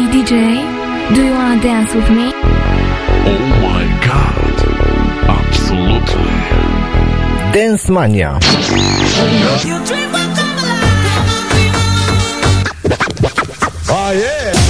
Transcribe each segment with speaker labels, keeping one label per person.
Speaker 1: Hey DJ, do you wanna dance with me?
Speaker 2: Oh my god. Absolutely.
Speaker 3: Dance Mania.
Speaker 2: Oh yeah.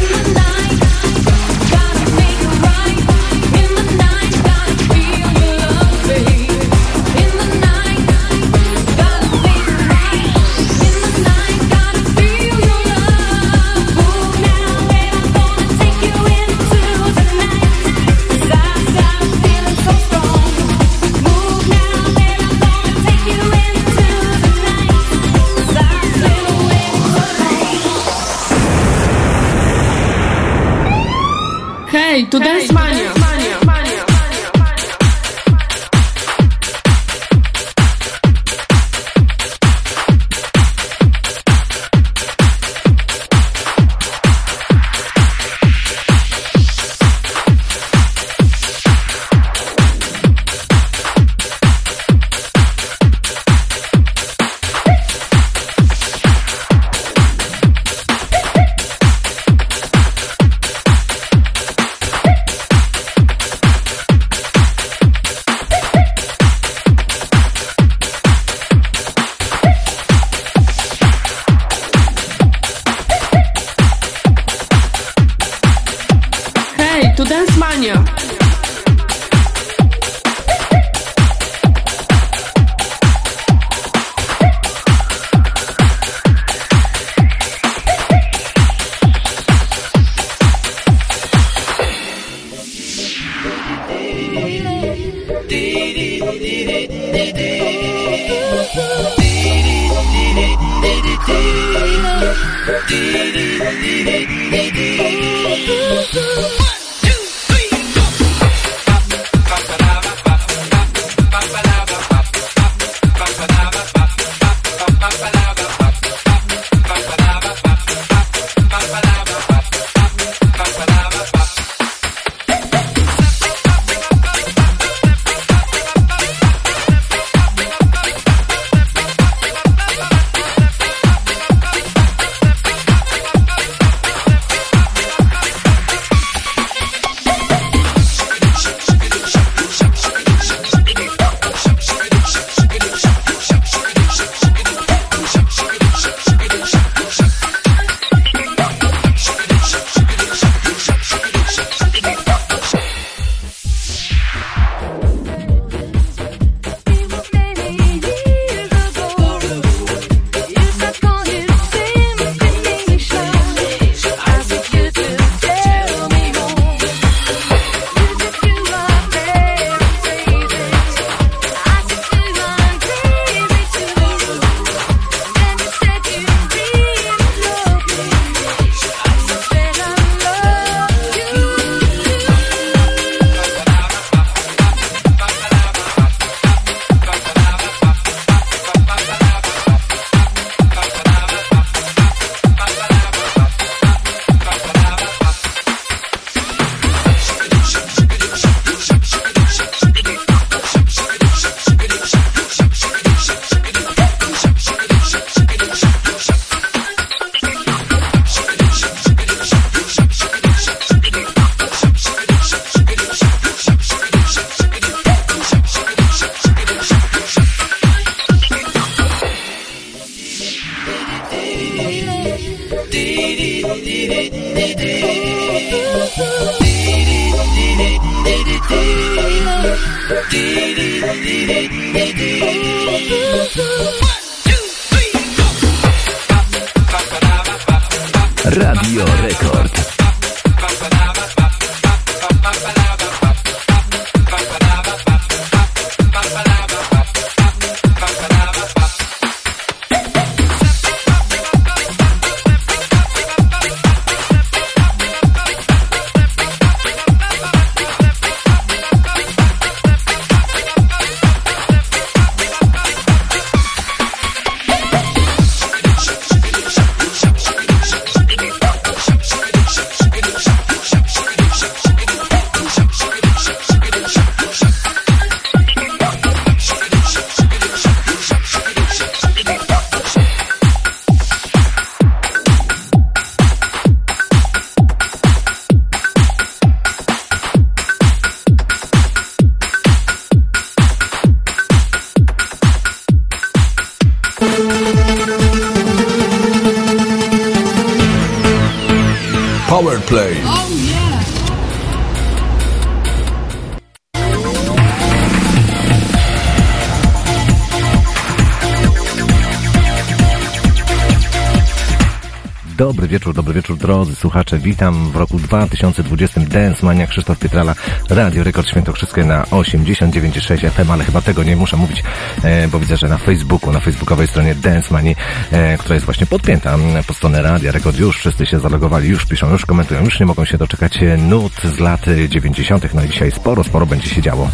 Speaker 4: Witam w roku 2020 Dance Mania Krzysztof Pietrala, Radio Rekord Świętokrzyskie na 89,6 FM, ale chyba tego nie muszę mówić, e, bo widzę, że na Facebooku, na facebookowej stronie Dance Mani, e, która jest właśnie podpięta pod stronę Radia Rekord, już wszyscy się zalogowali, już piszą, już komentują, już nie mogą się doczekać e, nut z lat e, 90. No i dzisiaj sporo, sporo będzie się działo.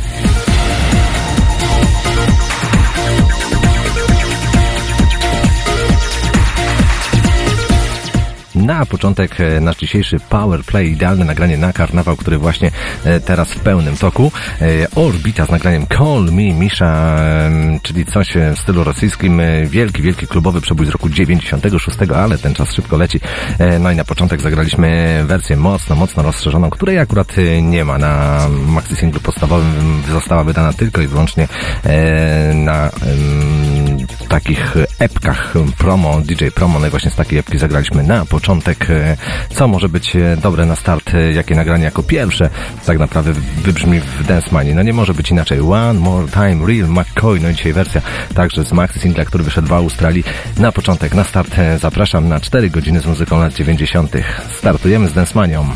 Speaker 4: Na początek e, nasz dzisiejszy Power Play, idealne nagranie na karnawał, który właśnie e, teraz w pełnym toku. E, Orbita z nagraniem Call Me Misha, czyli coś w stylu rosyjskim. Wielki, wielki klubowy przebój z roku 96, ale ten czas szybko leci. No i na początek zagraliśmy wersję mocno, mocno rozszerzoną, której akurat nie ma na maxi singlu podstawowym. Została wydana tylko i wyłącznie na takich epkach promo, DJ promo, no i właśnie z takiej epki zagraliśmy na początek, e, co może być e, dobre na start, e, jakie nagranie jako pierwsze tak naprawdę wybrzmi w Dance Mania. No nie może być inaczej. One More Time, Real McCoy, no i dzisiaj wersja także z maxi singla, który wyszedł w Australii. Na początek, na start e, zapraszam na 4 godziny z muzyką lat 90. Startujemy z Dance Manią.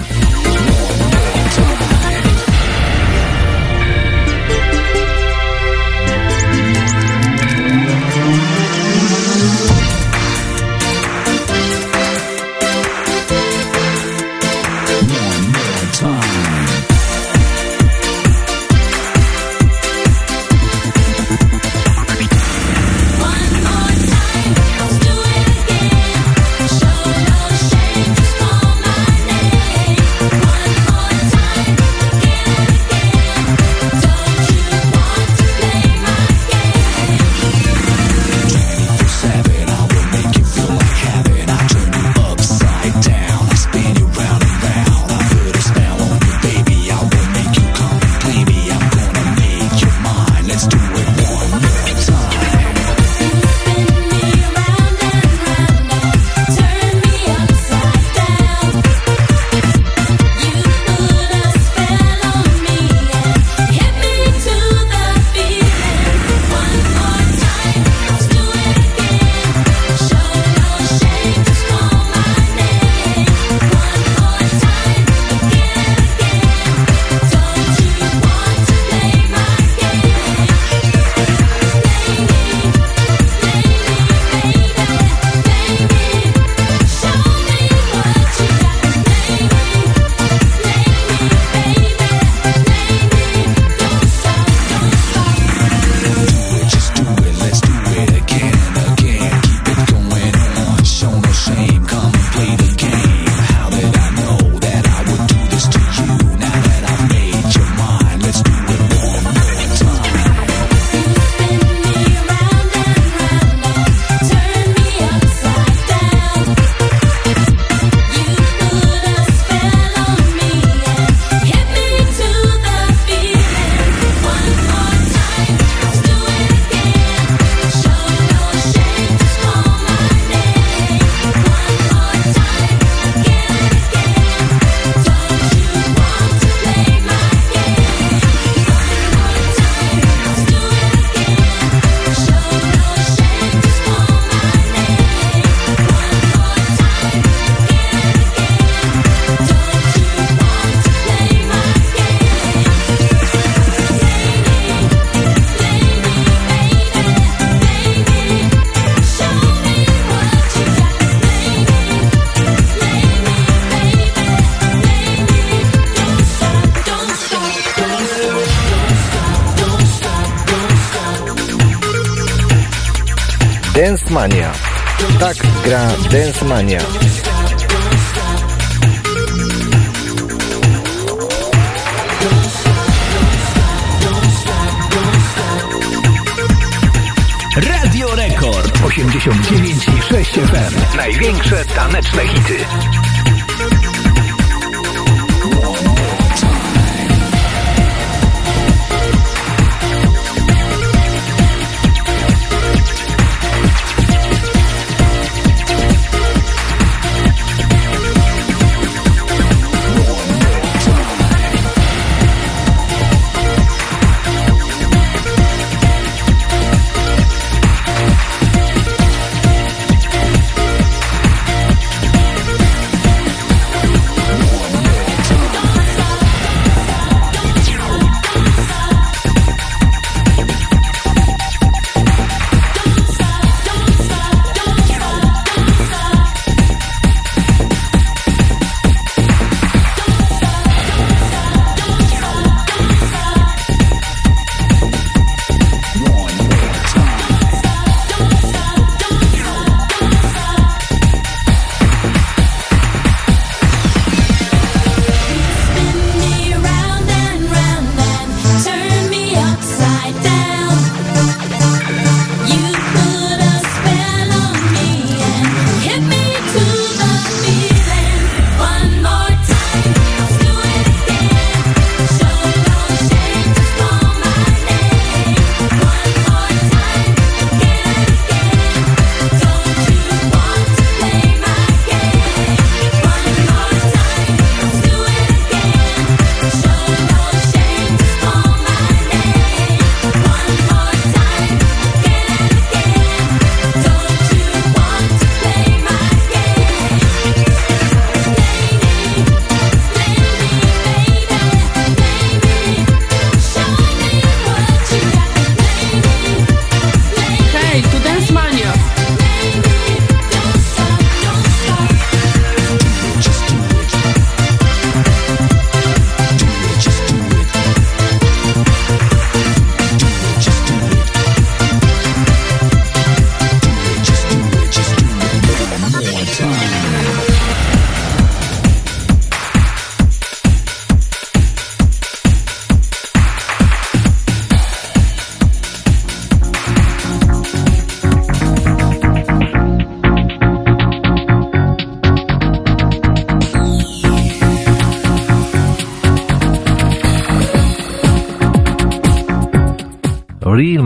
Speaker 4: Mania.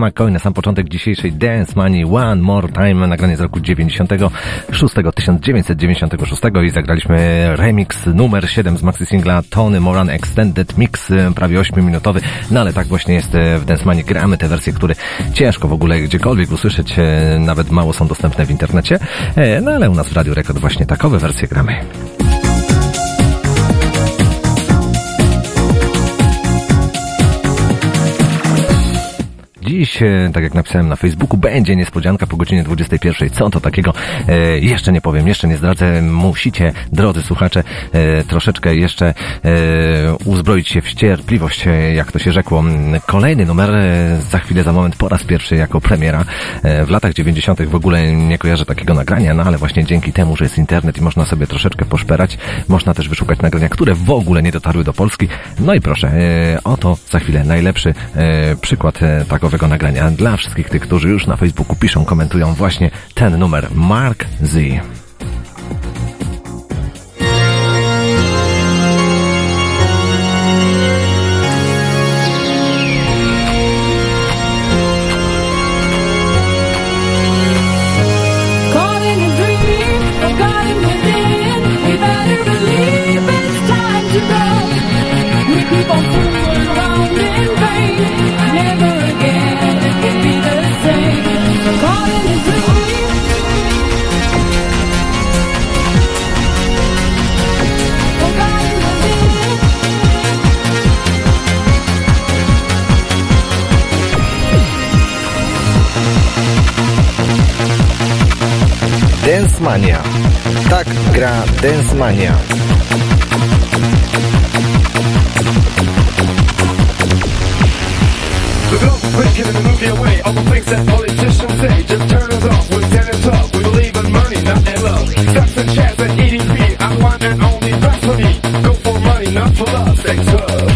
Speaker 4: McCoy na sam początek dzisiejszej Dance Money. One More Time, nagranie z roku 96, 1996 i zagraliśmy remix numer 7 z maxi singla Tony Moran Extended Mix, prawie 8-minutowy, no ale tak właśnie jest w Dance Money, gramy te wersje, które ciężko w ogóle gdziekolwiek usłyszeć, e, nawet mało są dostępne w internecie, E, no ale u nas w Radio Rekord właśnie takowe wersje gramy. Dziś, e, tak jak napisałem na Facebooku, będzie niespodzianka po godzinie 21. Co to takiego? E, jeszcze nie powiem, jeszcze nie zdradzę. Musicie, drodzy słuchacze, e, troszeczkę jeszcze uzbroić się w cierpliwość, jak to się rzekło. Kolejny numer za chwilę, za moment, po raz pierwszy jako premiera. W latach 90. w ogóle nie kojarzę takiego nagrania, no ale właśnie dzięki temu, że jest internet i można sobie troszeczkę poszperać, można też wyszukać nagrania, które w ogóle nie dotarły do Polski. No i proszę, oto za chwilę najlepszy przykład e, takowego nagrania dla wszystkich tych, którzy już na Facebooku piszą, komentują właśnie ten numer Mark Z. Dance Mania. Tak gra Dance Mania.
Speaker 5: The away. All the things that politicians say Just turn us off, we're We believe in money, not in love. I want and only Go for money, not for love, sex, love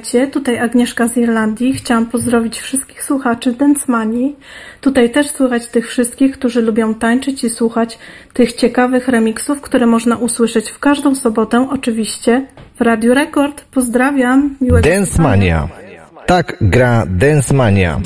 Speaker 6: Witajcie, tutaj Agnieszka z Irlandii. Chciałam pozdrowić wszystkich słuchaczy Dancemani. Tutaj też słychać tych wszystkich, którzy lubią tańczyć i słuchać tych ciekawych remiksów, które można usłyszeć w każdą sobotę, oczywiście w Radiu Rekord. Pozdrawiam, miłego
Speaker 4: Dance Mania. Tak gra Dance Mania.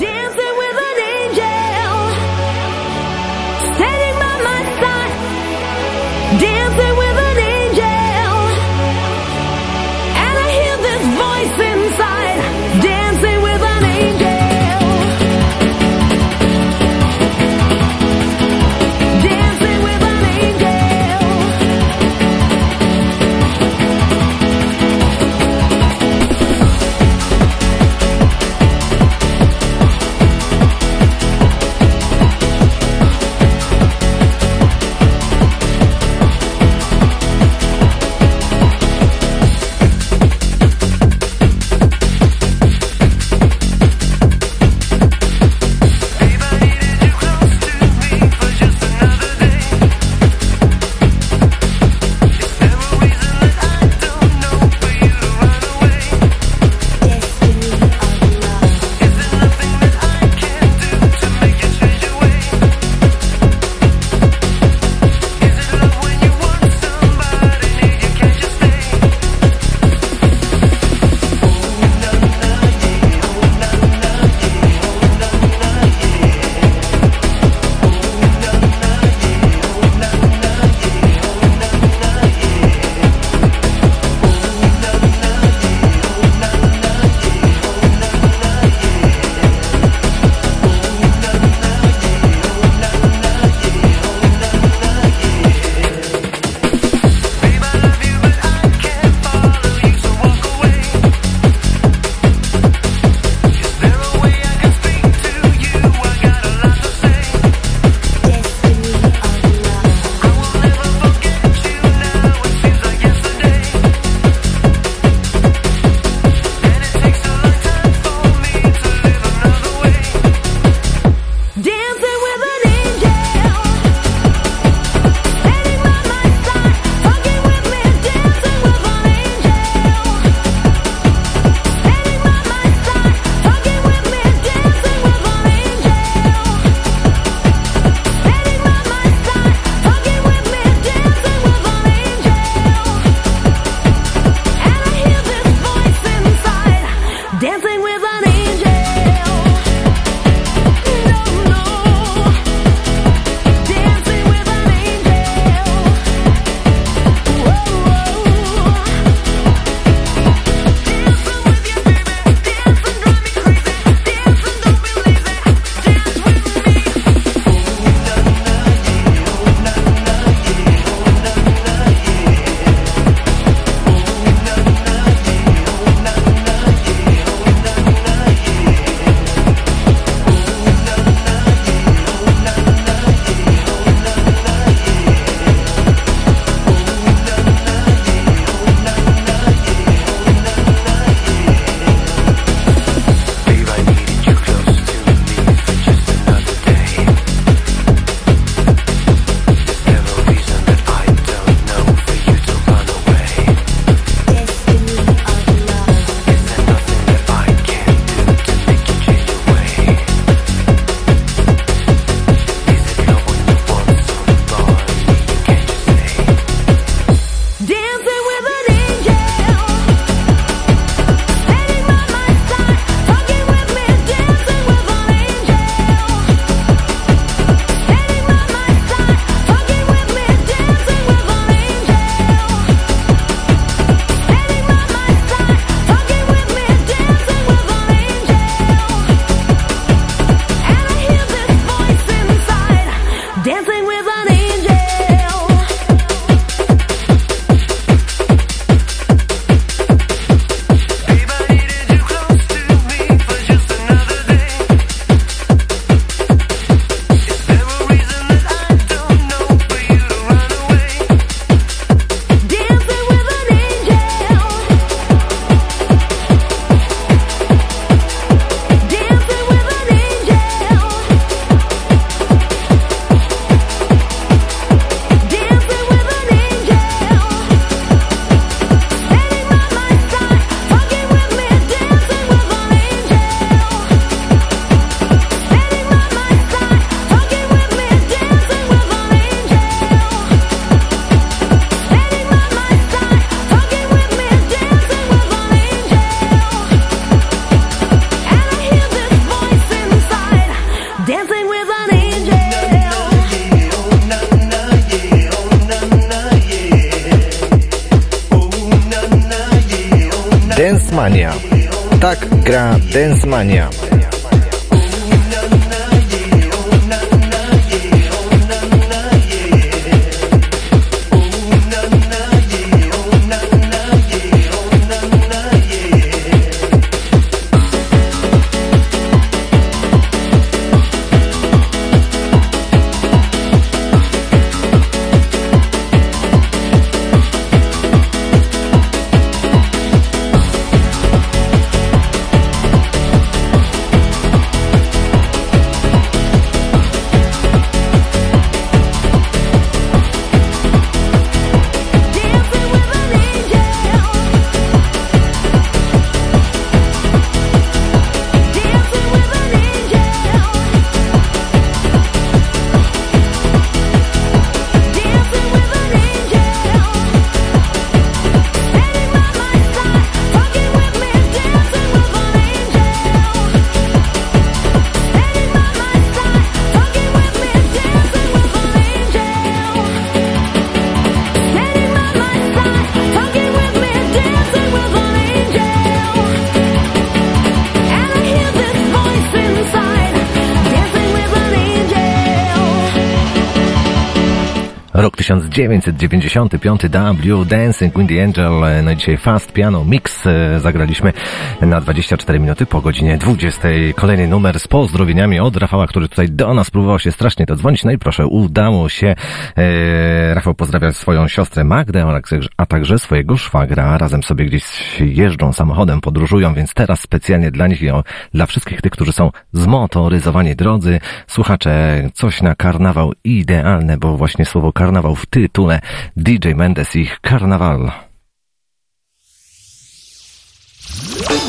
Speaker 4: 995 W Dancing, quindi Angel eh, dice Fast Piano Mix E, zagraliśmy na 24 minuty po godzinie 20. Kolejny numer z pozdrowieniami od Rafała, który tutaj do nas próbował się strasznie dodzwonić. No i proszę, udało się. E, Rafał pozdrawia swoją siostrę Magdę, a także swojego szwagra. Razem sobie gdzieś jeżdżą samochodem, podróżują, więc teraz specjalnie dla nich i dla wszystkich tych, którzy są zmotoryzowani drodzy, słuchacze, coś na karnawał idealne, bo właśnie słowo karnawał w tytule DJ Mendes i Karnawal.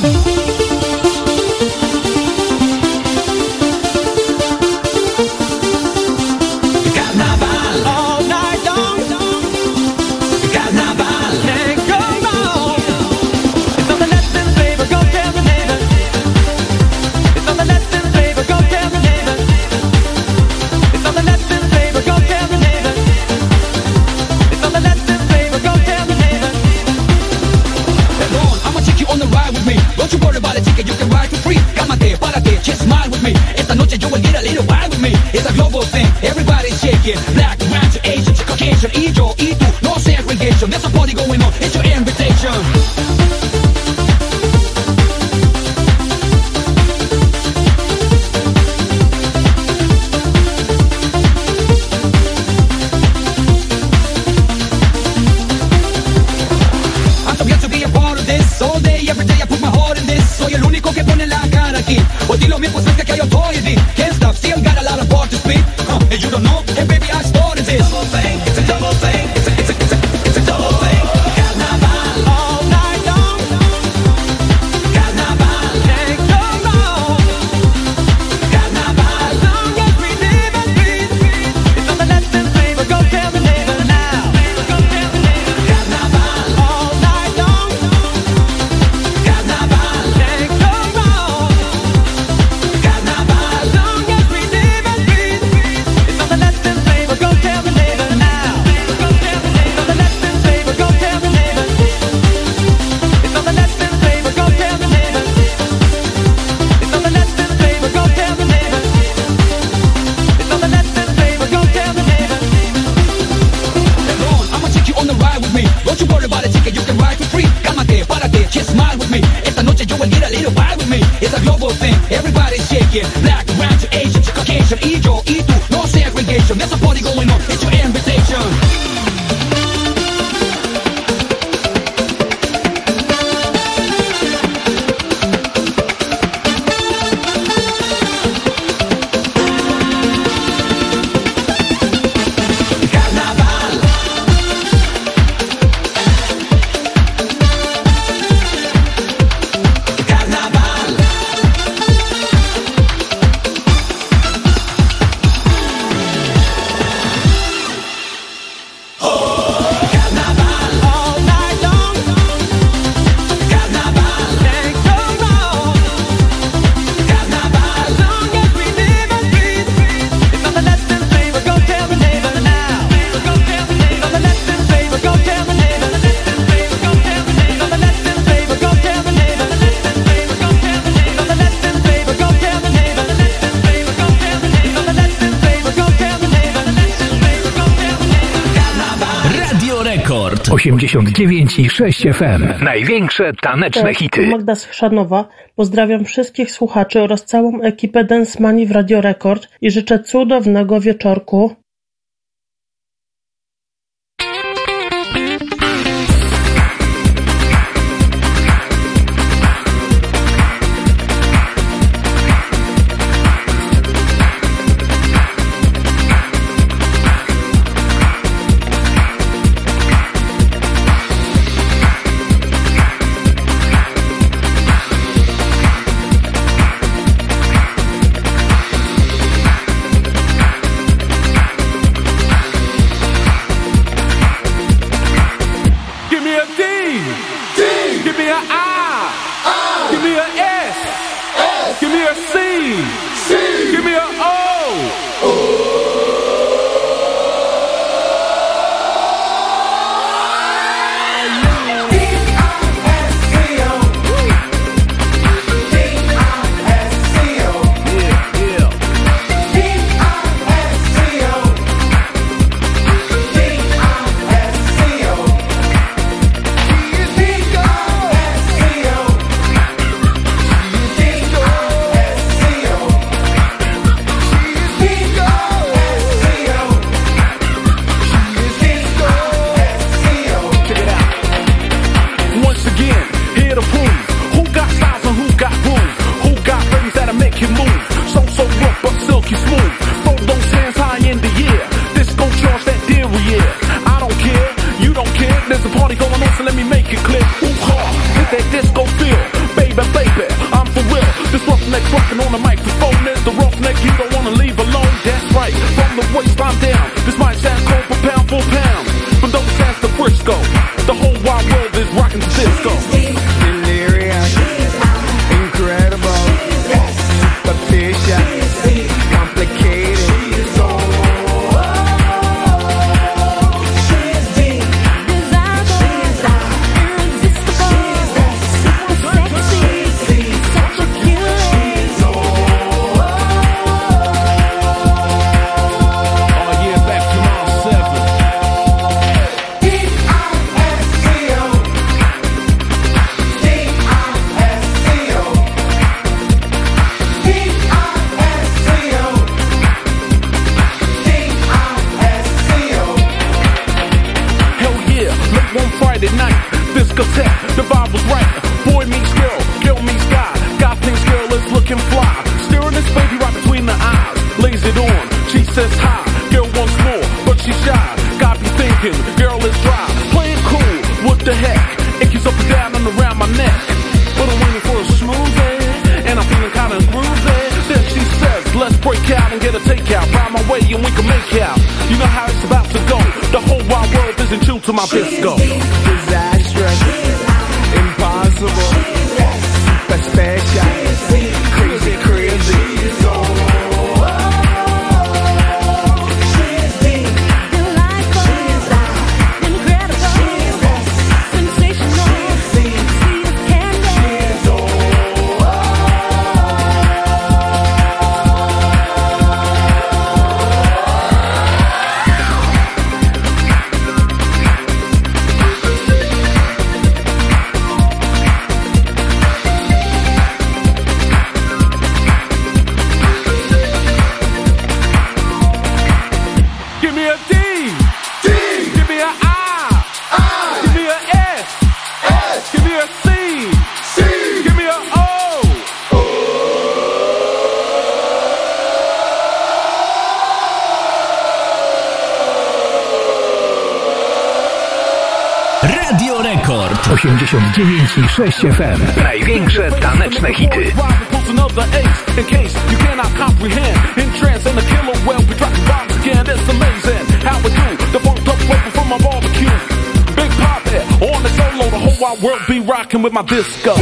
Speaker 7: Thank you. gotta just smile with me. Esta noche you will get a little wild with me. It's a global thing, everybody's shaking. Black, brown, to Asian, to Caucasian, y yo, y tú, no segregation. There's a party going on, it's your invitation. beat. Can't stop, still got a lot of part to speak. Huh, and you don't know.
Speaker 8: 36 FM. Największe taneczne
Speaker 9: tak,
Speaker 8: hity.
Speaker 9: Magda Schanowa. Pozdrawiam wszystkich słuchaczy oraz całą ekipę Dance Money w Radio Rekord i życzę cudownego wieczorku. Flavor from my barbecue. Big Papa on the solo, the whole wide world be rocking with my disco.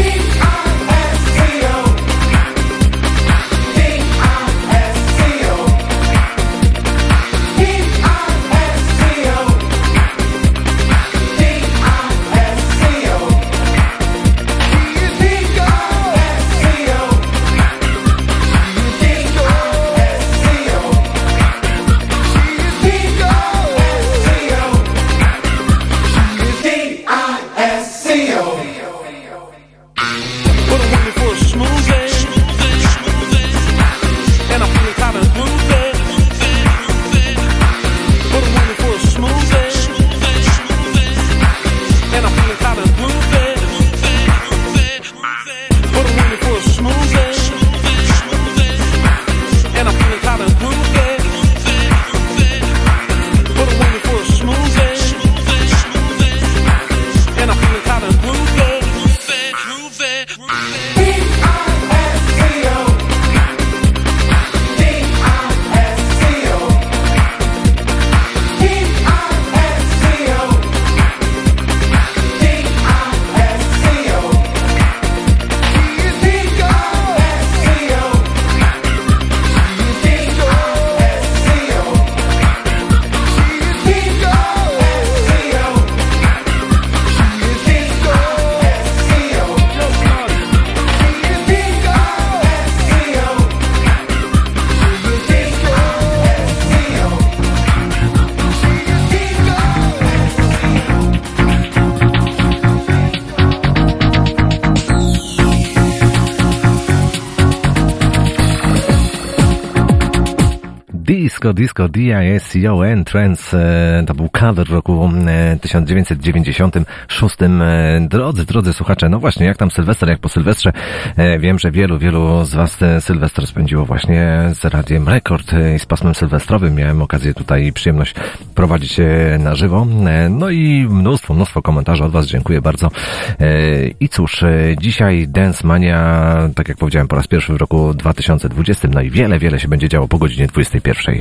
Speaker 4: Disco, D-I-S-C-O-N, Trance, e, to był cover w roku e, 1996. E, Drodzy, drodzy słuchacze, no właśnie, jak tam Sylwester, jak po Sylwestrze, e, wiem, że wielu, wielu z Was e, Sylwester spędziło właśnie z Radiem Rekord e, i z pasmem sylwestrowym. Miałem okazję tutaj przyjemność prowadzić e, na żywo. E, No i mnóstwo, mnóstwo komentarzy od Was, dziękuję bardzo. E, I cóż, e, dzisiaj Dance Mania, tak jak powiedziałem, po raz pierwszy w roku 2020, no i wiele, wiele się będzie działo po godzinie 21.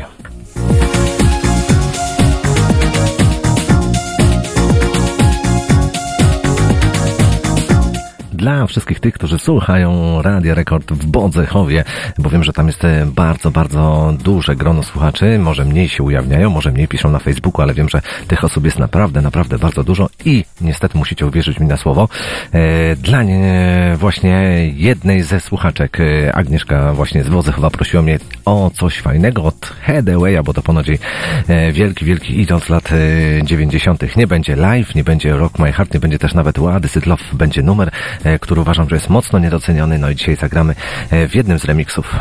Speaker 4: Dla wszystkich tych, którzy słuchają Radia Rekord w Bodzechowie, bo wiem, że tam jest e, bardzo, bardzo duże grono słuchaczy, może mniej się ujawniają, może mniej piszą na Facebooku, ale wiem, że tych osób jest naprawdę, naprawdę bardzo dużo i niestety musicie uwierzyć mi na słowo. E, Dla nie, właśnie jednej ze słuchaczek, e, Agnieszka właśnie z Wodzechowa prosiła mnie o coś fajnego od Headawaya, bo to ponoć e, wielki, wielki idol z lat e, 90. Nie będzie live, nie będzie Rock My Heart, nie będzie też nawet Łady Love, będzie numer, e, który uważam, że jest mocno niedoceniony, no i dzisiaj zagramy e, w jednym z remixów.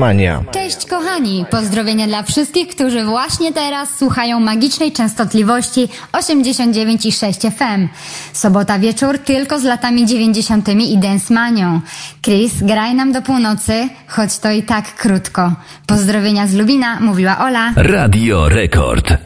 Speaker 4: Mania.
Speaker 10: Cześć kochani! Pozdrowienia dla wszystkich, którzy właśnie teraz słuchają magicznej częstotliwości 89,6 FM. Sobota wieczór tylko z latami 90. i Dance Manią. Chris, graj nam do północy, choć to i tak krótko. Pozdrowienia z Lubina, mówiła Ola.
Speaker 11: Radio Rekord.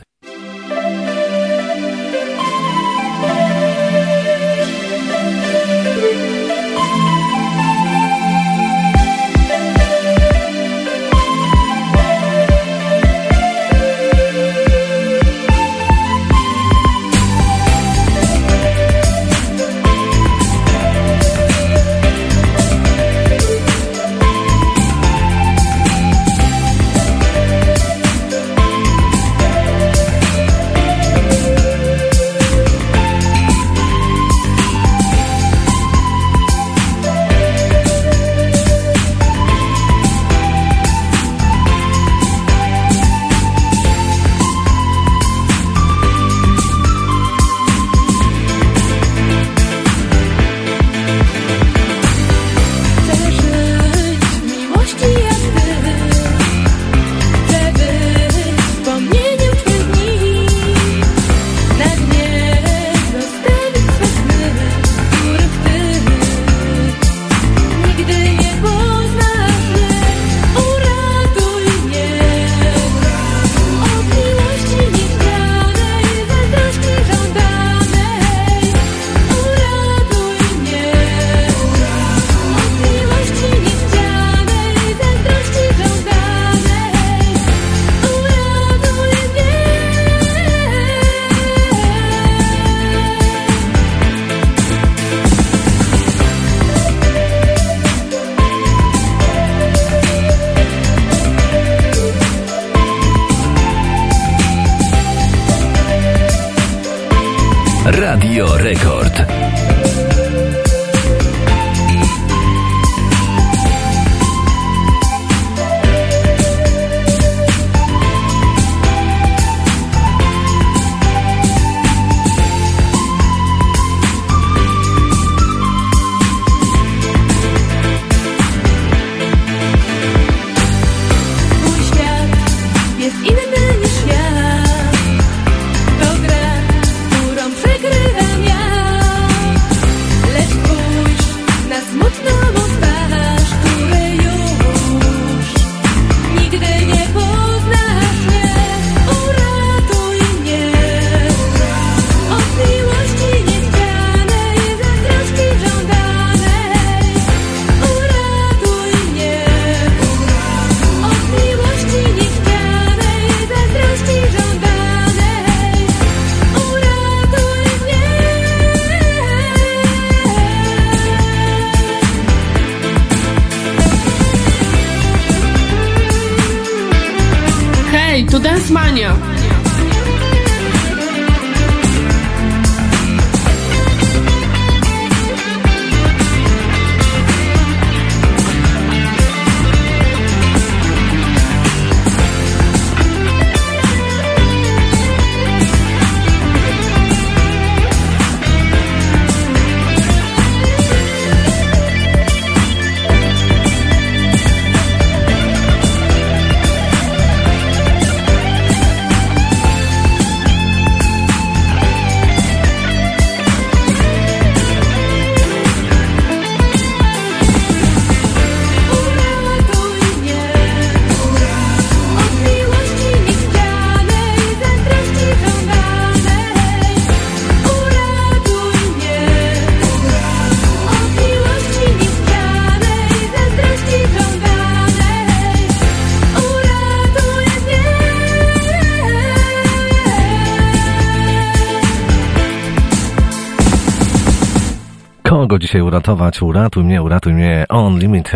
Speaker 4: Dzisiaj uratować? Uratuj mnie, uratuj mnie. On Limit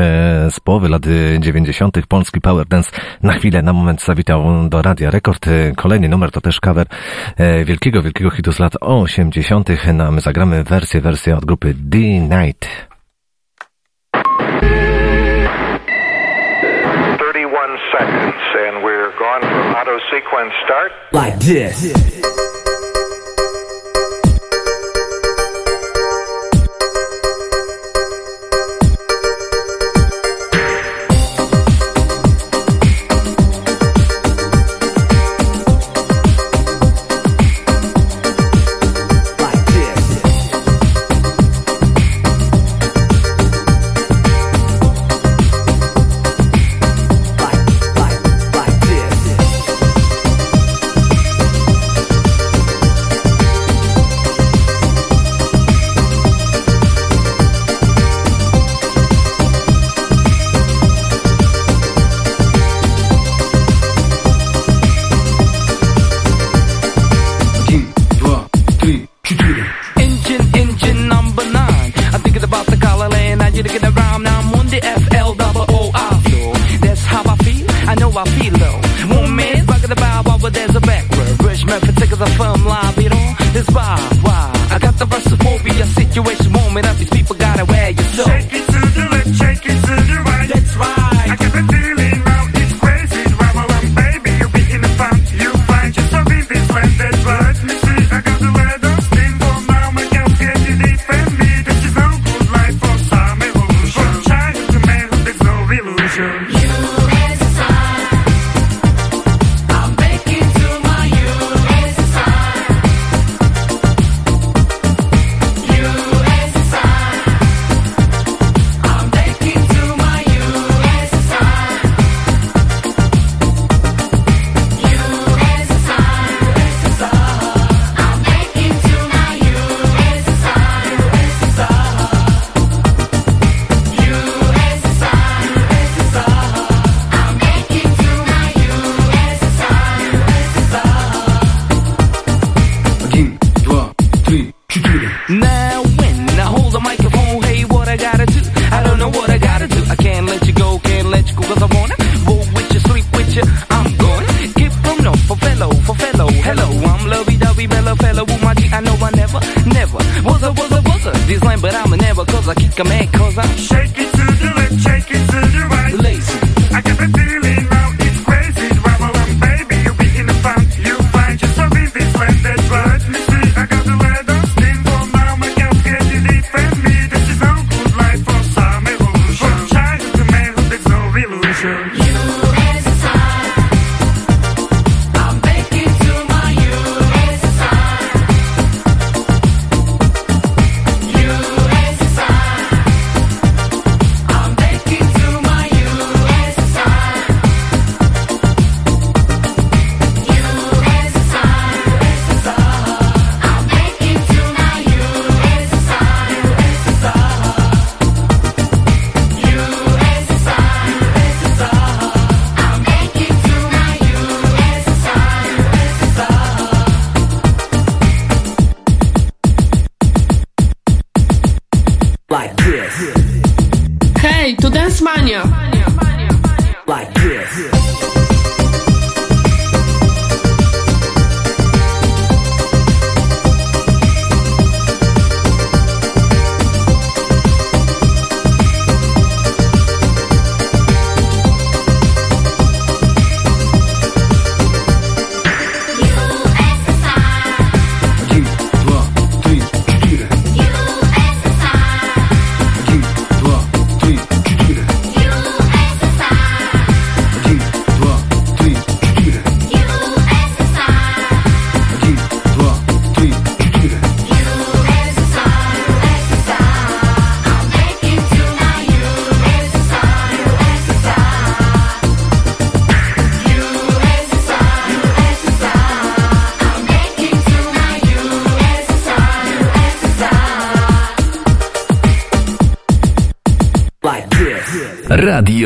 Speaker 4: z połowy lat e, 90. Polski Power Dance na chwilę, na moment zawitał do Radia Rekord. Kolejny numer to też cover e, wielkiego, wielkiego hitu z lat 80. No, a my zagramy wersję, wersję od grupy D-Night.
Speaker 12: 31 seconds, and we're gone for auto sequence start.
Speaker 8: Like this.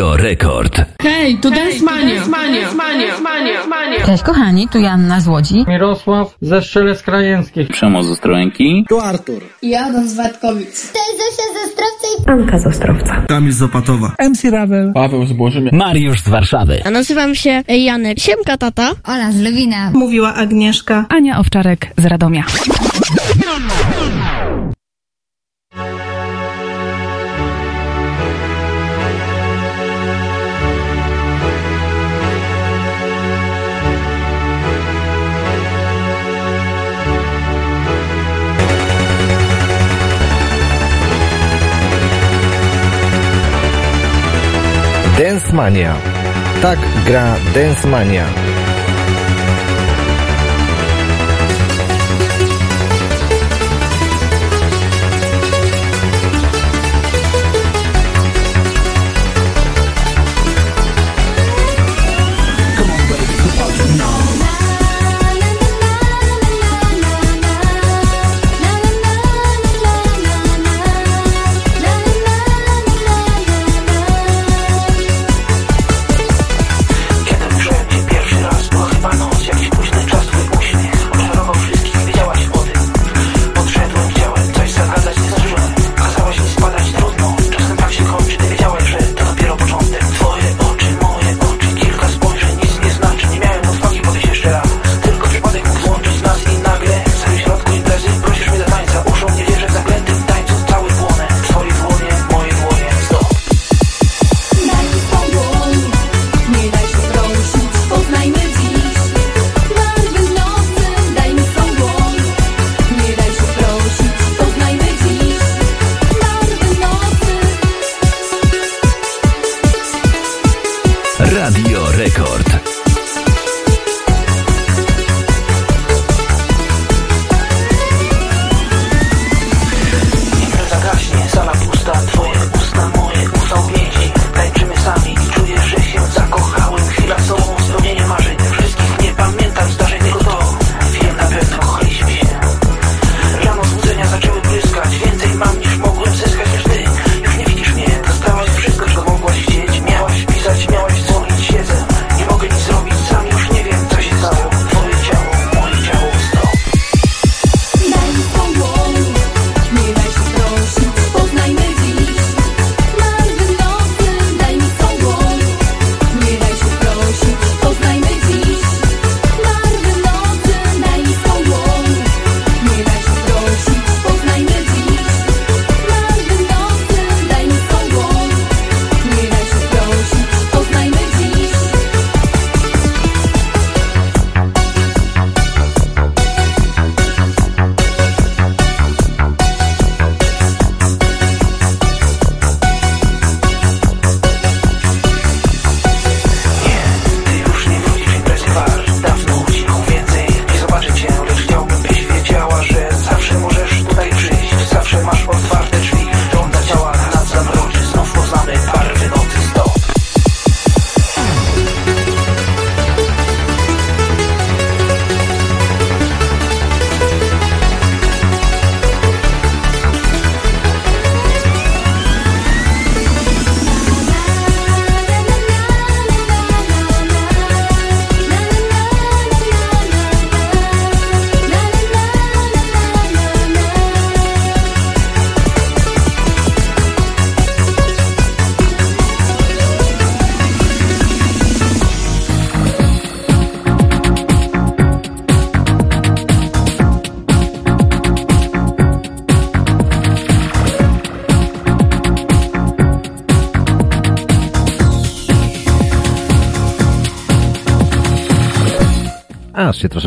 Speaker 13: Radio Rekord.
Speaker 14: Hej, to Dance Mania.
Speaker 3: Cześć kochani, tu Janna z Łodzi.
Speaker 15: Mirosław ze Strzelec Krajeńskich.
Speaker 16: Przemo z Ostrołęki.
Speaker 17: Tu Artur.
Speaker 18: Ja z Watkowic.
Speaker 19: Tezesia ze Ostrowca
Speaker 17: Anka z Ostrowca.
Speaker 20: Kamil z Opatowa.
Speaker 15: MC Rawel.
Speaker 16: Paweł z Bożymia.
Speaker 13: Mariusz z Warszawy.
Speaker 19: A nazywam się Janek. Siemka tata.
Speaker 10: Ola z Lewina.
Speaker 6: Mówiła Agnieszka.
Speaker 3: Ania Owczarek z Radomia.
Speaker 21: Tak gra Dance Mania.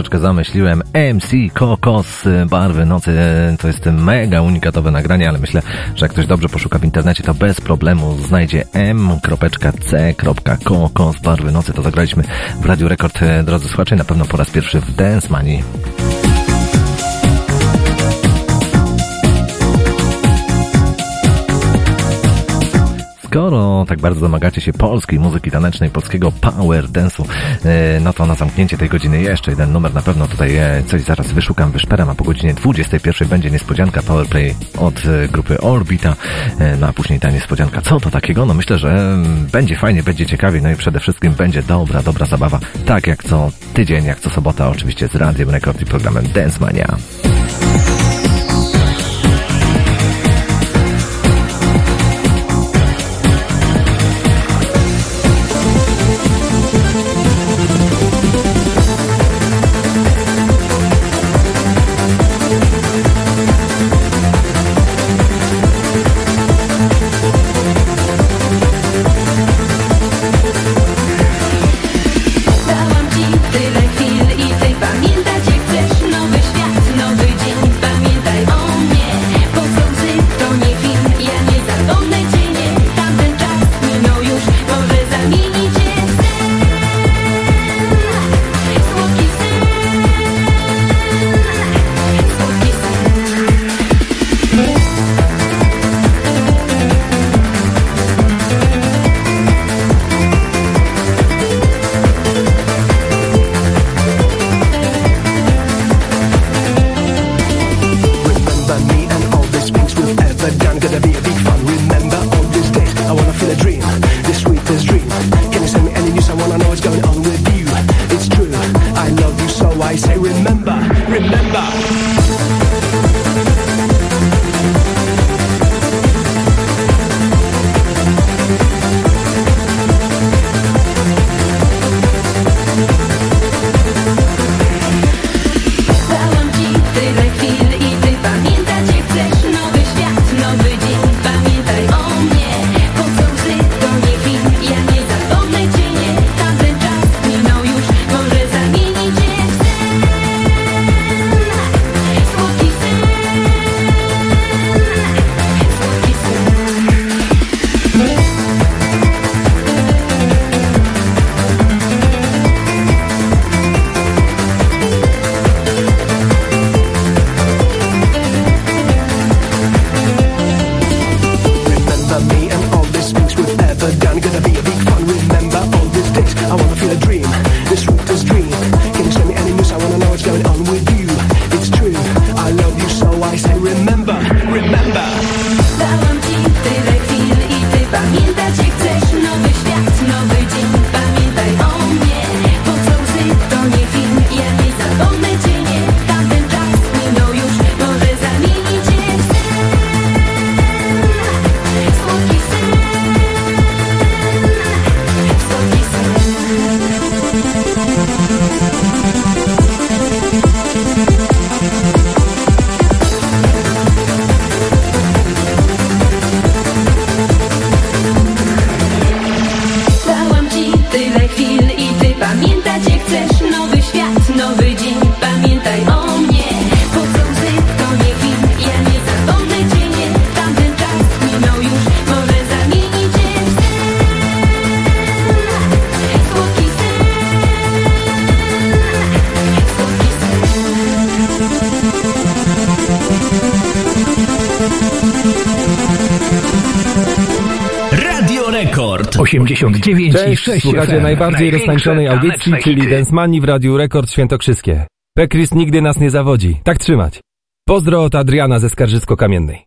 Speaker 22: troszeczkę zamyśliłem. MC Kokos y, Barwy Nocy y, to jest mega unikatowe nagranie, ale myślę, że jak ktoś dobrze poszuka w internecie, to bez problemu znajdzie m.c.kokos Barwy Nocy. To zagraliśmy w Radiu Rekord, y, drodzy słuchacze, na pewno po raz pierwszy w Dance Money. Skoro tak bardzo domagacie się polskiej muzyki tanecznej, polskiego power dance'u, e, no to na zamknięcie tej godziny jeszcze jeden numer. Na pewno tutaj e, coś zaraz wyszukam, wyszperam, a po godzinie 21 będzie niespodzianka powerplay od e, grupy Orbita, no a później ta niespodzianka. Co to takiego? No myślę, że mm, będzie fajnie, będzie ciekawie, no i przede wszystkim będzie dobra, dobra zabawa. Tak jak co tydzień, jak co sobota, oczywiście z Radiem Rekord i programem Dance Mania.
Speaker 23: Cześć, Słuchacie najbardziej roztańczonej audycji, czyli Densmani w Radiu Rekord Świętokrzyskie. Pekris nigdy nas nie zawodzi. Tak trzymać. Pozdro od Adriana ze Skarżysko-Kamiennej.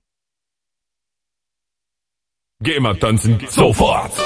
Speaker 24: Gamer tanzen sofort!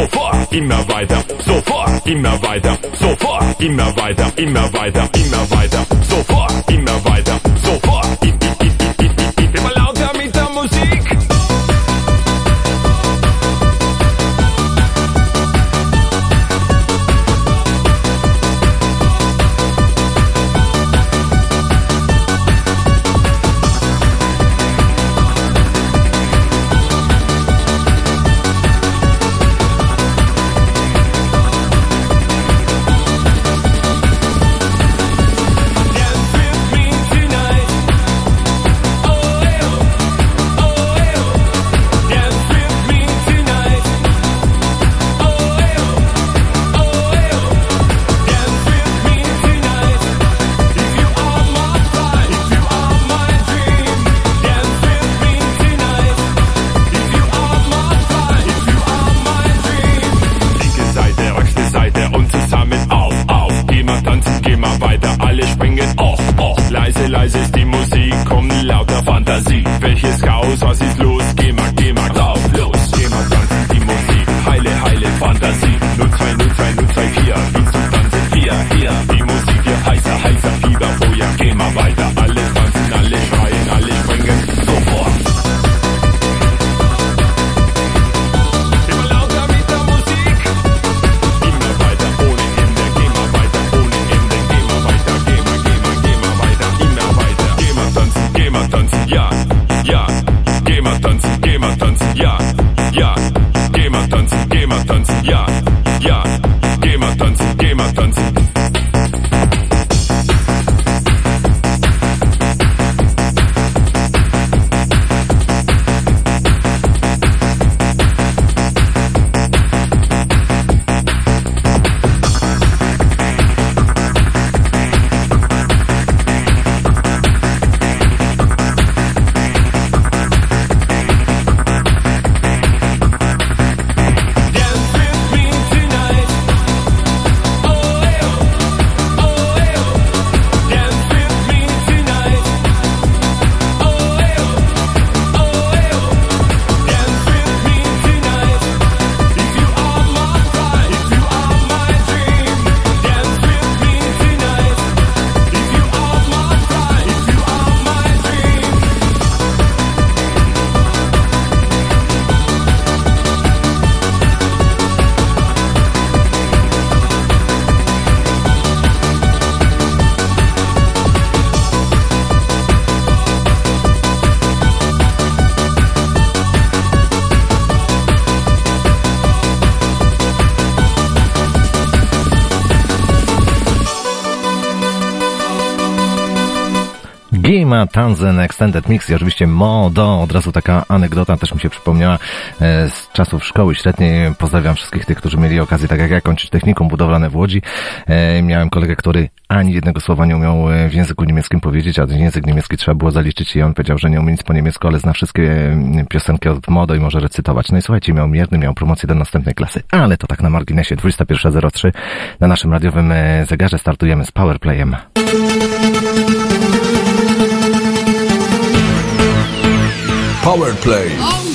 Speaker 24: sofort, immer weiter, sofort, immer weiter, sofort, immer weiter, immer weiter, immer weiter, sofort, immer weiter. Tanzen
Speaker 4: Extended Mix i oczywiście Modo. Od razu taka anegdota też mi się przypomniała e, z czasów szkoły średniej. Pozdrawiam wszystkich tych, którzy mieli okazję, tak jak ja, kończyć technikum budowlane w Łodzi. E, Miałem kolegę, który ani jednego słowa nie umiał e, w języku niemieckim powiedzieć, a język niemiecki trzeba było zaliczyć i on powiedział, że nie umie nic po niemiecku, ale zna wszystkie piosenki od Modo i może recytować. No i słuchajcie, miał mierny, miał promocję do następnej klasy, ale to tak na marginesie. 21.03 na naszym radiowym zegarze startujemy z Powerplayem.
Speaker 25: Powerplay.
Speaker 11: Someone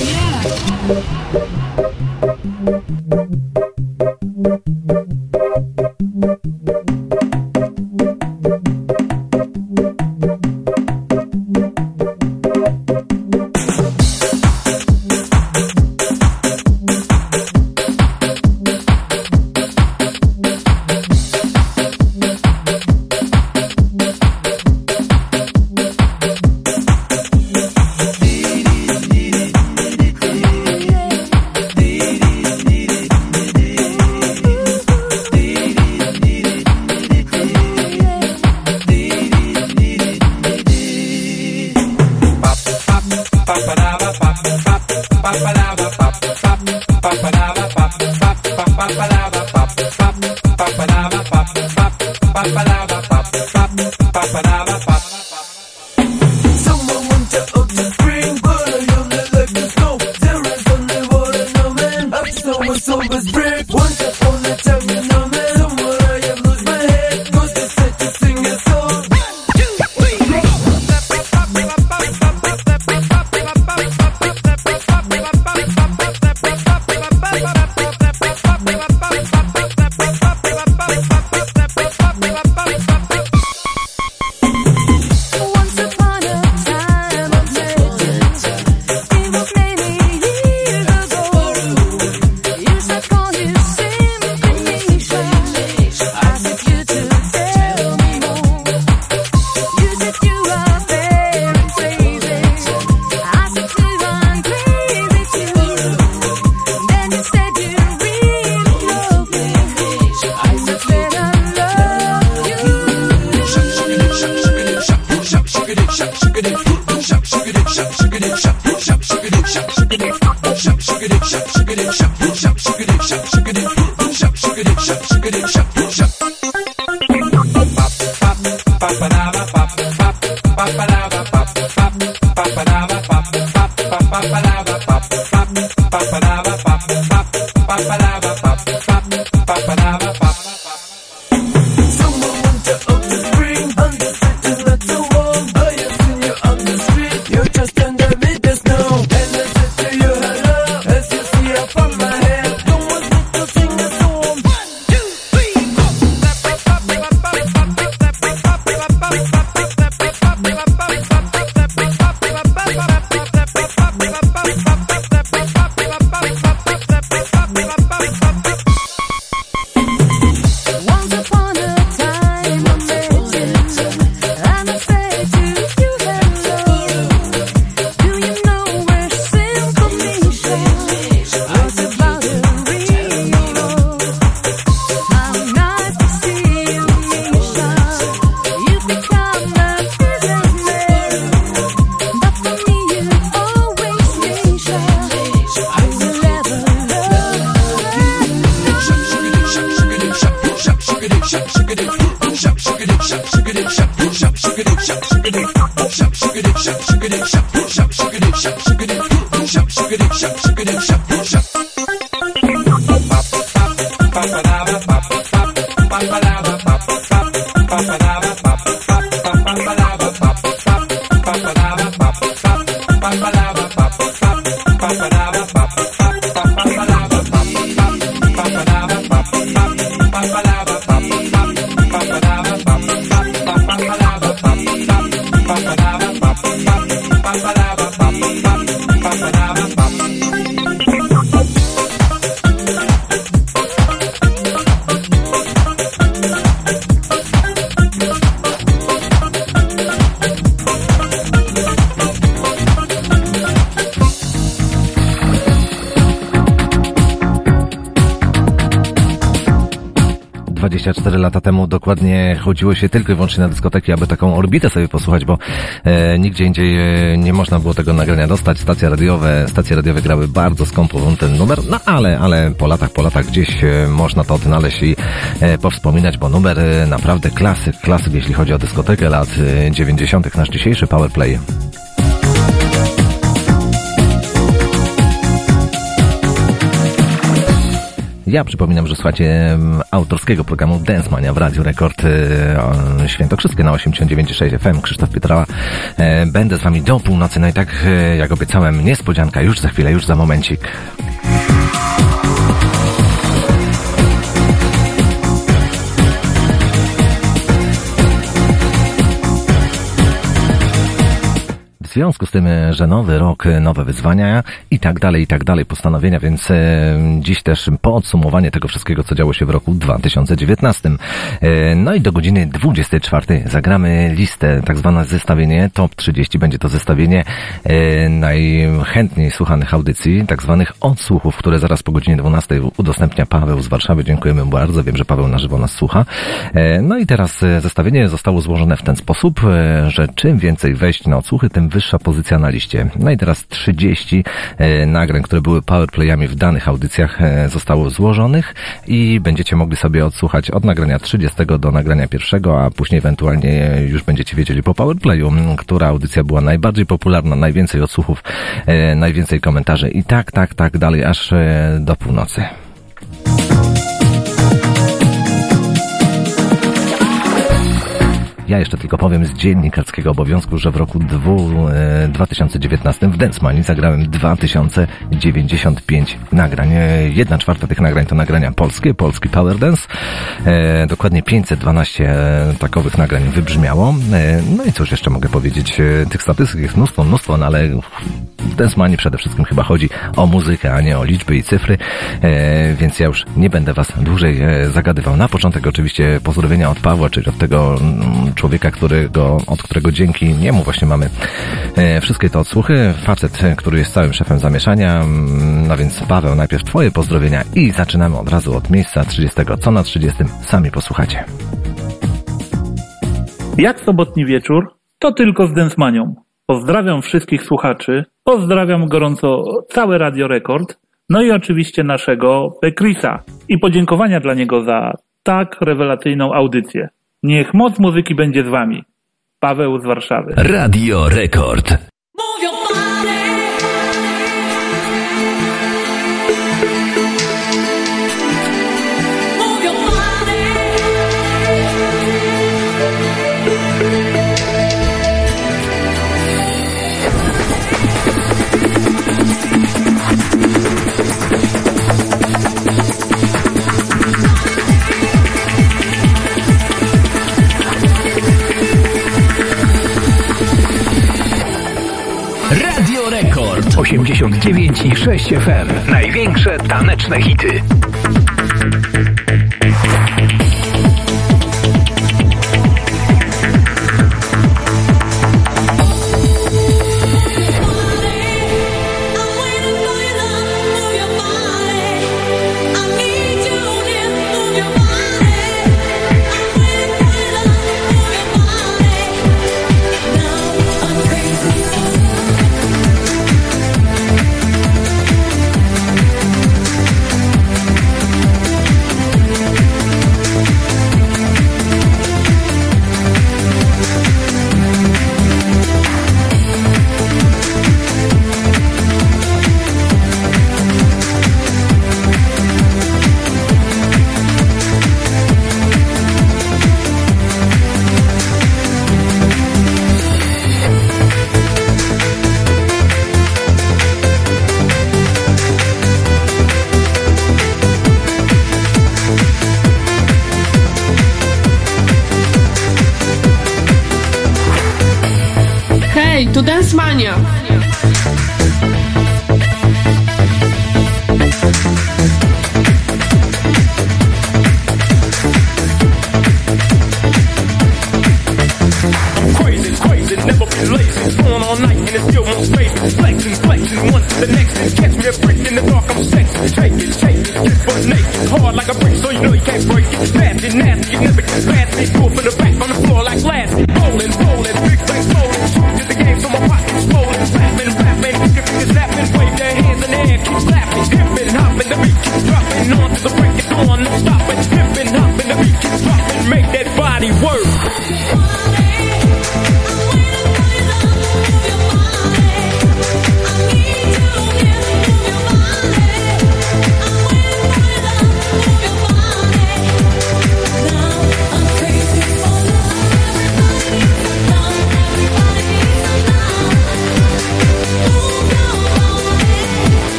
Speaker 26: papa.
Speaker 4: 24 lata temu dokładnie chodziło się tylko i wyłącznie na dyskoteki, aby taką orbitę sobie posłuchać, bo e, nigdzie indziej e, nie można było tego nagrania dostać. Stacje radiowe, stacje radiowe grały bardzo skąpo ten numer, no ale, ale po latach, po latach gdzieś e, można to odnaleźć i e, powspominać, bo numer e, naprawdę klasyk, klasyk, jeśli chodzi o dyskotekę lat e, 90. nasz dzisiejszy Powerplay. Ja przypominam, że słuchacie autorskiego programu Dance Mania w Radiu Rekord o, Świętokrzyskie na 89.6 FM. Krzysztof Pietrała. E, Będę z wami do północy. No i tak, e, jak obiecałem, niespodzianka już za chwilę, już za momencik. Związku z tym, że nowy rok, nowe wyzwania i tak dalej, i tak dalej, postanowienia, więc e, dziś też podsumowanie tego wszystkiego, co działo się w roku 2019. E, no i do godziny 24 zagramy listę, tak zwane zestawienie Top 30. Będzie to zestawienie e, najchętniej słuchanych audycji, tak zwanych odsłuchów, które zaraz po godzinie 12 udostępnia Paweł z Warszawy. Dziękujemy bardzo. Wiem, że Paweł na żywo nas słucha. No i teraz zestawienie zostało złożone w ten sposób, że czym więcej wejść na odsłuchy, tym wyższa pozycja na liście. No i teraz 30 e, nagrań, które były powerplayami w danych audycjach e, zostało złożonych i będziecie mogli sobie odsłuchać od nagrania 30 do nagrania pierwszego, a później ewentualnie e, już będziecie wiedzieli po powerplayu, która audycja była najbardziej popularna, najwięcej odsłuchów, najwięcej komentarzy i tak, tak, tak dalej, aż do północy. Ja jeszcze tylko powiem z dziennikarskiego obowiązku, że w roku dwu, e, 2019 w Money zagrałem 2095 nagrań. E, Jedna czwarta tych nagrań to nagrania polskie, polski Power Dance. E, dokładnie 512 e, takowych nagrań wybrzmiało. E, no i cóż jeszcze mogę powiedzieć? Tych statystyk jest mnóstwo, mnóstwo, no ale w Money przede wszystkim chyba chodzi o muzykę, a nie o liczby i cyfry, więc ja już nie będę Was dłużej zagadywał. Na początek oczywiście pozdrowienia od Pawła, czyli od tego mm, człowieka, którego, od którego dzięki niemu właśnie mamy e, wszystkie te odsłuchy. Facet, e, który jest całym szefem zamieszania. Mm, No więc Paweł, najpierw Twoje pozdrowienia i zaczynamy od razu od miejsca 30. Co na 30? Sami posłuchacie.
Speaker 27: Jak sobotni wieczór, to tylko z Densmanią. Pozdrawiam wszystkich słuchaczy, pozdrawiam gorąco całe Radio Rekord, no i oczywiście naszego Pekrisa i podziękowania dla niego za tak rewelacyjną audycję. Niech moc muzyki będzie z wami. Paweł z Warszawy.
Speaker 11: Radio Rekord.
Speaker 8: 89 i 6 FM. Największe taneczne hity.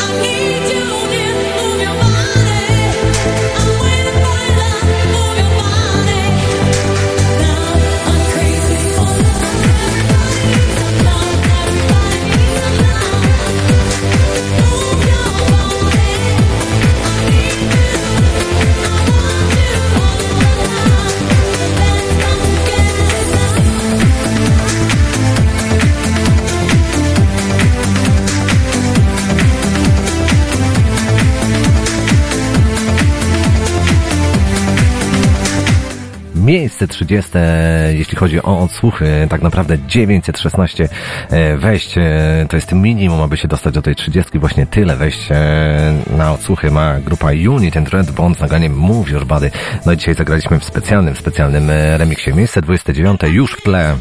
Speaker 11: I need you.
Speaker 4: Miejsce 30, jeśli chodzi o odsłuchy, tak naprawdę 916 e, wejść, e, to jest minimum, aby się dostać do tej 30. Właśnie tyle wejść e, na odsłuchy ma grupa Unit and Red Bond z nagraniem Move Your Body. No i dzisiaj zagraliśmy w specjalnym, specjalnym remiksie. Miejsce 29 już w tle.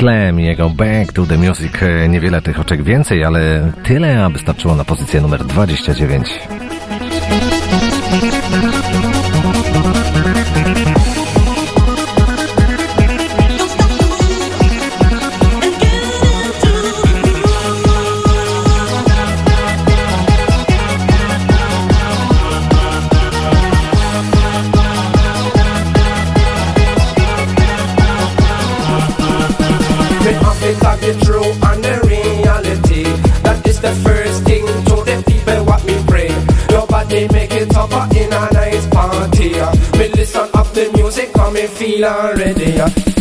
Speaker 4: Clem i jego Back to the Music. E, niewiele tych oczek więcej, ale tyle, aby starczyło na pozycję numer 29.
Speaker 28: feel already.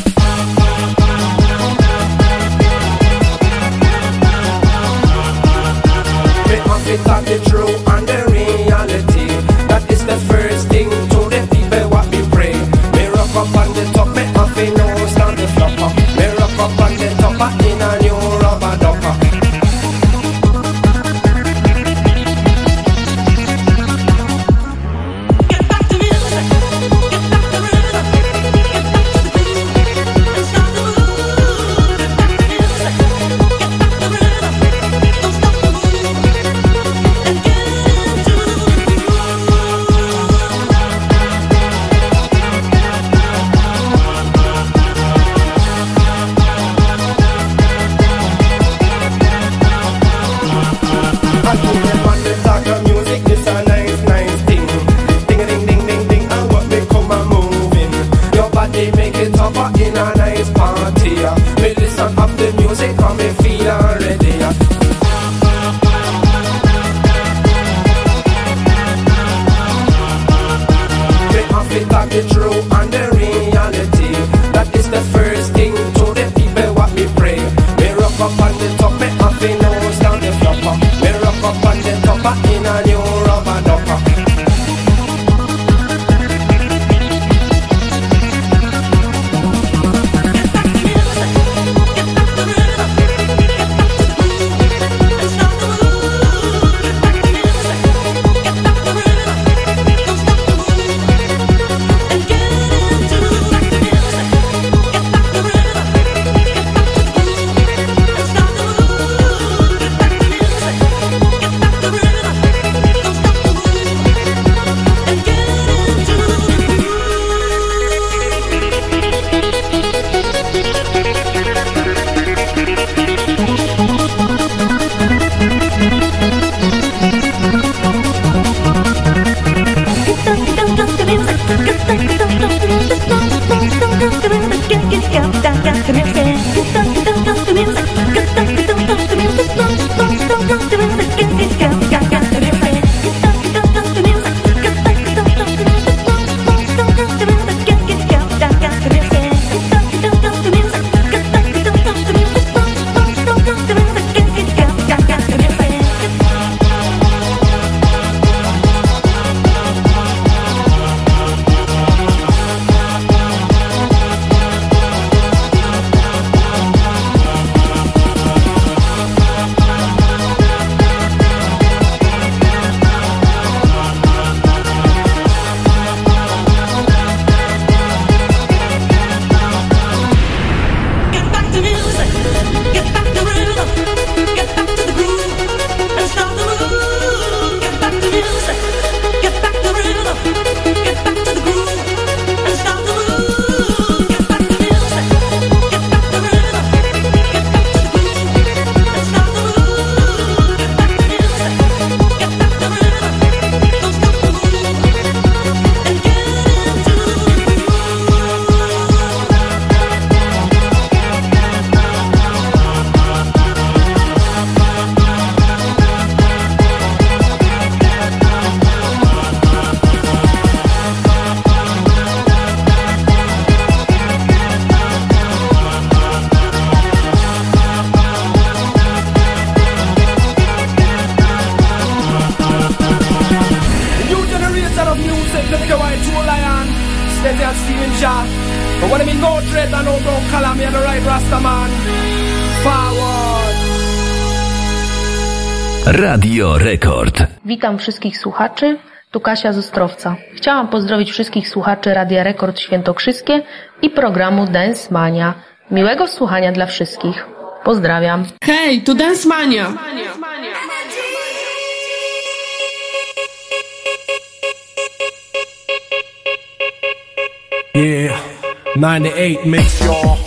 Speaker 29: Wszystkich słuchaczy. Tu Kasia Zostrowca. Chciałam pozdrowić wszystkich słuchaczy Radia Rekord Świętokrzyskie i programu Dance Mania. Miłego słuchania dla wszystkich. Pozdrawiam.
Speaker 14: Hej, tu Dance Mania. Mania. Mania.
Speaker 30: Yeah, 98 mix, y'all.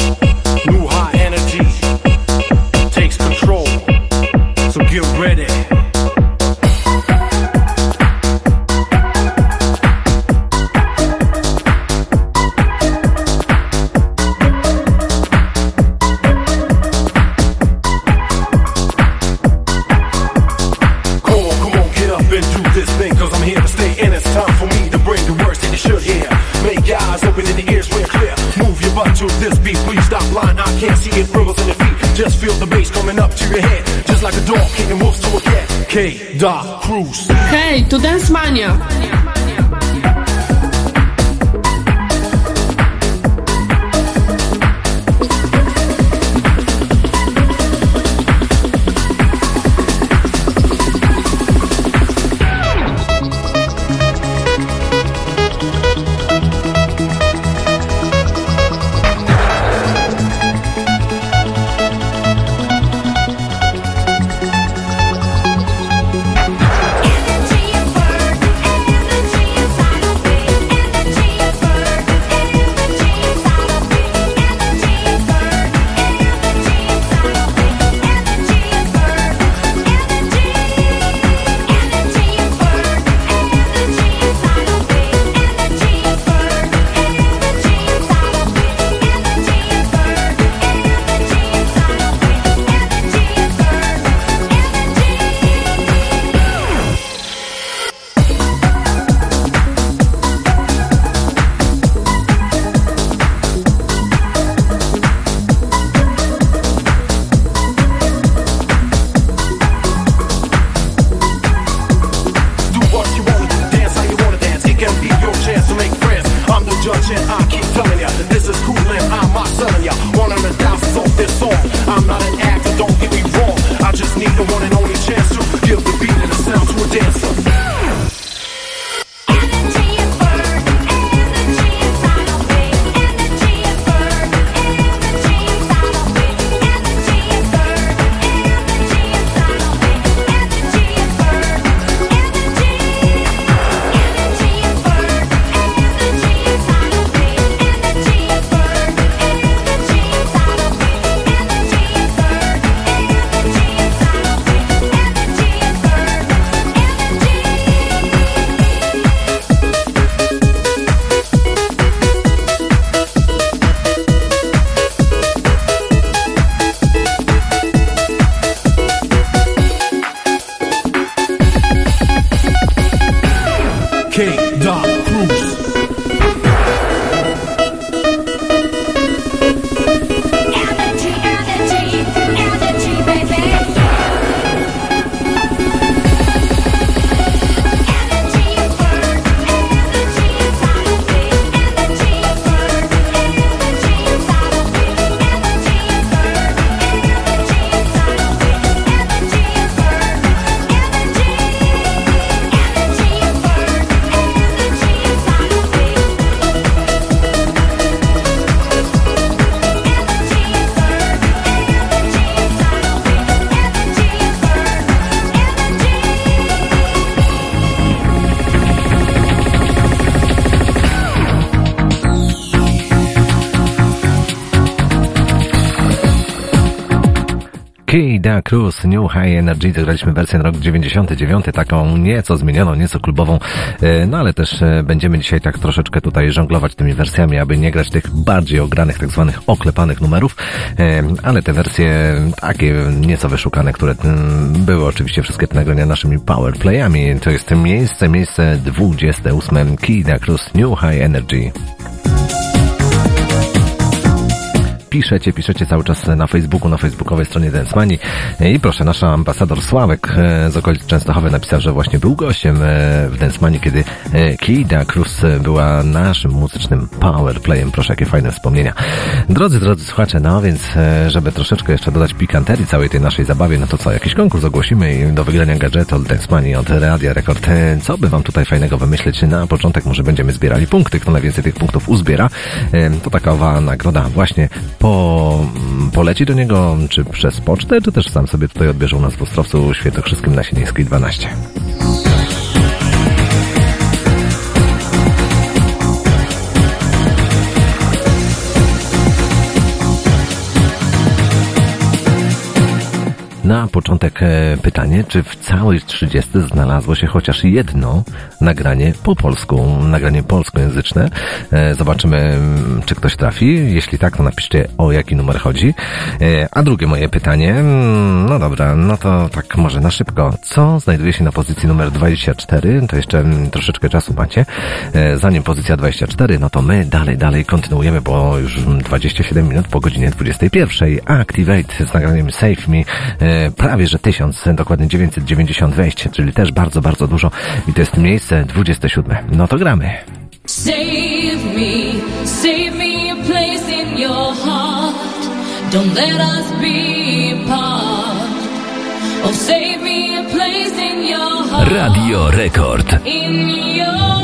Speaker 30: Energy.
Speaker 4: Zagraliśmy wersję rok 99, taką nieco zmienioną, nieco klubową, e, no ale też e, będziemy dzisiaj tak troszeczkę tutaj żonglować tymi wersjami, aby nie grać tych bardziej ogranych, tak zwanych oklepanych numerów, e, ale te wersje takie nieco wyszukane, które mm, były oczywiście wszystkie nagrania naszymi powerplayami. To jest miejsce, miejsce 28 Kida Cruz New High Energy. Piszecie, piszecie cały czas na Facebooku, na facebookowej stronie Densmani. I proszę, nasz ambasador Sławek e, z okolic Częstochowy napisał, że właśnie był gościem e, w Densmani, kiedy e, Kida Cruz była naszym muzycznym powerplayem. Proszę, jakie fajne wspomnienia. Drodzy, drodzy słuchacze, no więc, żeby troszeczkę jeszcze dodać pikanterii całej tej naszej zabawie, no to co, jakiś konkurs ogłosimy do wygrania gadżetu od Densmani, od Radia Rekord. Co by wam tutaj fajnego wymyślić? Na początek może będziemy zbierali punkty. Kto najwięcej tych punktów uzbiera, to taka owa nagroda właśnie po, mm, poleci do niego, czy przez pocztę, czy też sam sobie tutaj odbierze u nas w Ostrowcu Świętokrzyskim na Sienińskiej 12. Na początek e, pytanie, czy w całej 30 znalazło się chociaż jedno nagranie po polsku, nagranie polskojęzyczne. E, Zobaczymy, mm, czy ktoś trafi. Jeśli tak, to napiszcie o jaki numer chodzi. E, A drugie moje pytanie, mm, no dobra, no to tak może na szybko. Co znajduje się na pozycji numer 24? To jeszcze mm, troszeczkę czasu macie. Zanim pozycja 24, no to my dalej, dalej kontynuujemy, bo już mm, 27 minut po godzinie 21. Activate z nagraniem Save Me prawie że 1000, dokładnie 990 wejść, czyli też bardzo, bardzo dużo i to jest miejsce 27. No to gramy.
Speaker 11: Save me, save me a place in your heart. Don't let us be apart. Oh, save me a place in your heart.
Speaker 13: Radio Rekord.
Speaker 11: In your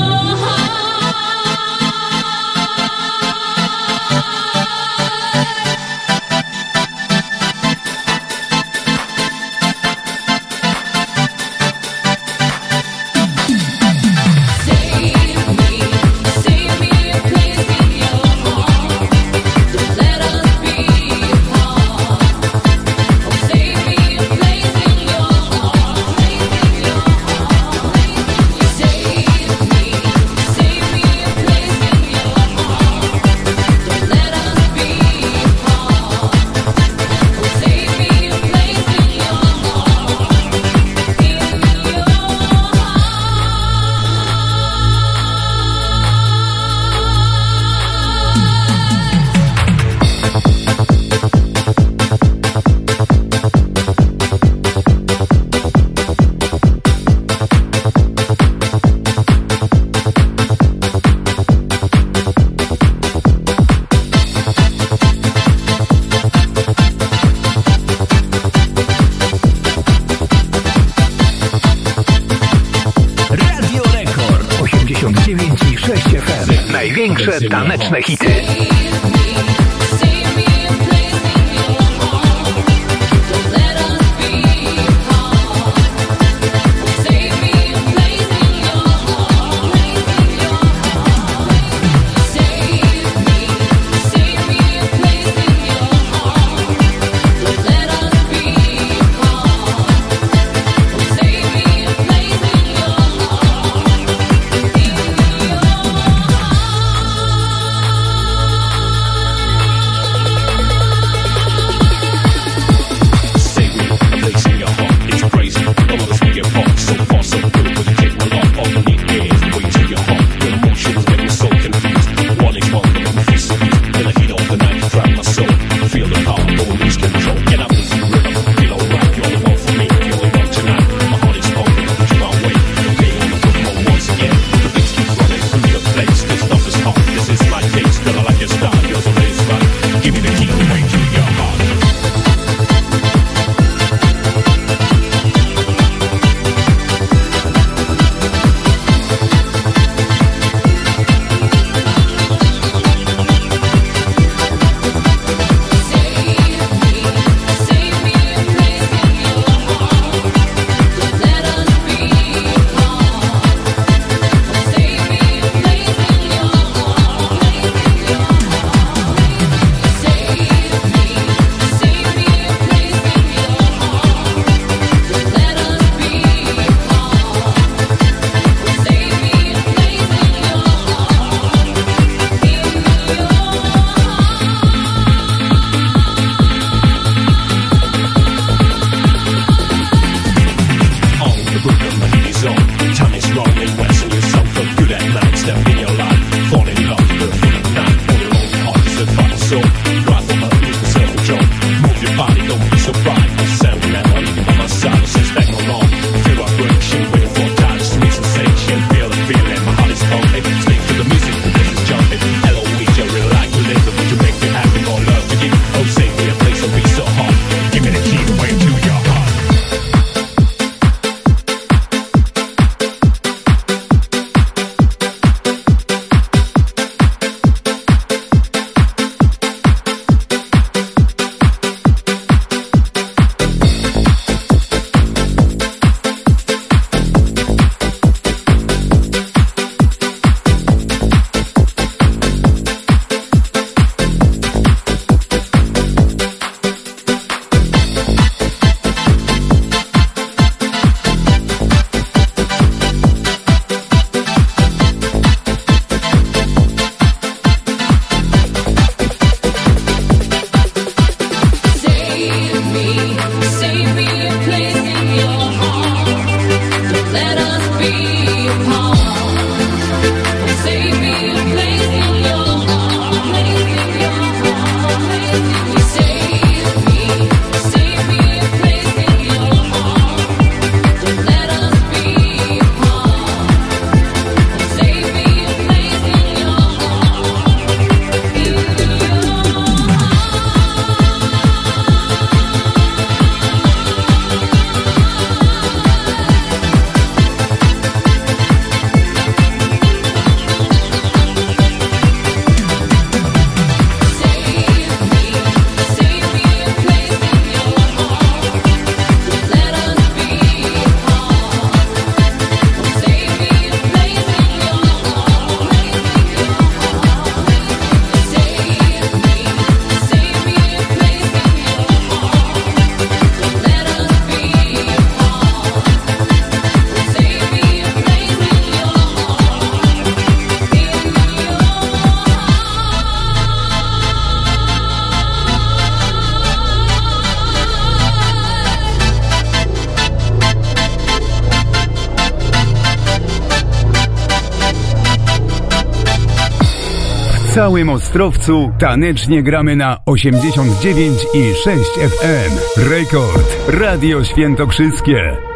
Speaker 31: całym Ostrowcu tanecznie gramy na 89 i 6 FM. Rekord Radio Świętokrzyskie.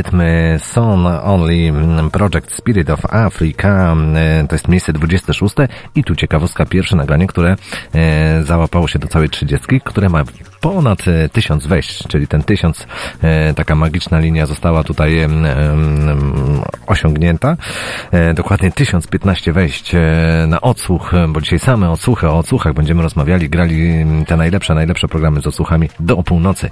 Speaker 4: Rytmy Son Only mm, Project Spirit of Africa e, to jest miejsce 26 i tu ciekawostka pierwsze nagranie, które e, załapało się do całej 30, które ma ponad e, 1000 wejść, czyli ten 1000 e, taka magiczna linia została tutaj osiągnięta. E, dokładnie 1015 wejść na odsłuch, bo dzisiaj same odsłuchy, o odsłuchach będziemy rozmawiali, grali te najlepsze, najlepsze programy z odsłuchami do północy.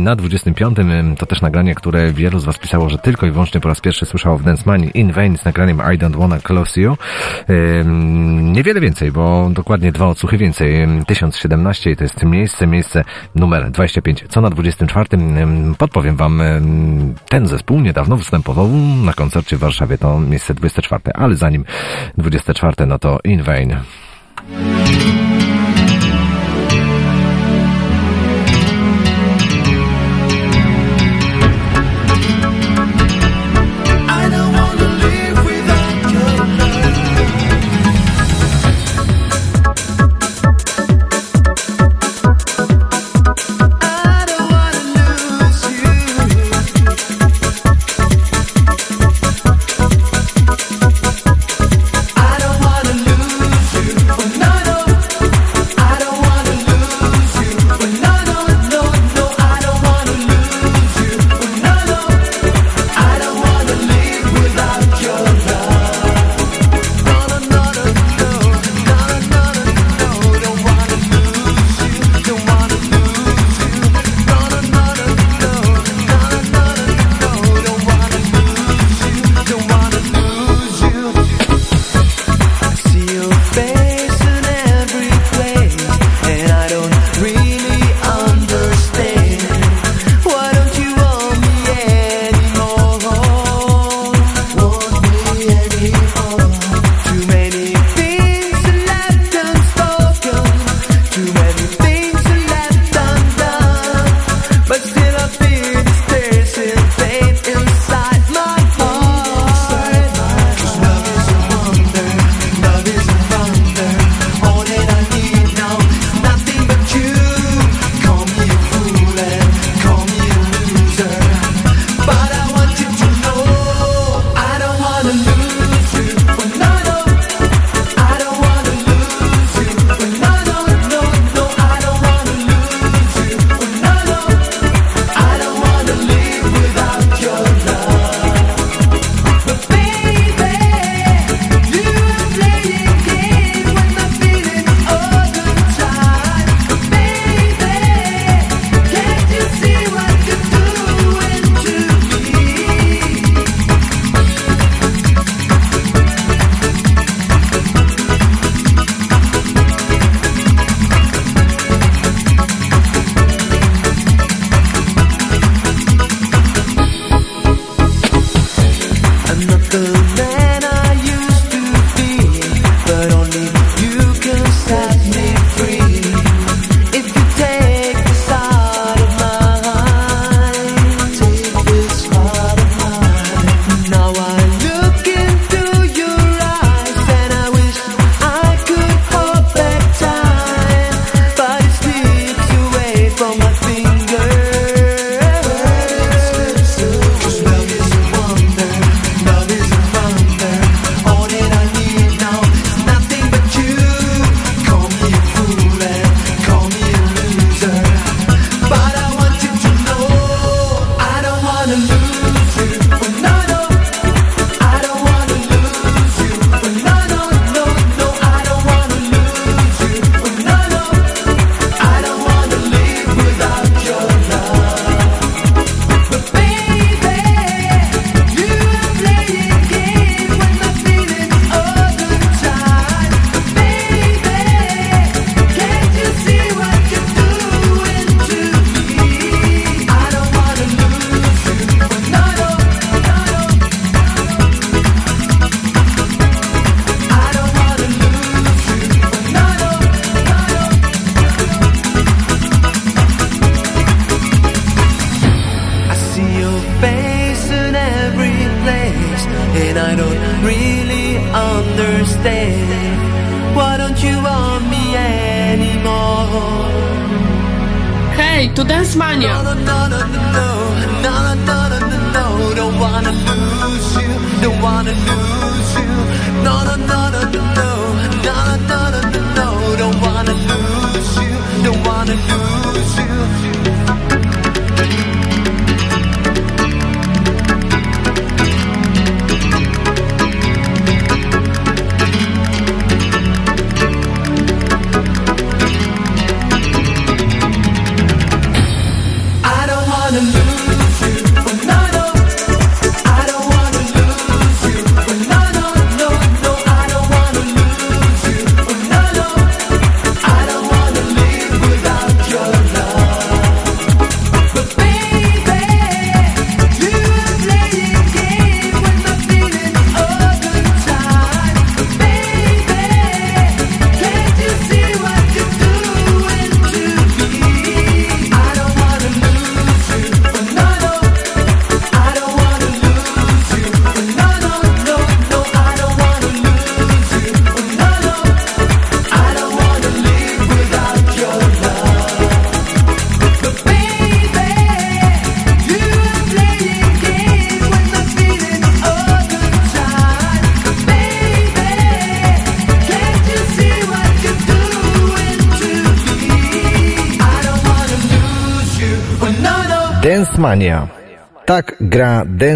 Speaker 4: Na 25 em, to też nagranie, które wielu z Was pisało, że tylko i wyłącznie po raz pierwszy słyszało w Dance Money In Vain z nagraniem I Don't Wanna Close You. Niewiele więcej, bo dokładnie dwa odsłuchy więcej. Em, 1017 to jest miejsce, miejsce numer 25. Co na 24? em, Podpowiem Wam, ten zespół niedawno występował na koncercie w Warszawie, to miejsce 24. Ale zanim 24, no to In Vain.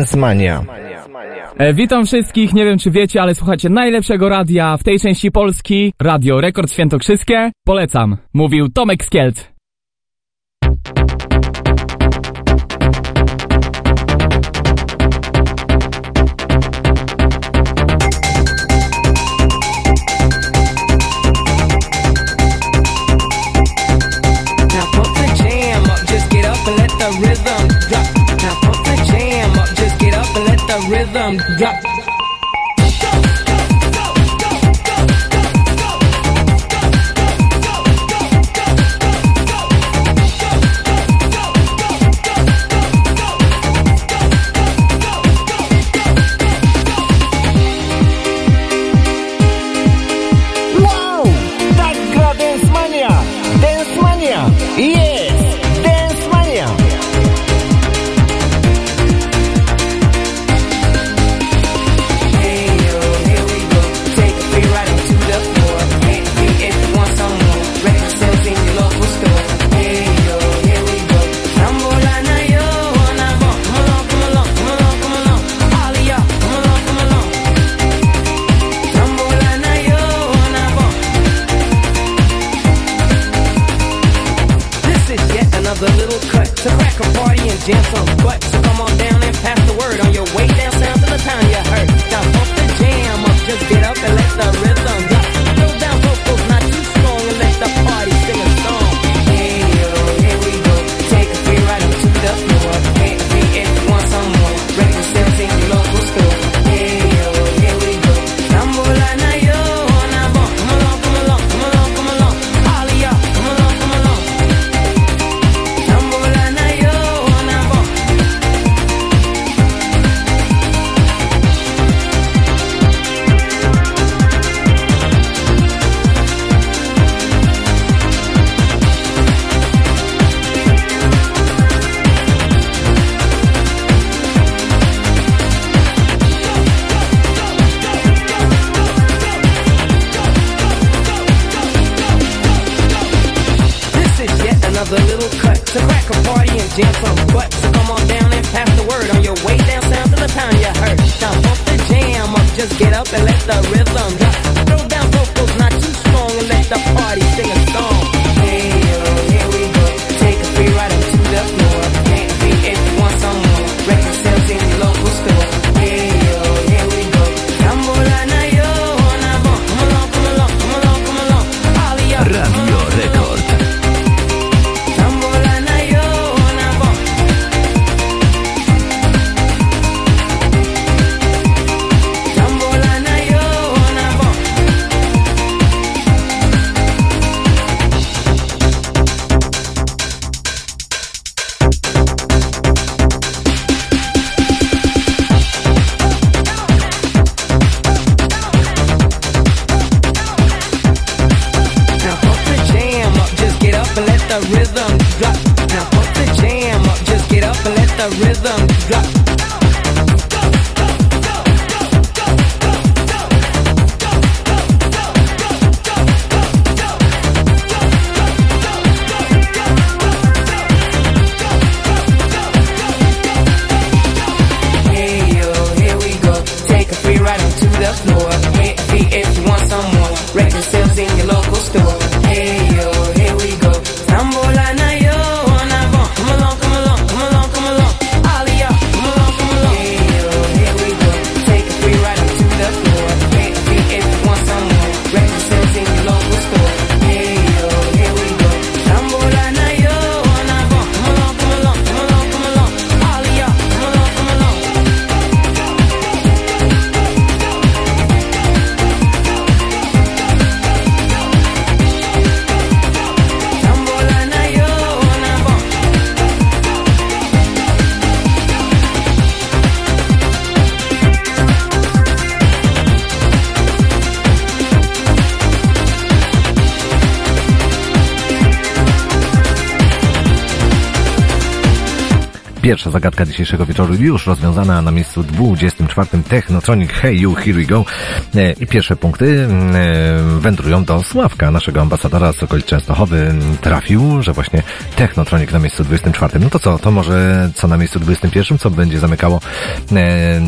Speaker 4: Densmania.
Speaker 32: E, witam wszystkich, nie wiem czy wiecie, ale słuchacie najlepszego radia w tej części Polski, Radio Rekord Świętokrzyskie. Polecam, mówił Tomek Skielc.
Speaker 33: time.
Speaker 34: Got zagadka dzisiejszego wieczoru już rozwiązana na miejscu 24 Technotronic Hey You, Here We Go. E, I pierwsze punkty e, wędrują do Sławka, naszego ambasadora z okolic Częstochowy. Trafił, że właśnie Technotronic na miejscu 24. No to co, to może co na miejscu 21, co będzie zamykało e,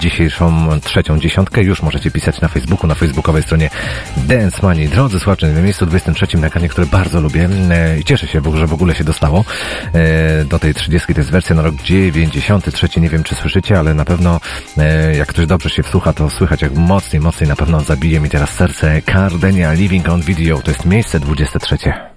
Speaker 34: dzisiejszą trzecią dziesiątkę. Już możecie pisać na Facebooku, na facebookowej stronie Dance Money. Drodzy słuchacze, na miejscu 23 nagranie, które bardzo lubię e, i cieszę się, że w ogóle się dostało e, do tej 30. To jest wersja na rok 93. Nie wiem, czy słyszycie, ale na pewno e, jak ktoś dobrze się wsłucha, to słychać jak mocniej, mocniej na pewno zabije mi teraz serce Cardenia Living on Video. To jest miejsce 23.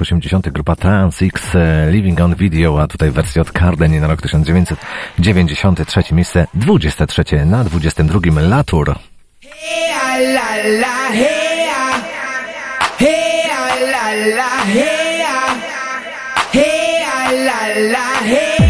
Speaker 4: latach 80. grupa Trans X e, Living on Video, a tutaj wersja od Cardeni na rok 1993, miejsce 23 na 22 Latur.
Speaker 35: Hey, la, la, hey, hey, la, la, hey, hey, la, la, hey.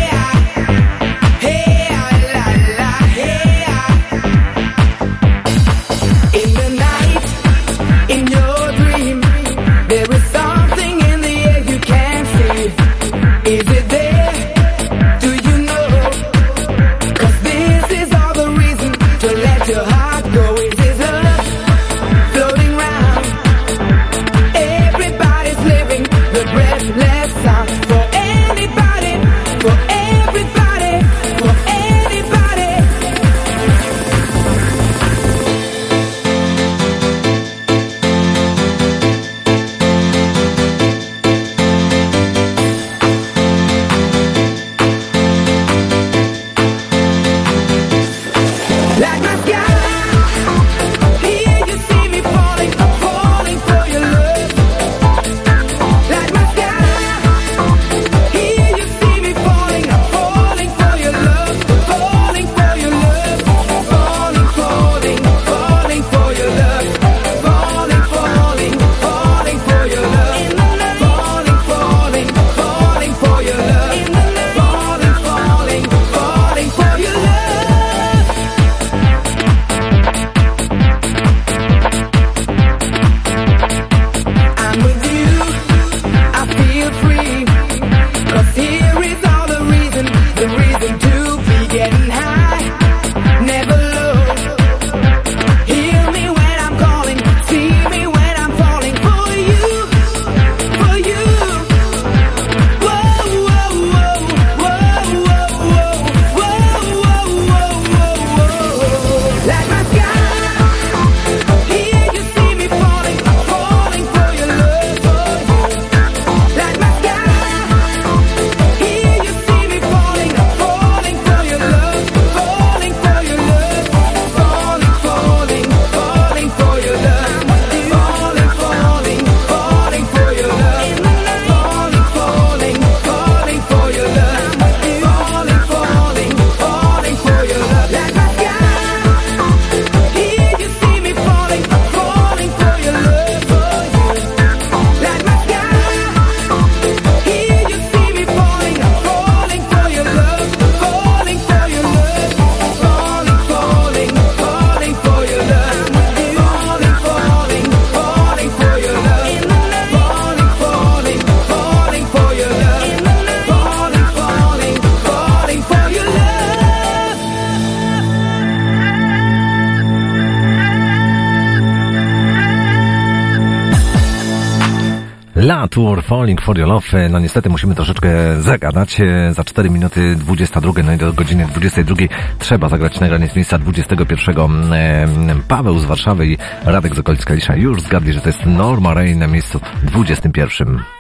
Speaker 4: Tour Falling for Your Love. No niestety musimy troszeczkę zagadać. E, za 4 minuty 22, no i do godziny 22 trzeba zagrać nagranie z miejsca 21. E, Paweł z Warszawy i Radek z okolic Kalisza już zgadli, że to jest Norma Rain na miejscu 21.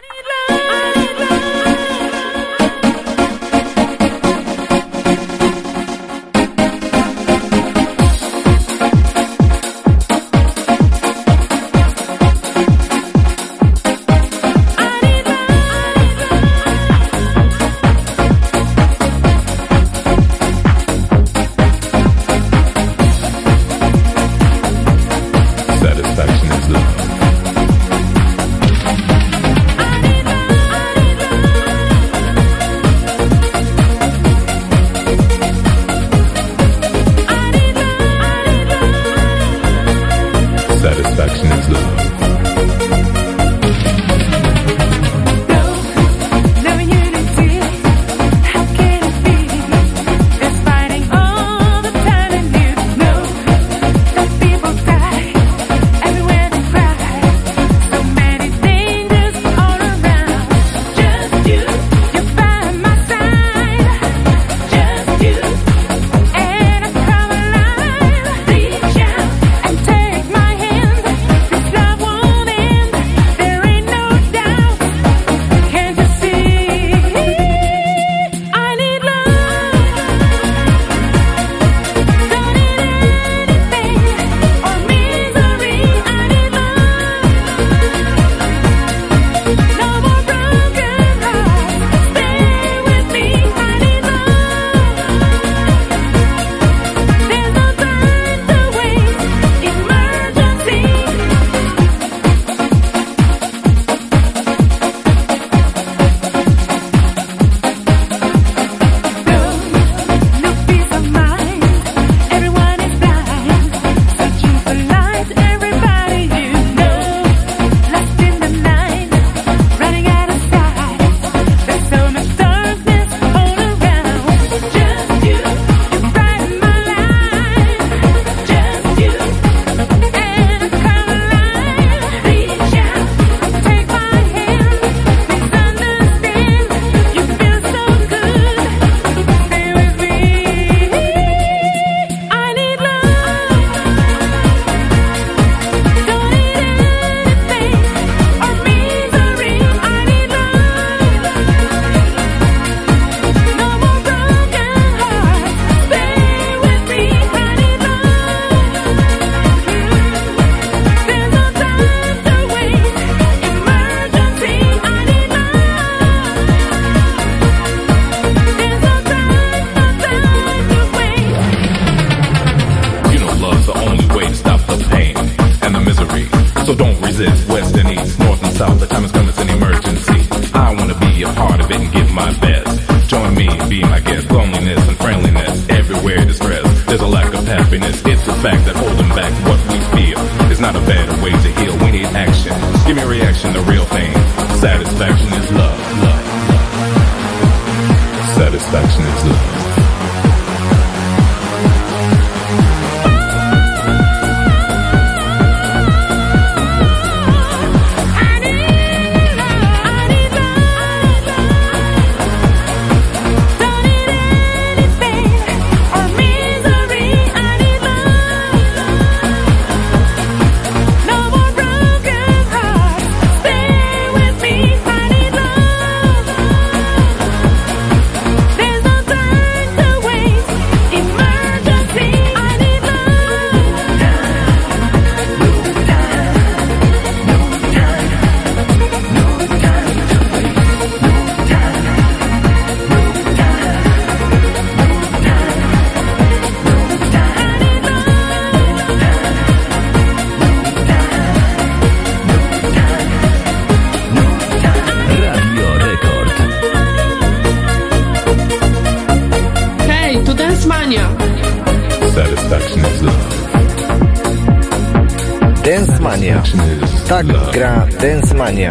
Speaker 36: Tak gra Dance Mania.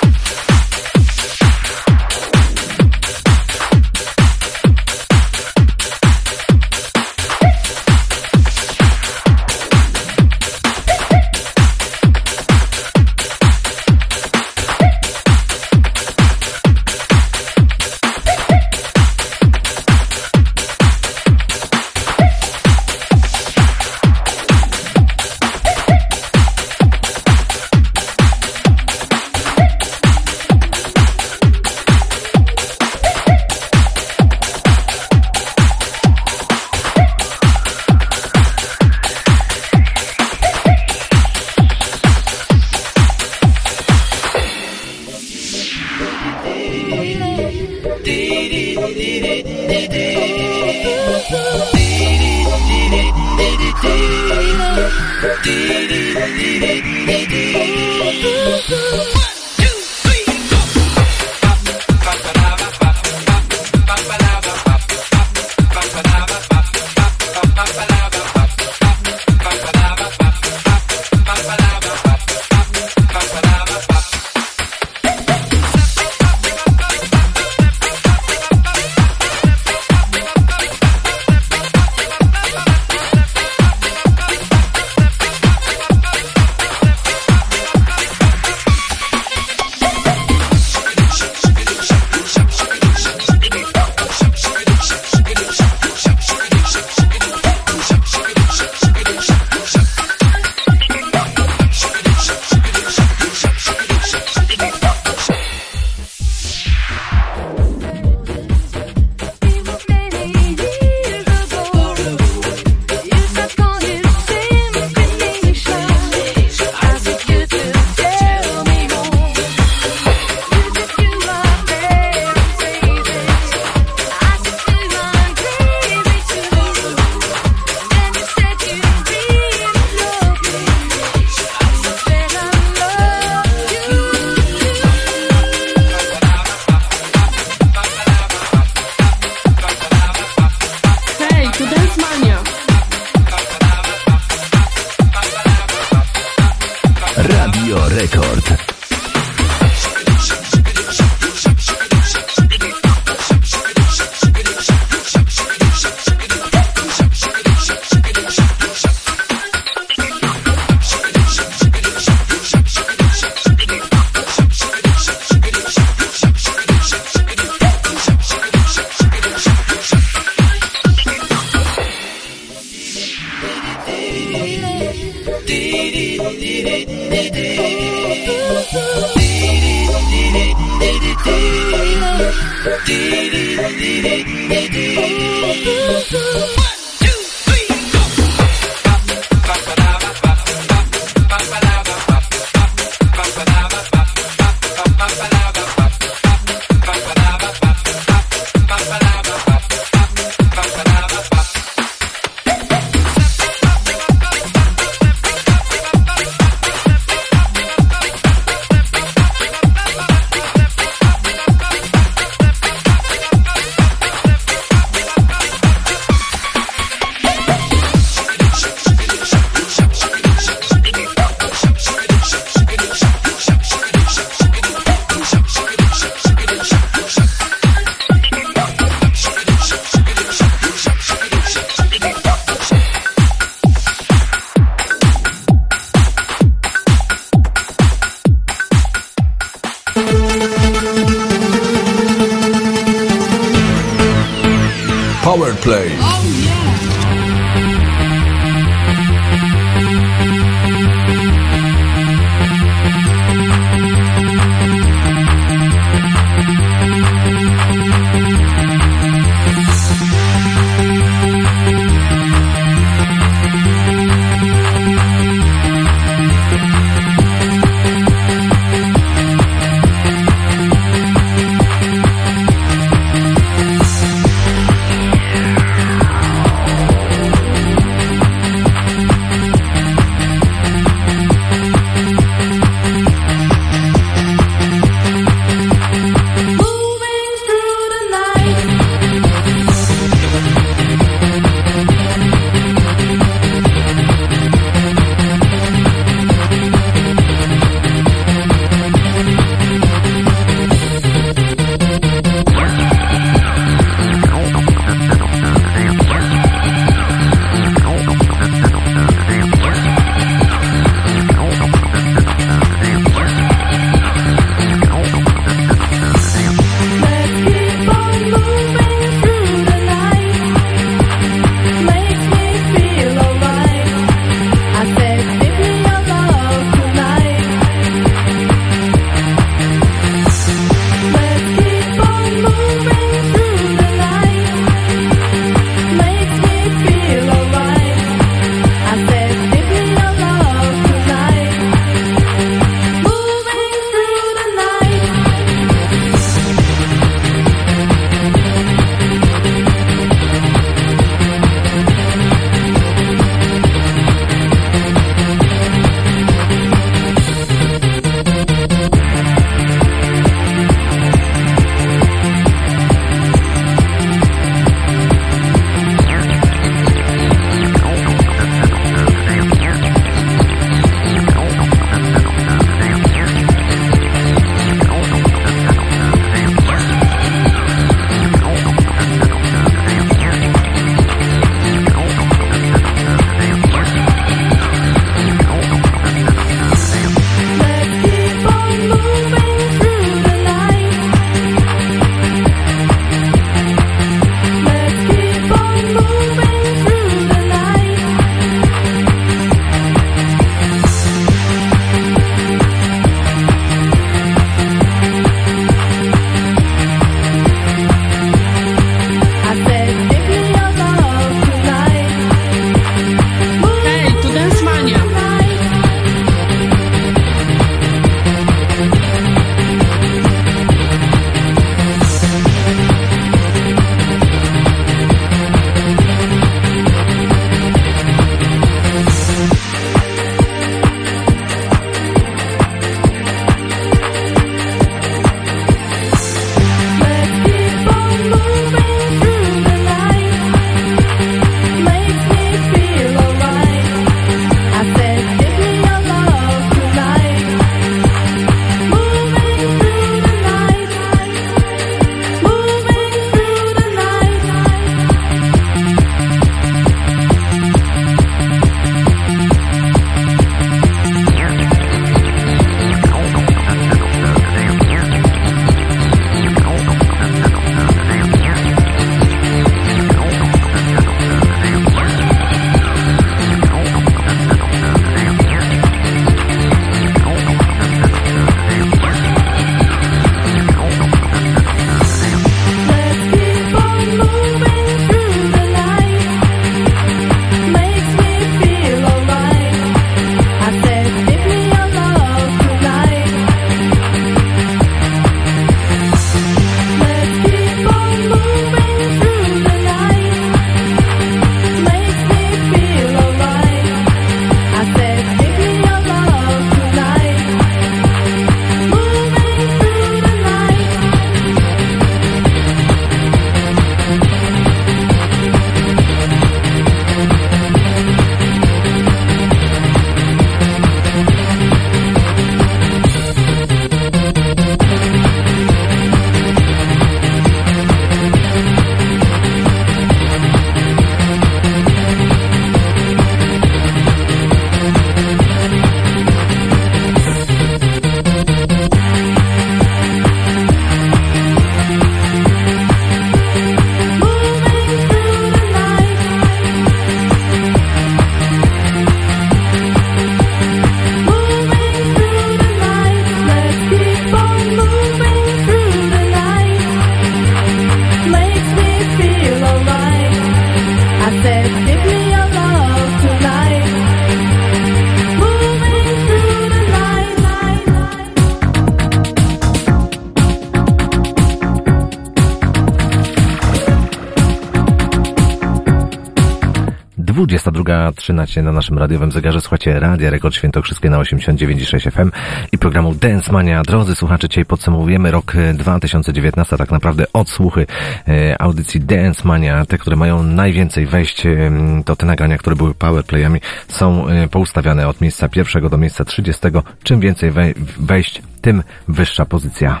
Speaker 4: 22.13 na naszym radiowym zegarze. Słuchacie Radia Rekord Świętokrzyskie na 89,6 FM i programu Dance Mania. Drodzy słuchacze, dzisiaj podsumowujemy rok e, 2019, tak naprawdę odsłuchy e, audycji Dance Mania. Te, które mają najwięcej wejść, e, to te nagrania, które były powerplayami, są e, poustawiane od miejsca pierwszego do miejsca 30. Czym więcej wej- wejść, tym wyższa pozycja.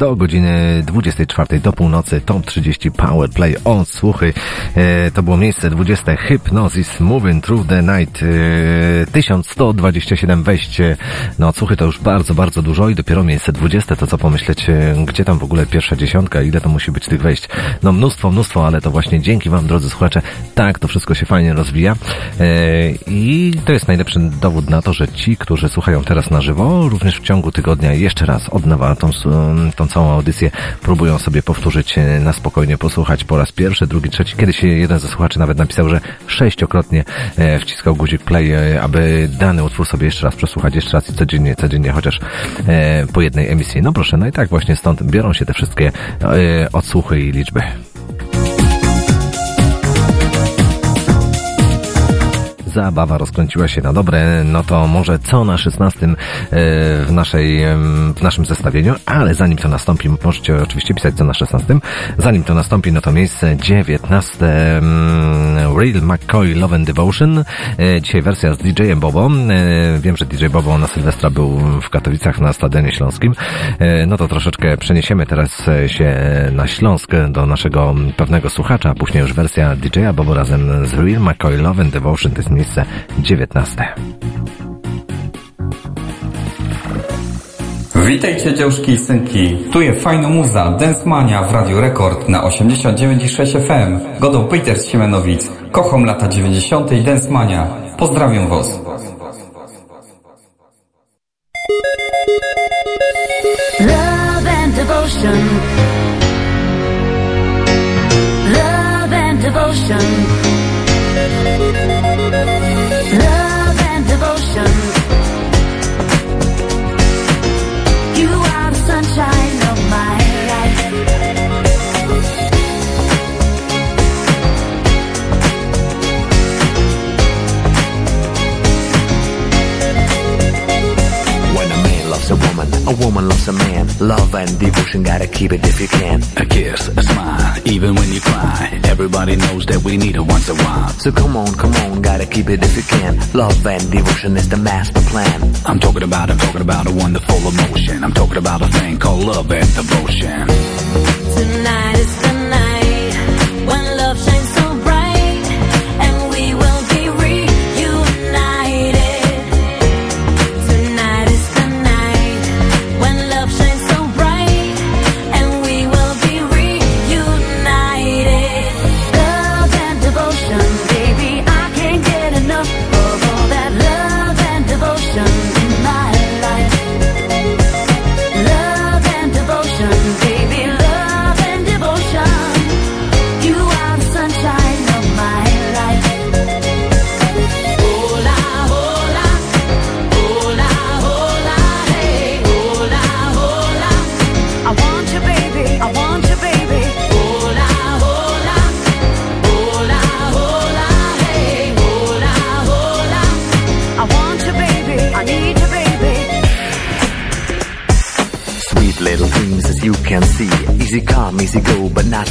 Speaker 4: Do godziny 24 do północy Top 30 Power Play odsłuchy. E, to było miejsce 20 Hypnosis Moving Through the Night. E, 1127 wejść e, na odsłuchy to już bardzo, bardzo dużo i dopiero miejsce 20 to co pomyśleć, e, gdzie tam w ogóle pierwsza dziesiątka, ile to musi być tych wejść. No mnóstwo, mnóstwo, ale to właśnie dzięki Wam drodzy słuchacze, tak to wszystko się fajnie rozwija e, i to jest najlepszy dowód na to, że ci, którzy słuchają teraz na żywo, również w ciągu tygodnia jeszcze raz od nowa tą, tą całą audycję próbują sobie powtórzyć e, na spokojnie, posłuchać po raz pierwszy, drugi, trzeci. Kiedyś jeden ze słuchaczy nawet napisał, że sześciokrotnie e, wciskał guzik play, aby dany utwór sobie jeszcze raz przesłuchać, jeszcze raz i codziennie, codziennie, chociaż po jednej emisji. No proszę, no i tak właśnie stąd biorą się te wszystkie odsłuchy i liczby. Zabawa rozkręciła się na dobre, no to może co na 16 e, w naszej, w naszym zestawieniu, ale zanim to nastąpi, możecie oczywiście pisać co na 16. Zanim to nastąpi, no to miejsce 19 em, Real McCoy Love and Devotion. E, Dzisiaj wersja z DJ-em Bobo. E, Wiem, że DJ Bobo na Sylwestra był w Katowicach na Stadionie Śląskim. E, No to troszeczkę przeniesiemy teraz się na Śląsk do naszego pewnego słuchacza, a później już wersja DJ-a Bobo razem z Real McCoy Love and Devotion. To jest miejsce 19.
Speaker 37: Witajcie dziewczki i synki. Tu jest fajna muza, Dance Mania w Radiu Rekord na 89,6 FM. Godą Peter z Siemenowic. Kocham lata 90. i Dance Mania. Pozdrawiam was.
Speaker 38: Keep it if you can.
Speaker 8: A kiss, a smile, even when you cry. Everybody knows that we need it once a while.
Speaker 38: So come on, come on, gotta keep it if you can. Love and devotion is the master plan.
Speaker 8: I'm talking about, I'm talking about a wonderful emotion. I'm talking about a thing called love and devotion.
Speaker 39: Tonight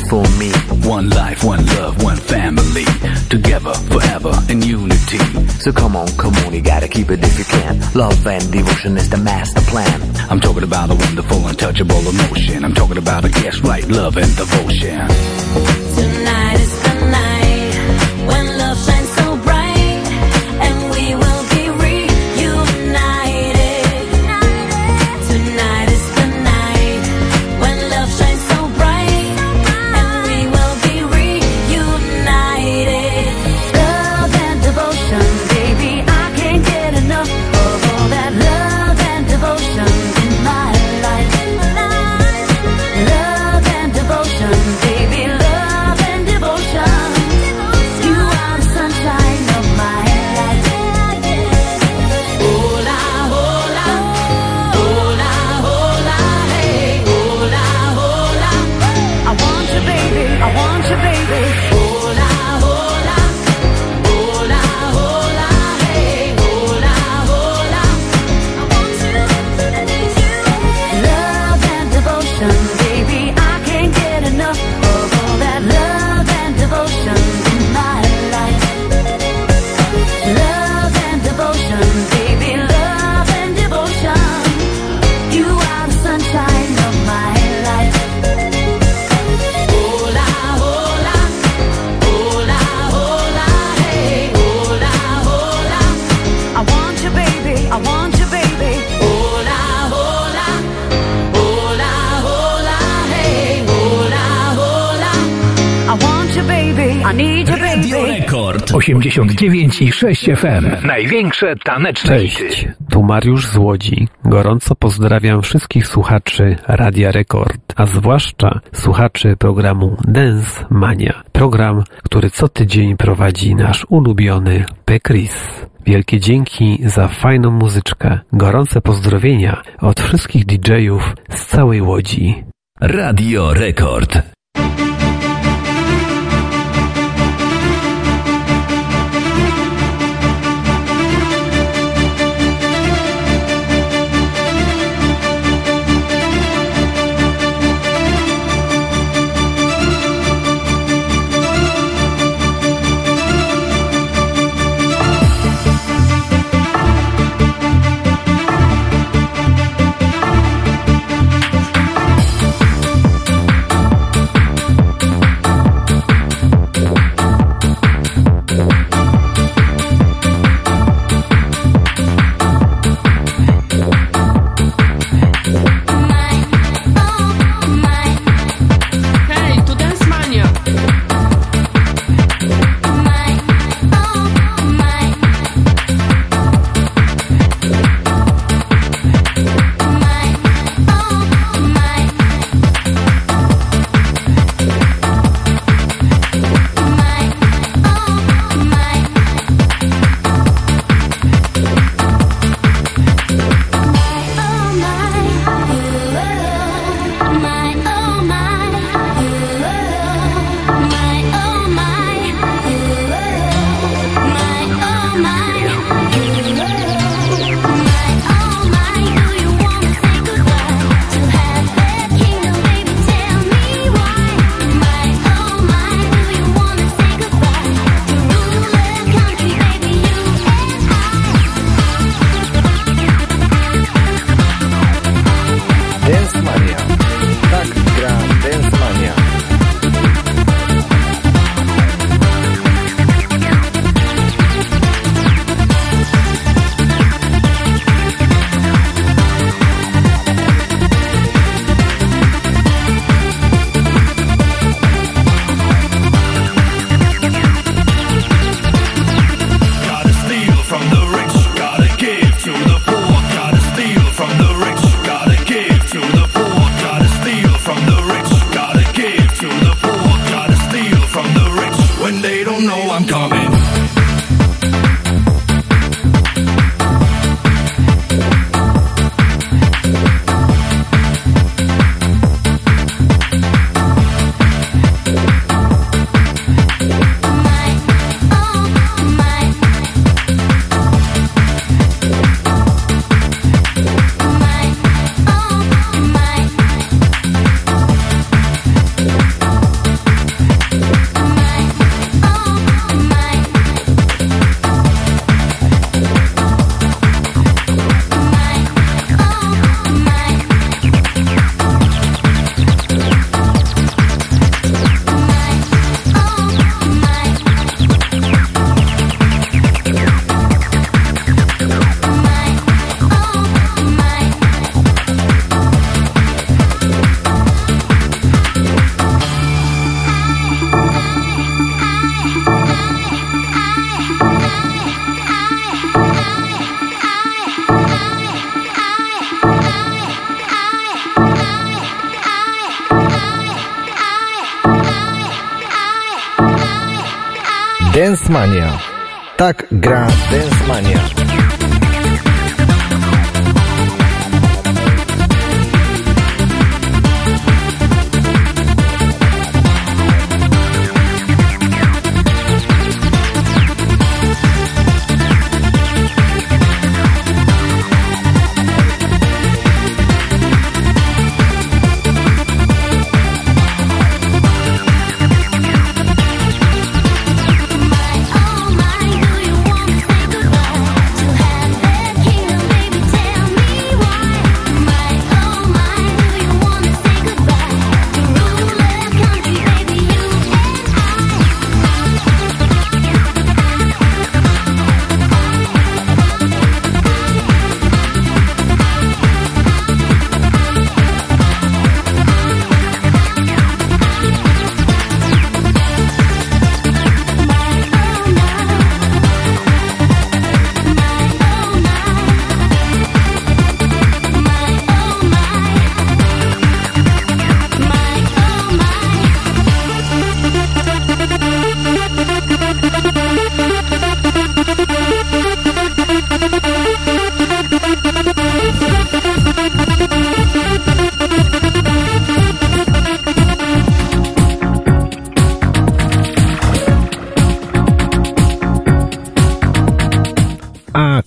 Speaker 38: for me.
Speaker 8: One life, one love, one family. Together, forever, in unity.
Speaker 38: So come on, come on, you gotta keep it if you can. Love and devotion is the master plan.
Speaker 8: I'm talking about a wonderful, untouchable emotion. I'm talking about a yes, right, love and devotion.
Speaker 40: 89 i 6 FM. Największe taneczne hity.
Speaker 41: Cześć, tu Mariusz z Łodzi. Gorąco pozdrawiam wszystkich słuchaczy Radia Rekord, a zwłaszcza słuchaczy programu Dance Mania. Program, który co tydzień prowadzi nasz ulubiony Pekris. Wielkie dzięki za fajną muzyczkę. Gorące pozdrowienia od wszystkich DJ-ów z całej Łodzi.
Speaker 39: Radio Rekord.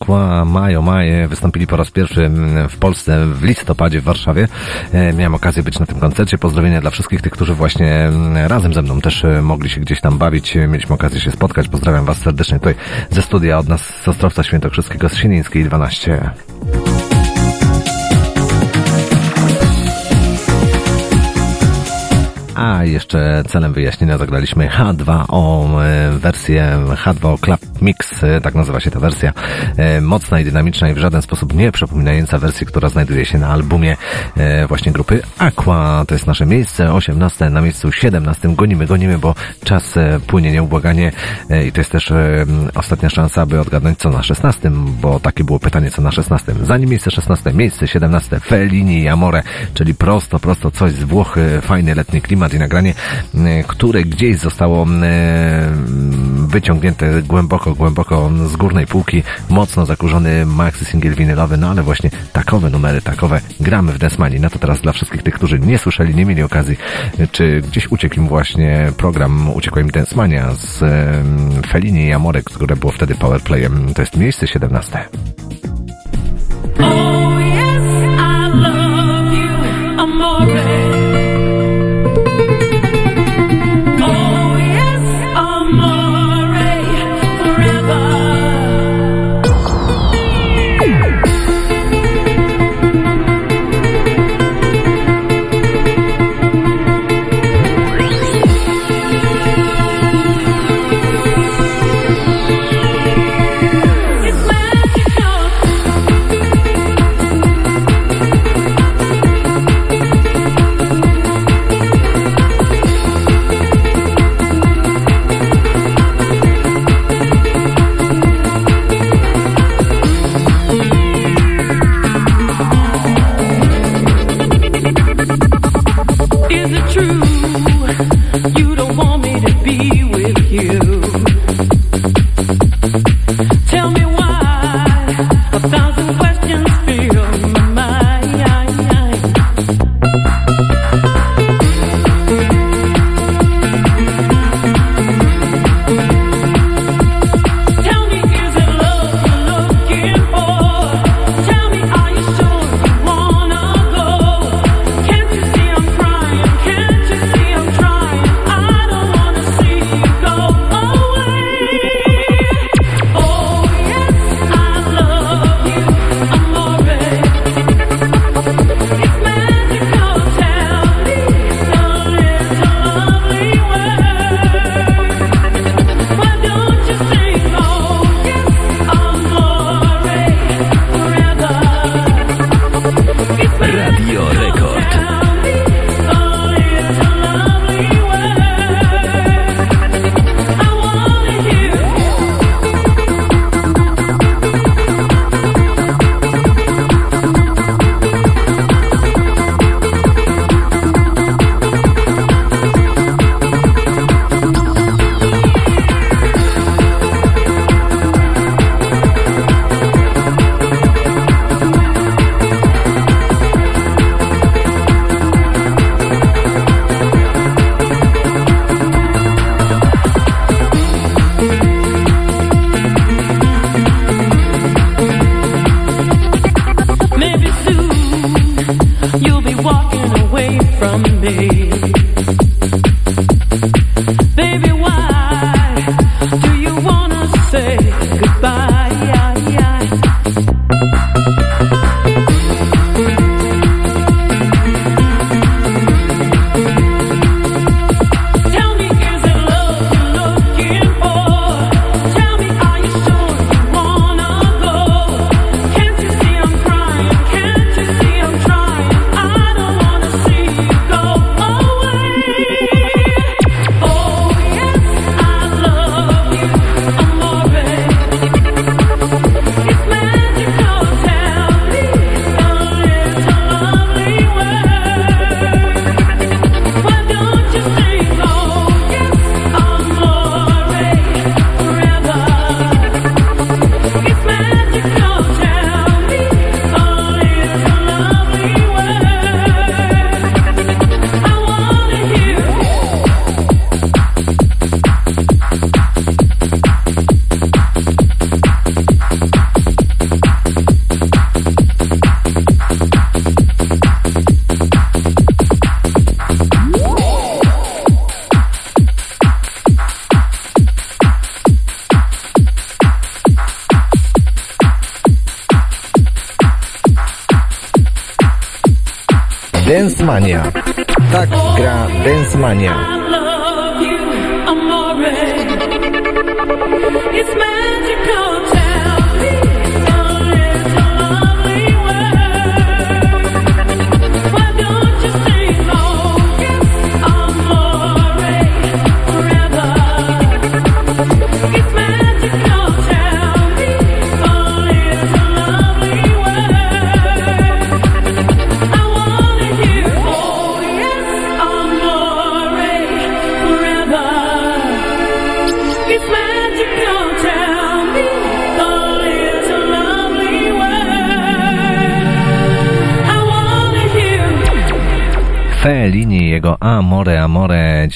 Speaker 4: Aqua Majo Maje wystąpili po raz pierwszy mm, w Polsce w listopadzie w Warszawie. E, Miałem okazję być na tym koncercie. Pozdrowienia dla wszystkich tych, którzy właśnie mm, razem ze mną też e, mogli się gdzieś tam bawić. E, Mieliśmy okazję się spotkać. Pozdrawiam Was serdecznie tutaj ze studia od nas z Ostrowca Świętokrzyskiego z Sienińskiej 12. A jeszcze celem wyjaśnienia zagraliśmy H2O e, wersję H2O Club Mix, e, tak nazywa się ta wersja, e, mocna i dynamiczna i w żaden sposób nie przypominająca wersji, która znajduje się na albumie e, właśnie grupy Aqua. To jest nasze miejsce 18, na miejscu 17 gonimy, gonimy, bo czas płynie nieubłaganie i to jest też ostatnia szansa, aby odgadnąć co na 16, bo takie było pytanie co na 16. Zanim miejsce 16, miejsce 17 Fellini i Amore, czyli prosto, prosto coś z Włoch, fajny letni klimat i nagranie, które gdzieś zostało wyciągnięte głęboko, głęboko z górnej półki, mocno zakurzony maxi singiel winylowy, no ale właśnie takowe numery, takowe gramy w Desmani. No to teraz dla wszystkich tych, którzy nie słyszeli, nie mieli okazji, czy gdzieś uciekł im właśnie program, uciekła im Desmania z Felini i Amore, które było wtedy powerplayem. To jest miejsce 17.
Speaker 39: Oh yes, I love you, amore.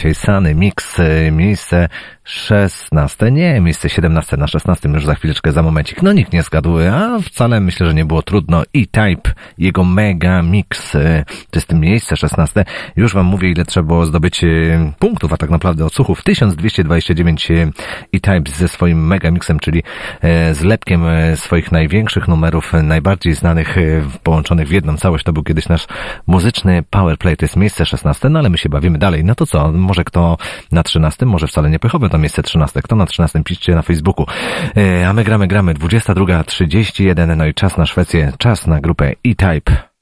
Speaker 4: Dzisiaj Sany Mix, y, miejsce 16, nie, miejsce 17 na 16, już za chwileczkę, za momencik. No nikt nie zgadł, a wcale myślę, że nie było trudno. E-Type, jego Mega Mix, to jest miejsce 16. Już wam mówię, ile trzeba było zdobyć y, punktów, a tak naprawdę odsłuchów. 1229 y, E-Type ze swoim Mega Mixem, czyli e, zlepkiem e, swoich największych numerów, e, najbardziej znanych, e, połączonych w jedną całość. To był kiedyś nasz muzyczny powerplay, to jest miejsce 16, no ale my się bawimy dalej. No to co, może kto na 13, może wcale nie pechowe to miejsce 13. Kto na 13 piszcie na Facebooku. E, a my gramy, gramy 22.31, no i czas na Szwecję, czas na grupę E-Type.
Speaker 42: type.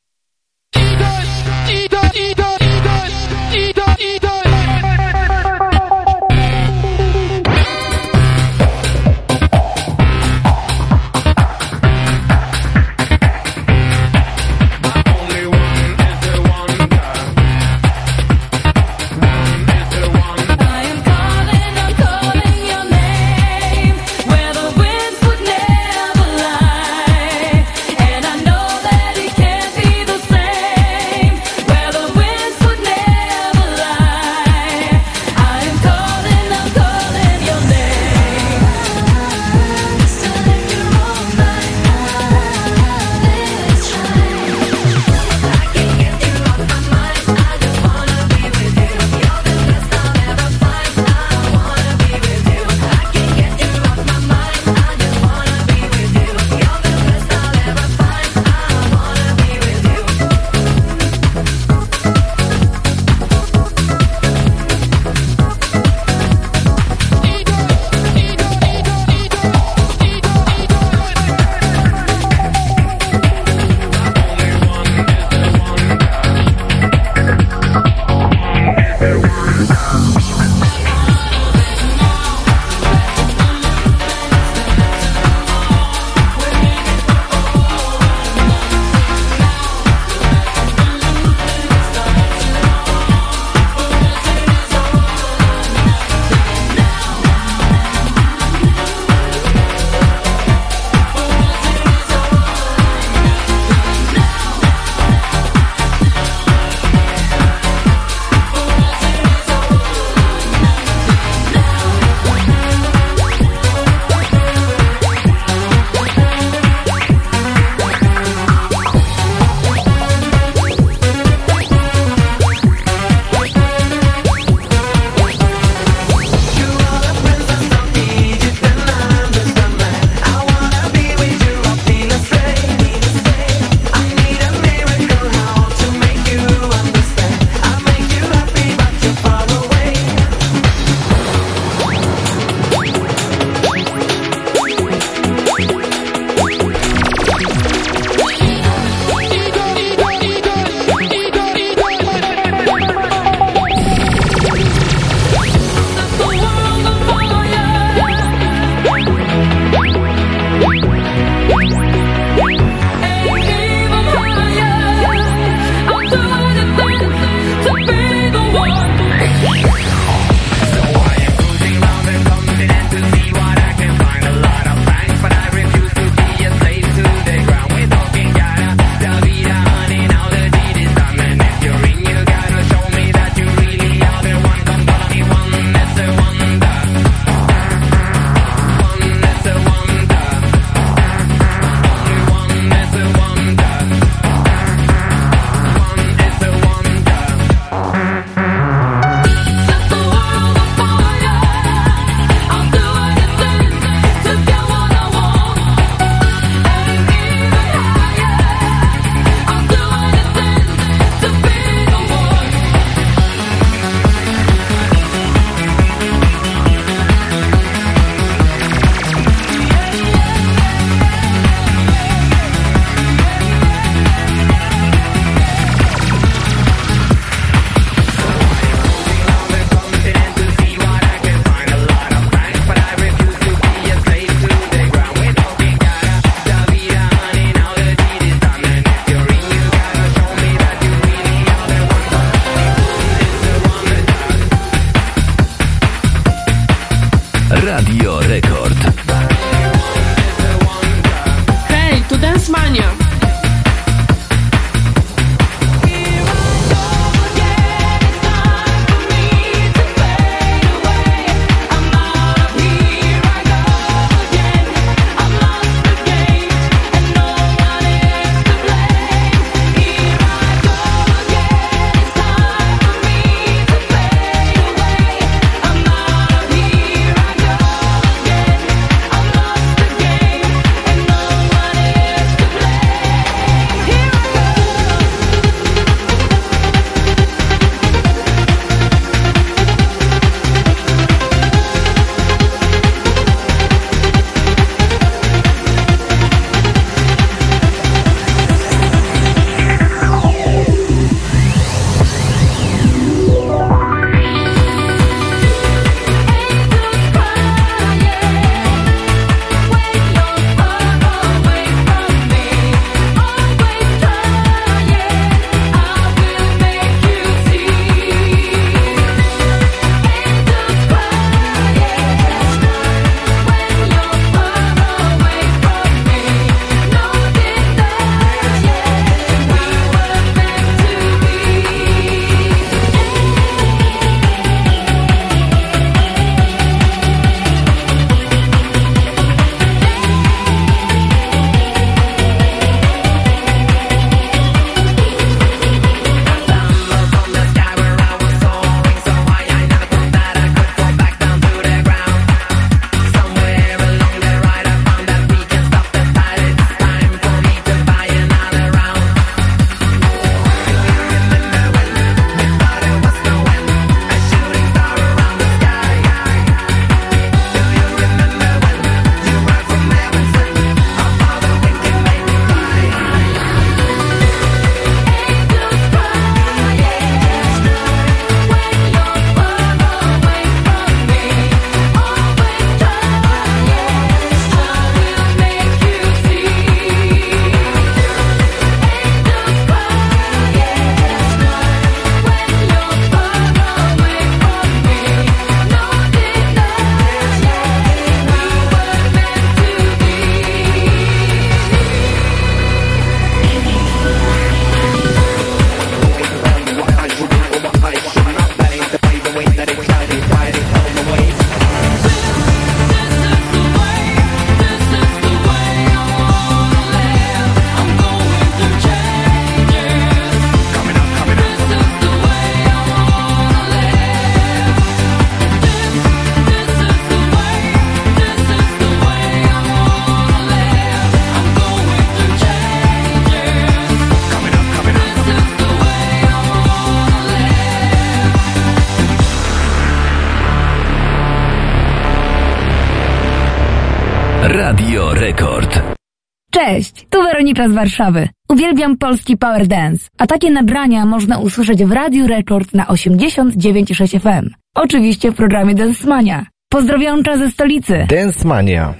Speaker 42: Weronika z Warszawy. Uwielbiam polski power dance, a takie nagrania można usłyszeć w Radiu Rekord na 89,6 FM. Oczywiście w programie Dance Mania. Pozdrowioncza ze stolicy.
Speaker 11: Dance Mania.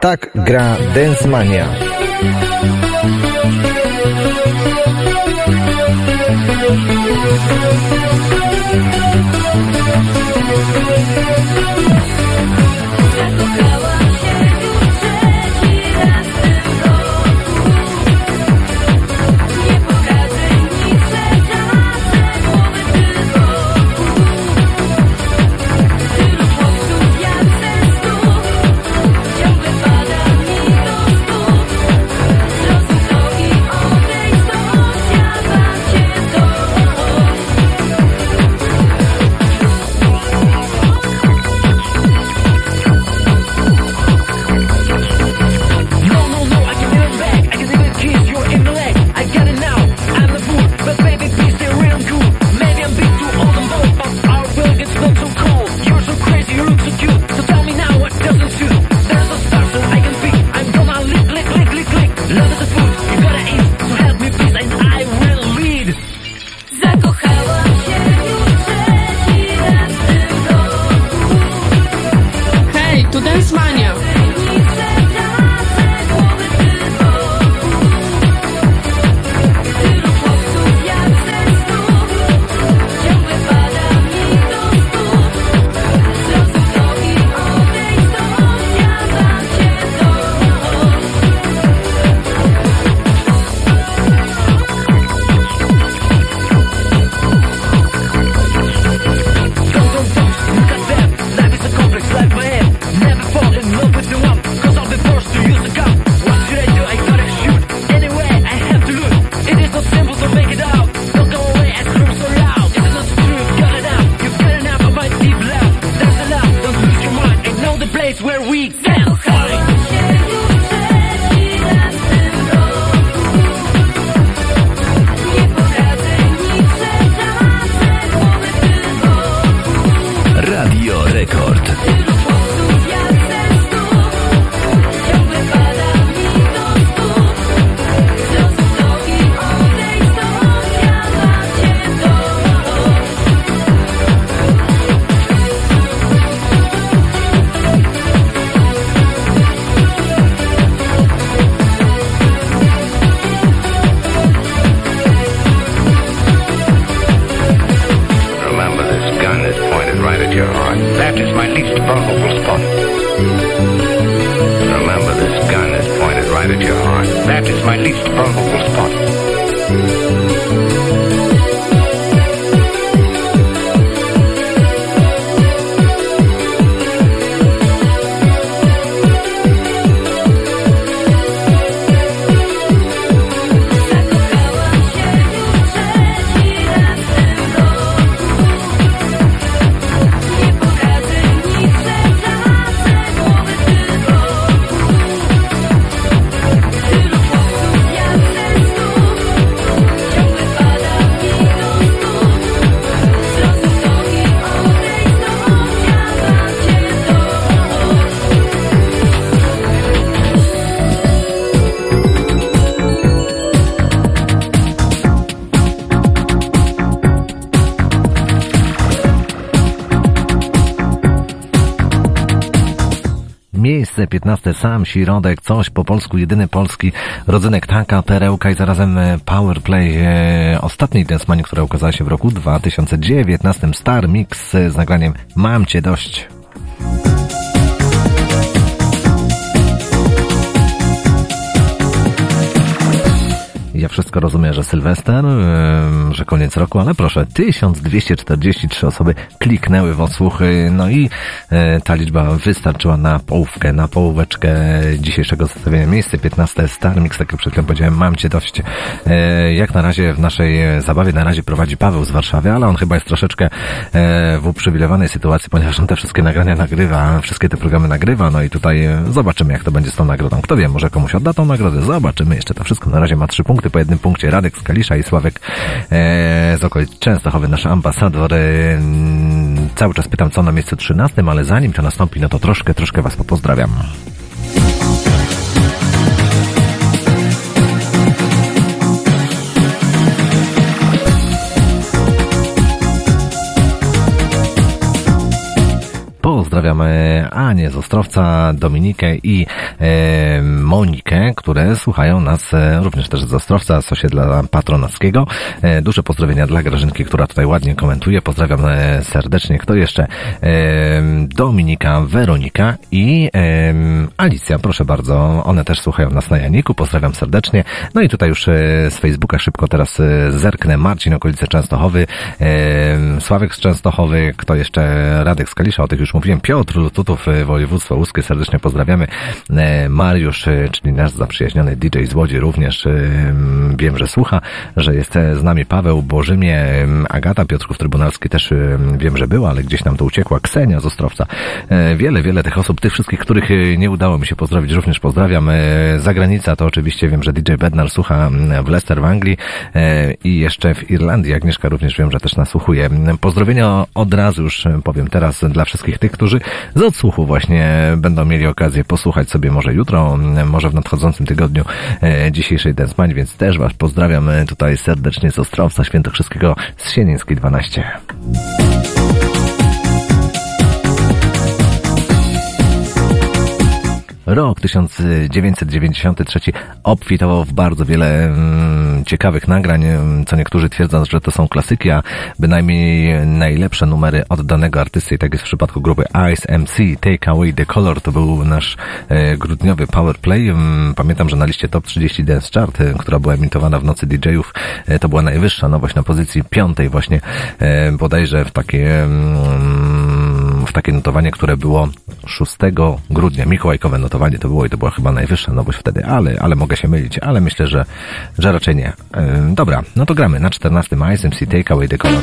Speaker 11: Tak gra Dance Mania.
Speaker 4: 15 sam środek, coś po polsku, jedyny polski rodzynek, taka perełka i zarazem e, powerplay e, ostatniej Densmanii, która ukazała się w roku 2019. Star Mix e, z nagraniem Mam Cię Dość. Ja wszystko rozumiem, że Sylwester, em, że koniec roku, ale proszę, 1243 osoby kliknęły w odsłuchy, no i e, ta liczba wystarczyła na połówkę, na połóweczkę dzisiejszego zestawienia. Miejsce 15 Star Mix, tak jak przed chwilą powiedziałem, mam cię dość. E, jak na razie w naszej e, zabawie na razie prowadzi Paweł z Warszawy, ale on chyba jest troszeczkę e, w uprzywilejowanej sytuacji, ponieważ on te wszystkie nagrania nagrywa, wszystkie te programy nagrywa, no i tutaj e, zobaczymy, jak to będzie z tą nagrodą. Kto wie, może komuś odda tą nagrodę, zobaczymy jeszcze to wszystko. Na razie ma trzy punkty po jednym punkcie. Radek z Kalisza i Sławek e, z okolic Częstochowy, nasz ambasador cały czas pytam, co na miejscu 13, ale zanim to nastąpi, no to troszkę, troszkę Was popozdrawiam. Pozdrawiamy Anię z Ostrowca, Dominikę i Monikę, które słuchają nas e, również też z Ostrowca, z osiedla patronackiego. E, duże pozdrowienia dla Grażynki, która tutaj ładnie komentuje. Pozdrawiam e, serdecznie. Kto jeszcze? E, Dominika, Weronika i e, Alicja, proszę bardzo. One też słuchają nas na Janiku. Pozdrawiam serdecznie. No i tutaj już e, z Facebooka szybko teraz e, zerknę. Marcin, okolice Częstochowy, e, Sławek z Częstochowy, kto jeszcze? Radek z Kalisza, o tych już mówiłem. Piotr Lututów, e, województwo łuskie, serdecznie pozdrawiamy. Mariusz, e, czyli nasz zaprzyjaźniony DJ z Łodzi również e, wiem, że słucha, że jest e, z nami Paweł Bożymie, Agata Piotrków Trybunalski też wiem, że była, ale gdzieś nam to uciekła. Ksenia z Ostrowca. Wiele, wiele tych osób, tych wszystkich, których nie udało mi się pozdrowić, również pozdrawiam. Zagranica to oczywiście wiem, że DJ Bednar słucha w Leicester w Anglii i jeszcze w Irlandii. Agnieszka również wiem, że też nasłuchuje. Pozdrowienia od razu już powiem teraz dla wszystkich tych, którzy z odsłuchu właśnie będą mieli okazję posłuchać sobie może jutro, m, może w nadchodzącym tygodniu e, dzisiejszej Dance więc też Was pozdrawiam e, tutaj serdecznie z Ostrowca Świętokrzyskiego z Sienińskiej 12. Rok 1993 obfitował w bardzo wiele mm, ciekawych nagrań, mm, co niektórzy twierdzą, że to są klasyki, a bynajmniej najlepsze numery od danego artysty. I tak jest w przypadku grupy Ice MC, Take Away the Color, to był nasz e, grudniowy power play. Mm, Pamiętam, że na liście Top 30 Dance Chart, e, która była emitowana w nocy DJ-ów, e, to była najwyższa nowość na pozycji piątej właśnie, bodajże w takie mm, w takie notowanie, które było 6 grudnia. Mikołajkowe notowanie to było i to była chyba najwyższa nowość wtedy, ale, ale mogę się mylić, ale myślę, że, że raczej nie. Ym, dobra, no to gramy na 14 Ice MC Take Away the Color.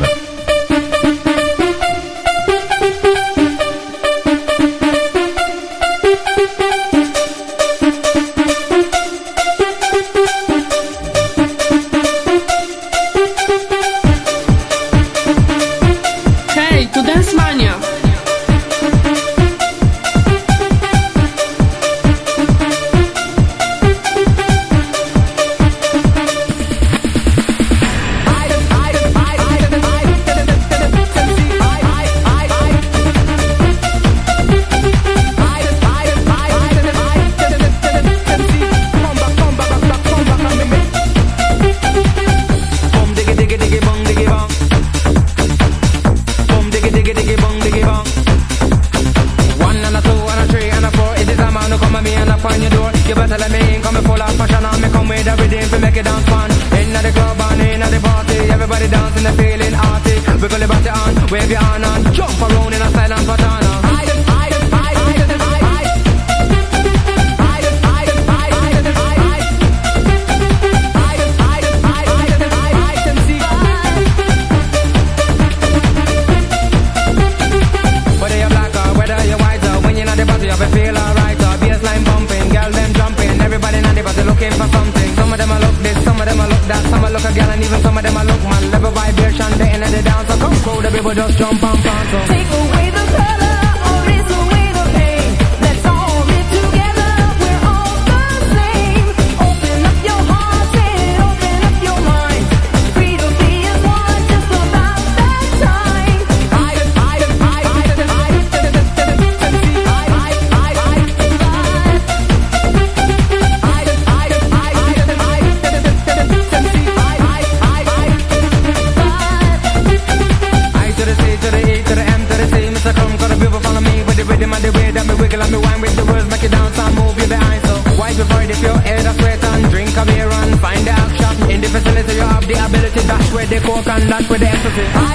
Speaker 43: Just jump and bounce. With the coke and dash with the ecstasy.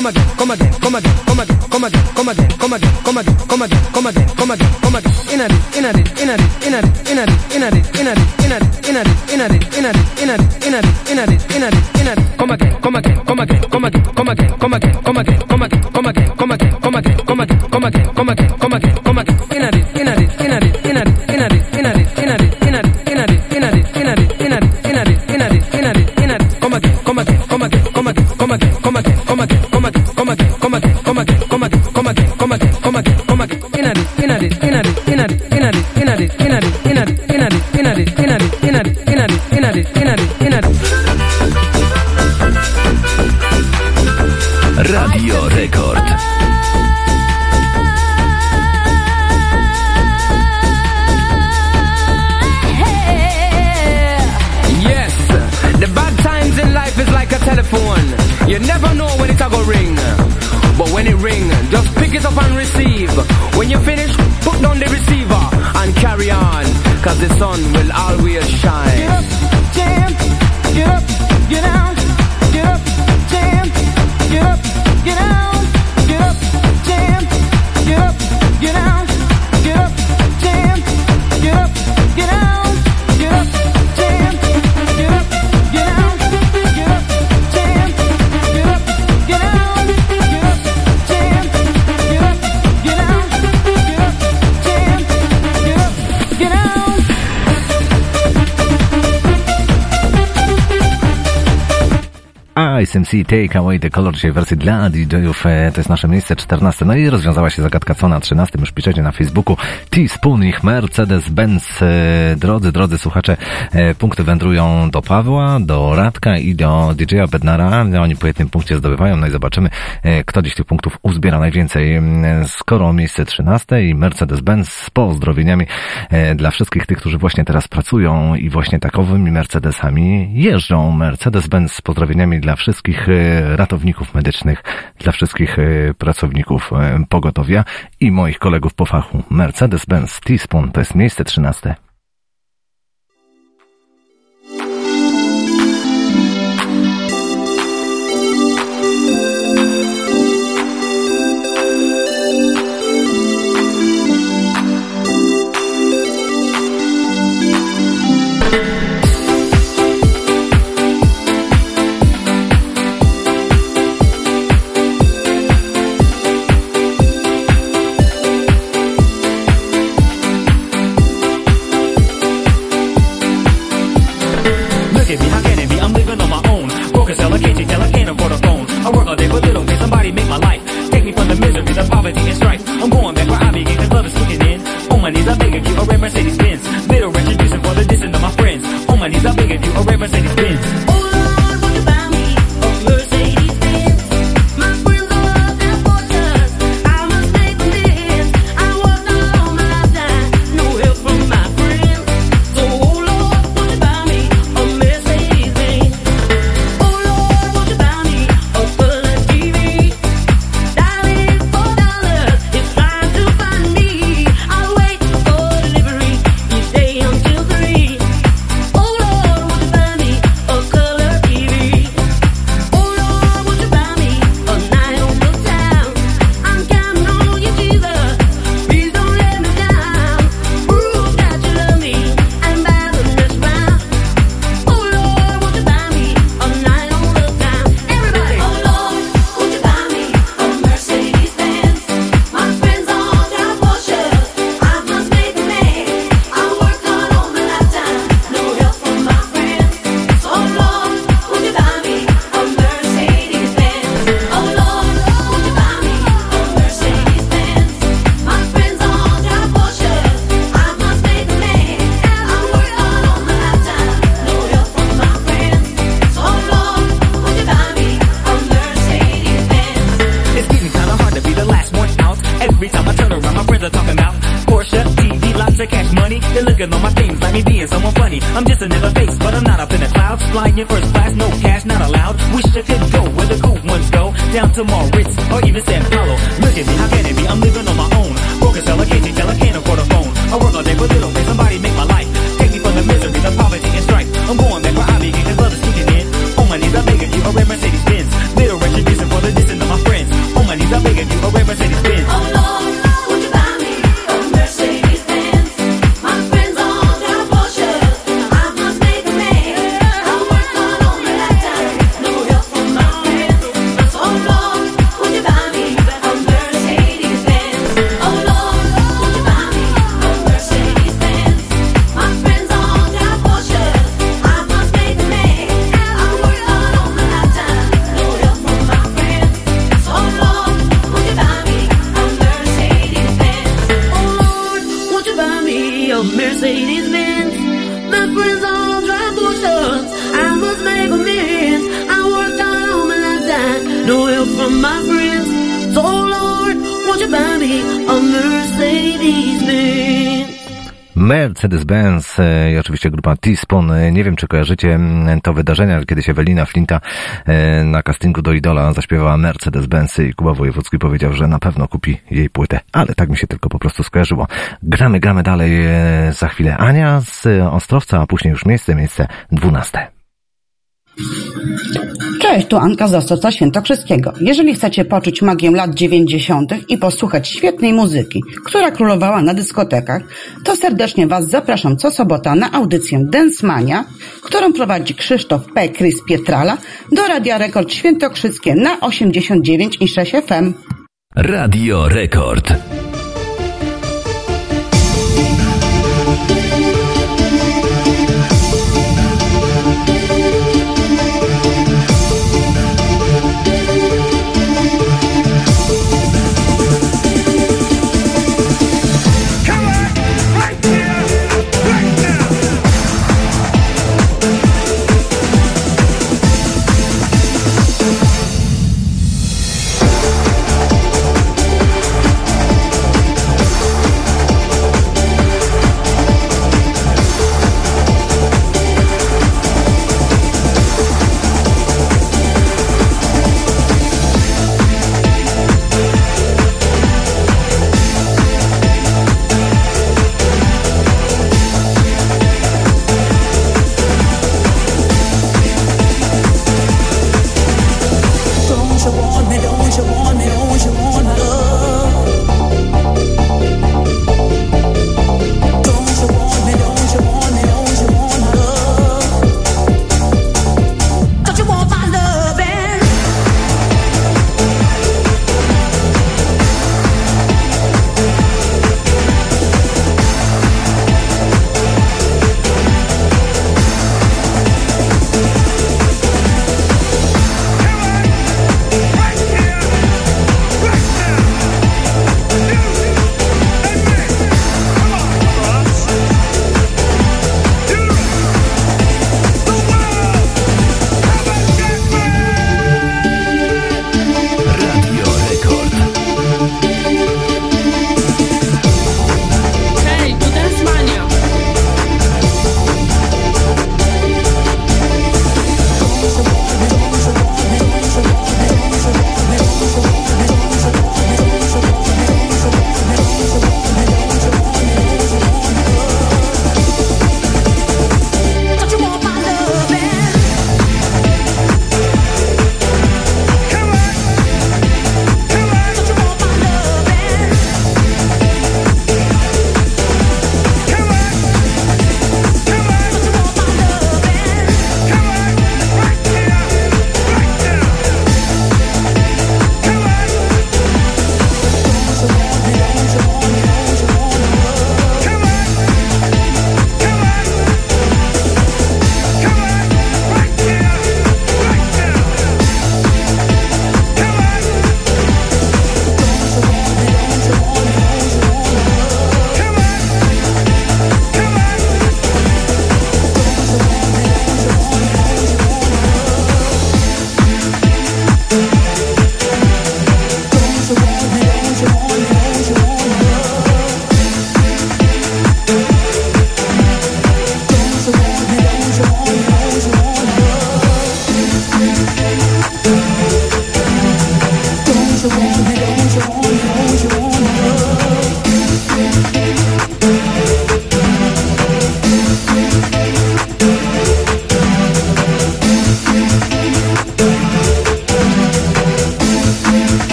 Speaker 44: come again, come again, come again, come again, come again, come again, come again, come again, come again, come again, come again, come again, in at it, in at it, in at it, in at it, in at it, in at it, in at it, in at it, in at it, in at it, in at it,
Speaker 45: in at it, in at it,
Speaker 46: in Lucy Take Away the Color, dzisiaj wersji dla DJ-ów, e, to jest nasze miejsce 14. No i rozwiązała się zagadka, co na 13, już piszecie na Facebooku. Teaspoon, ich Mercedes-Benz. E, drodzy, drodzy słuchacze, e, punkty wędrują do Pawła, do Radka i do DJ-a Bednara. No, oni po jednym punkcie zdobywają, no i zobaczymy, e, kto dziś tych punktów uzbiera najwięcej. Skoro miejsce 13 i Mercedes-Benz z pozdrowieniami e, dla wszystkich tych, którzy właśnie teraz pracują i właśnie takowymi Mercedesami jeżdżą. Mercedes-Benz z pozdrowieniami dla wszystkich wszystkich e, ratowników medycznych, dla wszystkich e, pracowników e, pogotowia i moich kolegów po fachu. Mercedes-Benz T-Spawn to jest miejsce 13.
Speaker 4: czy kojarzycie mm, to wydarzenie, ale kiedyś Ewelina Flinta e, na castingu do Idola zaśpiewała Mercedes-Benz i Kuba Wojewódzki powiedział, że na pewno kupi jej płytę. Ale tak mi się tylko po prostu skojarzyło. Gramy, gramy dalej e, za chwilę. Ania z e, Ostrowca, a później już miejsce, miejsce dwunaste.
Speaker 47: Cześć, tu Anka z Ostrowca Świętokrzyskiego. Jeżeli chcecie poczuć magię lat 90. i posłuchać świetnej muzyki, która królowała na dyskotekach, to serdecznie Was zapraszam co sobota na audycję Dance Mania, którą prowadzi Krzysztof P. Krys Pietrala do Radia Rekord Świętokrzyskie na 89,6 FM.
Speaker 43: Radio Rekord.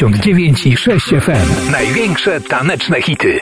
Speaker 40: 89,6 FM. Największe taneczne hity.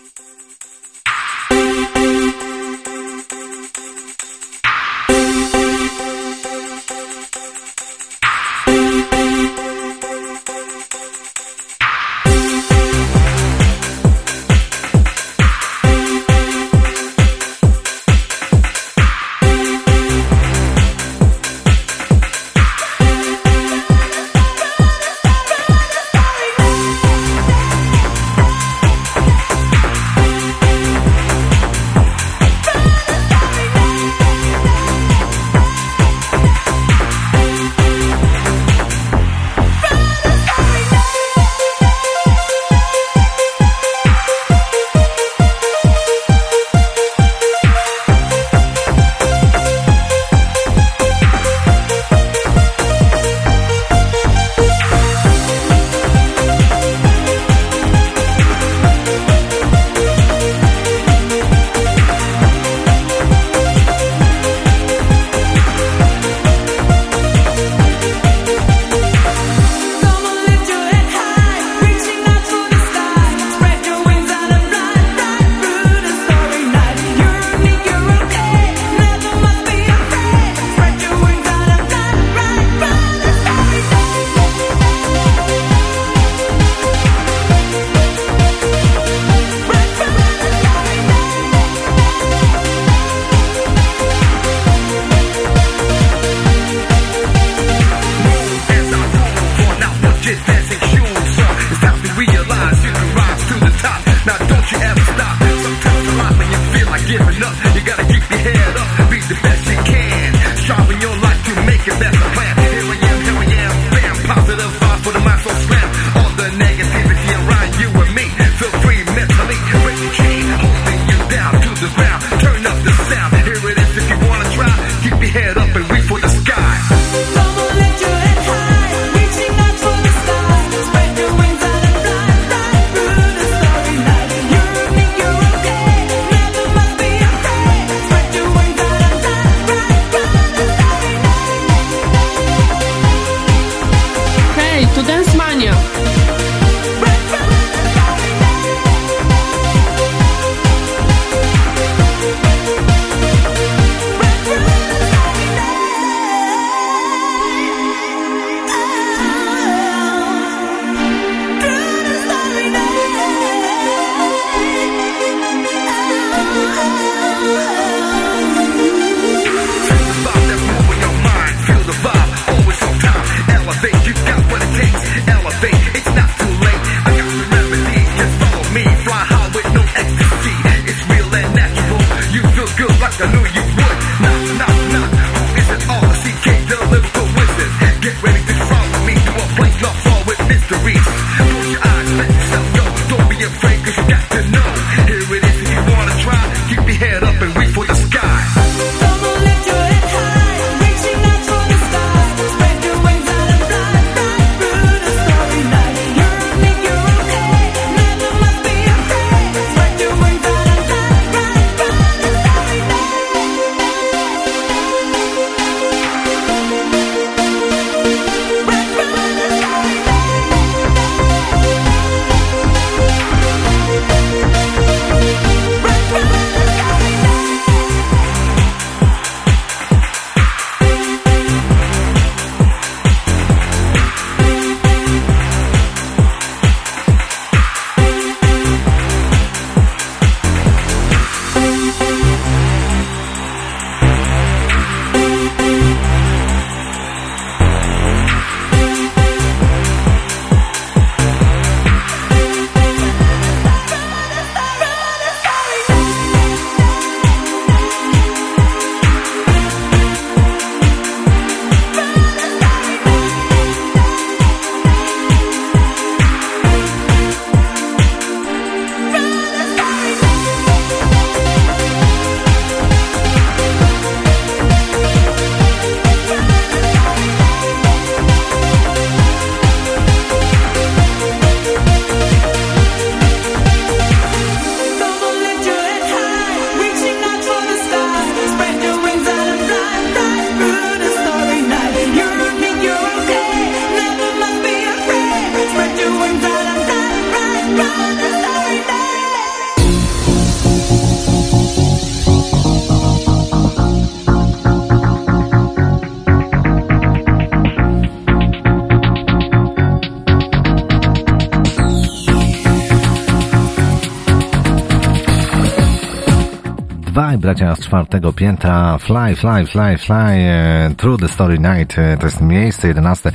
Speaker 4: Dwaj bracia z czwartego piętra, Fly, Fly, Fly, Fly, e, Through the Story Night, to jest miejsce jedenaste.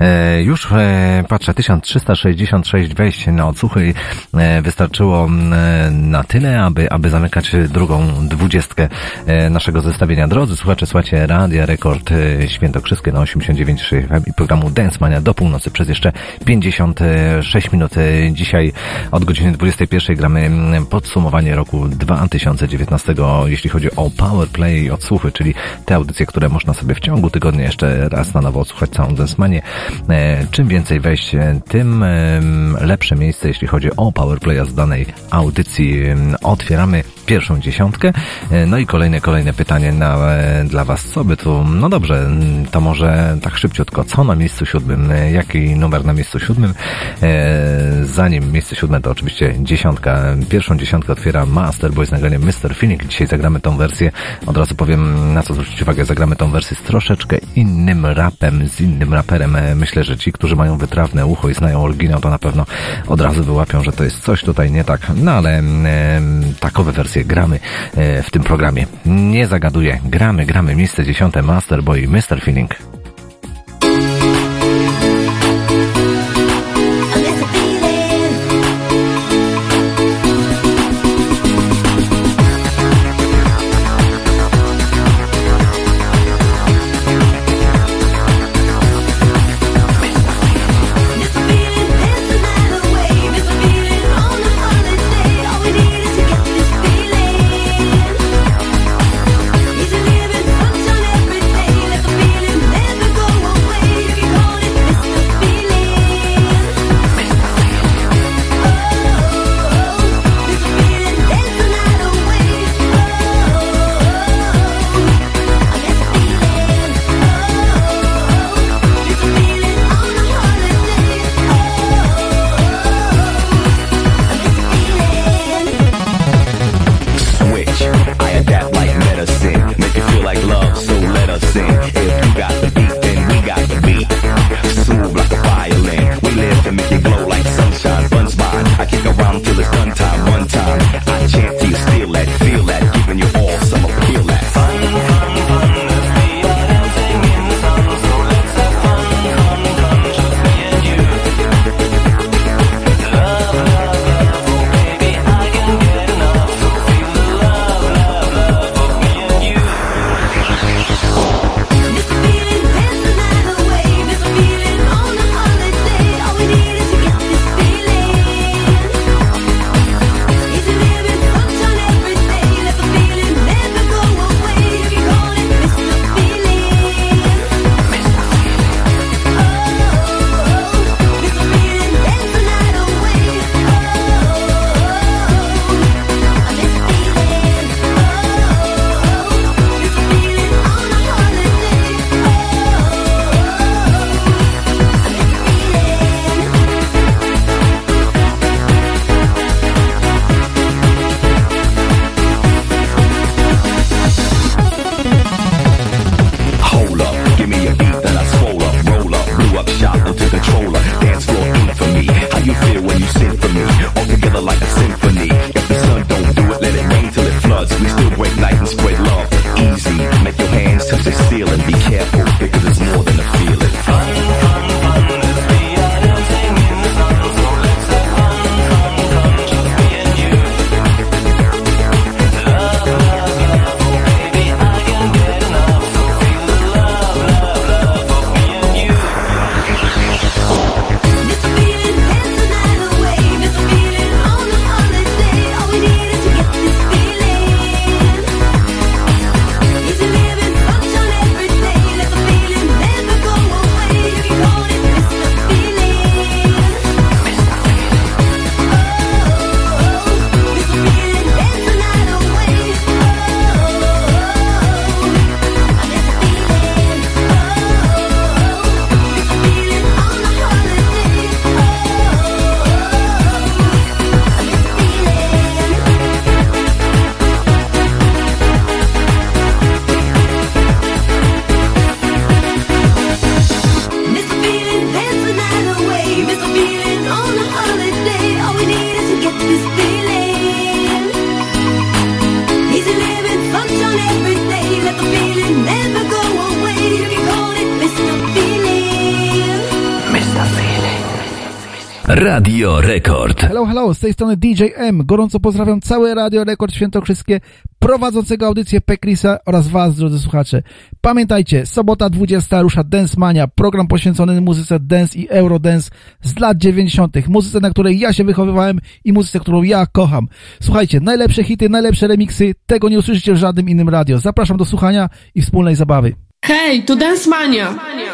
Speaker 4: E, już e, patrzę, 1366 wejść na odsłuchy e, wystarczyło na tyle, aby, aby zamykać drugą dwudziestkę naszego zestawienia. Drodzy słuchacze, słuchajcie Radia Rekord Świętokrzyskie na 89.3 FM i programu Dance Mania do północy przez jeszcze 56 minut. Dzisiaj od godziny 21 gramy podsumowanie roku 2019, jeśli chodzi o Powerplay i odsłuchy, czyli te audycje, które można sobie w ciągu tygodnia jeszcze raz na nowo odsłuchać całą Dance Manię. E, Czym więcej wejść, e, tym lepsze miejsce, jeśli chodzi o Powerplaya z danej audycji. Otwieramy pierwszą dziesiątkę. E, No i kolejne, kolejne pytanie na, e, dla Was. Co by tu? No dobrze, to może tak szybciutko. Co na miejscu siódmym? E, Jaki numer na miejscu siódmym? Zanim miejsce siódme to oczywiście dziesiątka. Pierwszą dziesiątkę otwiera Masterboy z nagraniem Mr. Phoenix. Dzisiaj zagramy tą wersję. Od razu powiem, na co zwrócić uwagę. Zagramy tą wersję z troszeczkę innym rapem, z innym raperem. Myślę, że ci, którzy mają wytrawne ucho i znają oryginał, to na pewno od razu wyłapią, że to jest coś tutaj nie tak. No ale takowe wersje gramy e, w tym programie. Nie zagaduję. Gramy, gramy. Miejsce dziesiąte Masterboy i Mr. Feeling.
Speaker 48: Tej strony DJ M. Gorąco pozdrawiam całe Radio Rekord Świętokrzyskie, prowadzącego audycję Pekrisa oraz Was, drodzy słuchacze. Pamiętajcie, sobota 20 rusza Dance Mania, program poświęcony muzyce dance i eurodance z lat 90., muzyce, na której ja się wychowywałem i muzyce, którą ja kocham. Słuchajcie, najlepsze hity, najlepsze remiksy, tego nie usłyszycie w żadnym innym radio. Zapraszam do słuchania i wspólnej zabawy.
Speaker 14: Hej, to Dance Mania!
Speaker 39: Thank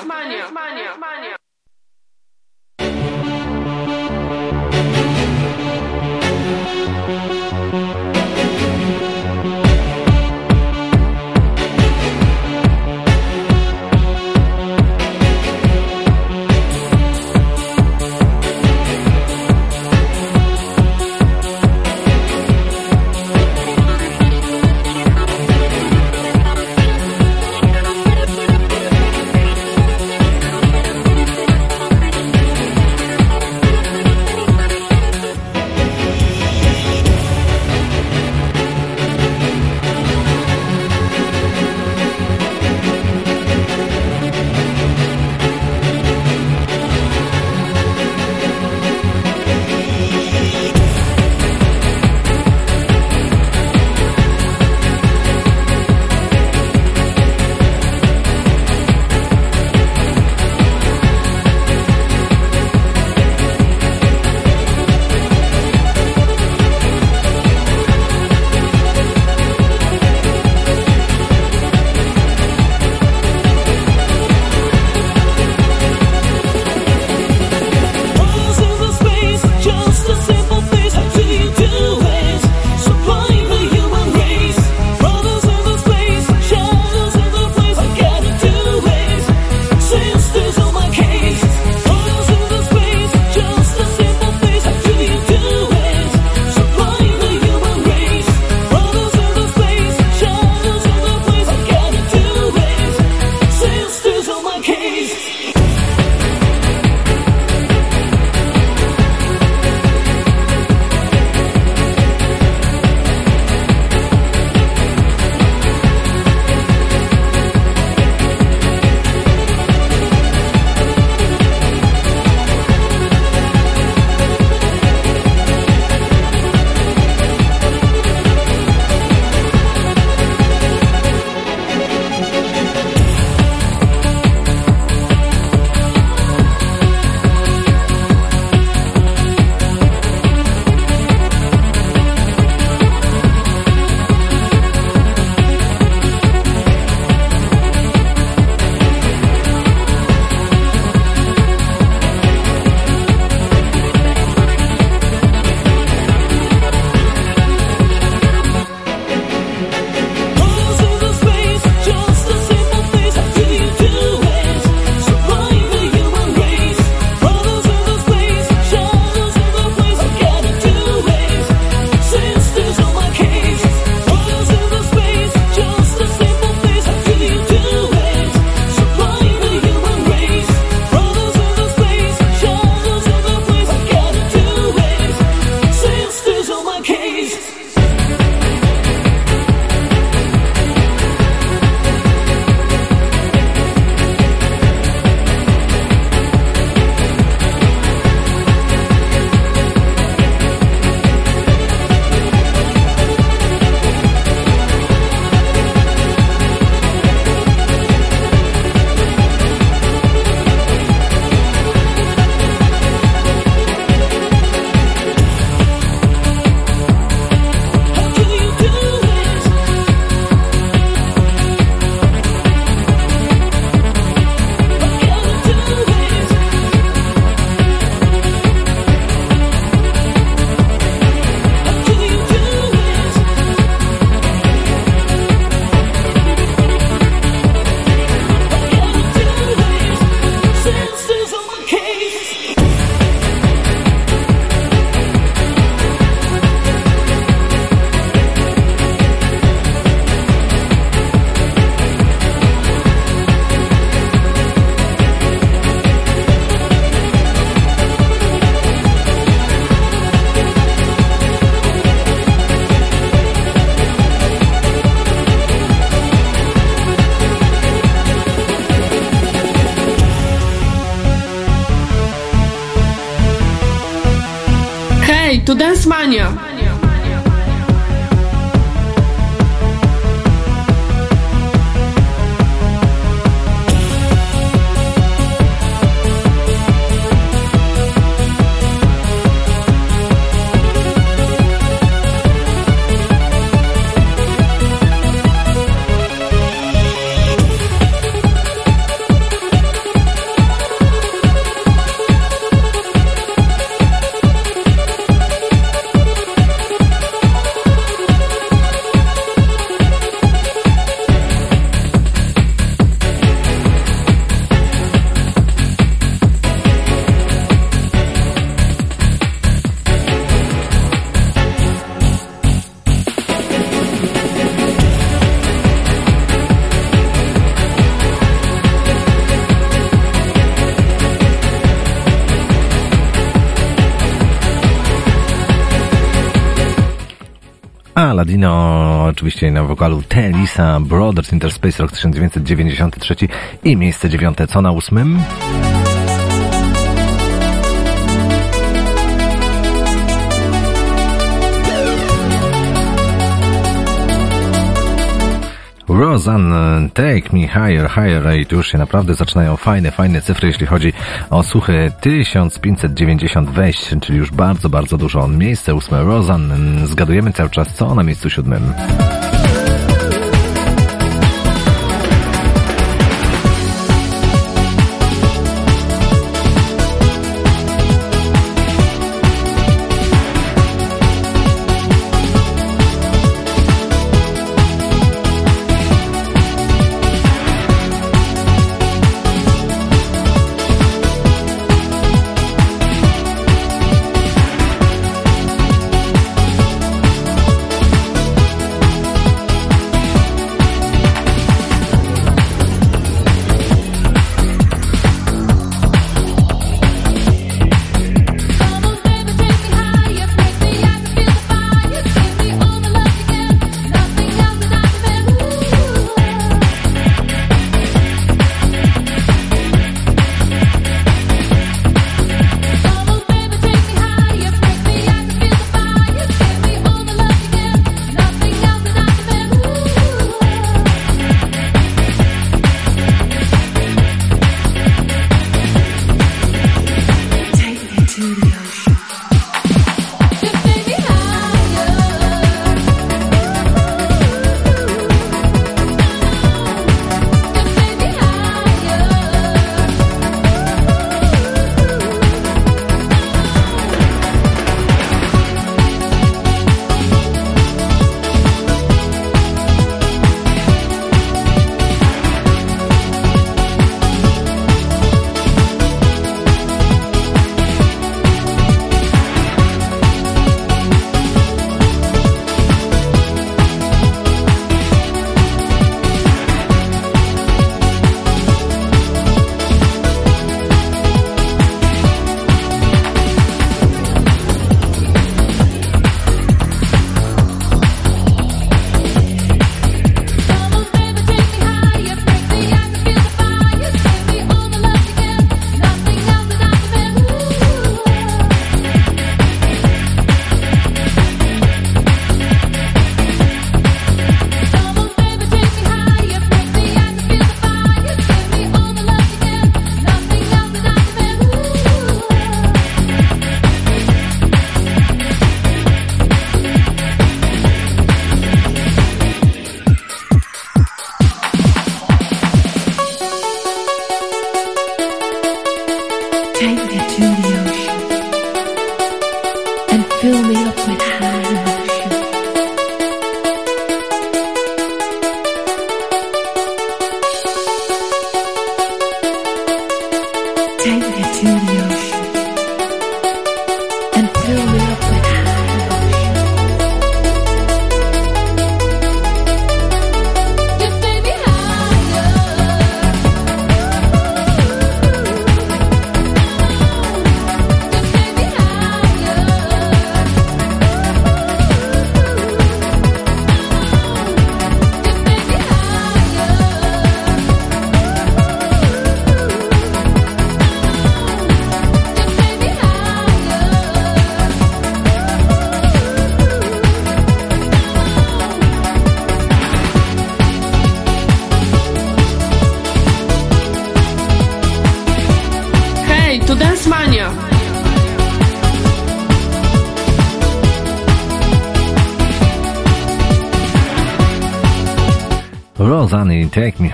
Speaker 4: Paladino, oczywiście na wokalu Telisa Brothers Interspace rok 1993 i miejsce dziewiąte, co na ósmym? Roseanne, Take Me Higher, Higher i tu już się naprawdę zaczynają fajne, fajne cyfry, jeśli chodzi o suchy 1590 wejść, czyli już bardzo, bardzo dużo. Miejsce ósme Roseanne, zgadujemy cały czas co na miejscu siódmym.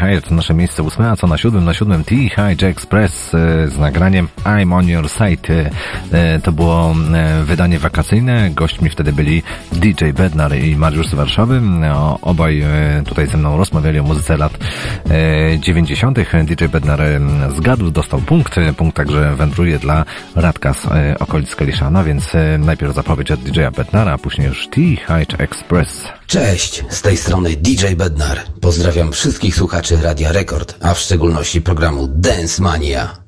Speaker 4: Higher to nasze miejsce ósme, a co na siódmym? Na siódmym T High Express e, z nagraniem I'm on your side. E, To było e, wydanie wakacyjne. Gośćmi wtedy byli DJ Bednar i Mariusz z Warszawy. No, Obaj tutaj ze mną rozmawiali o muzyce lat e, 90. DJ Bednar zgadł, dostał punkt. Punkt także wędruje dla Radka z okolic Kaliszana, więc e, najpierw zapowiedź od DJ-a Bednara, a później już T High Express.
Speaker 49: Cześć, z tej strony DJ Bednar. Pozdrawiam wszystkich słuchaczy Radia Rekord, a w szczególności programu Dance Mania.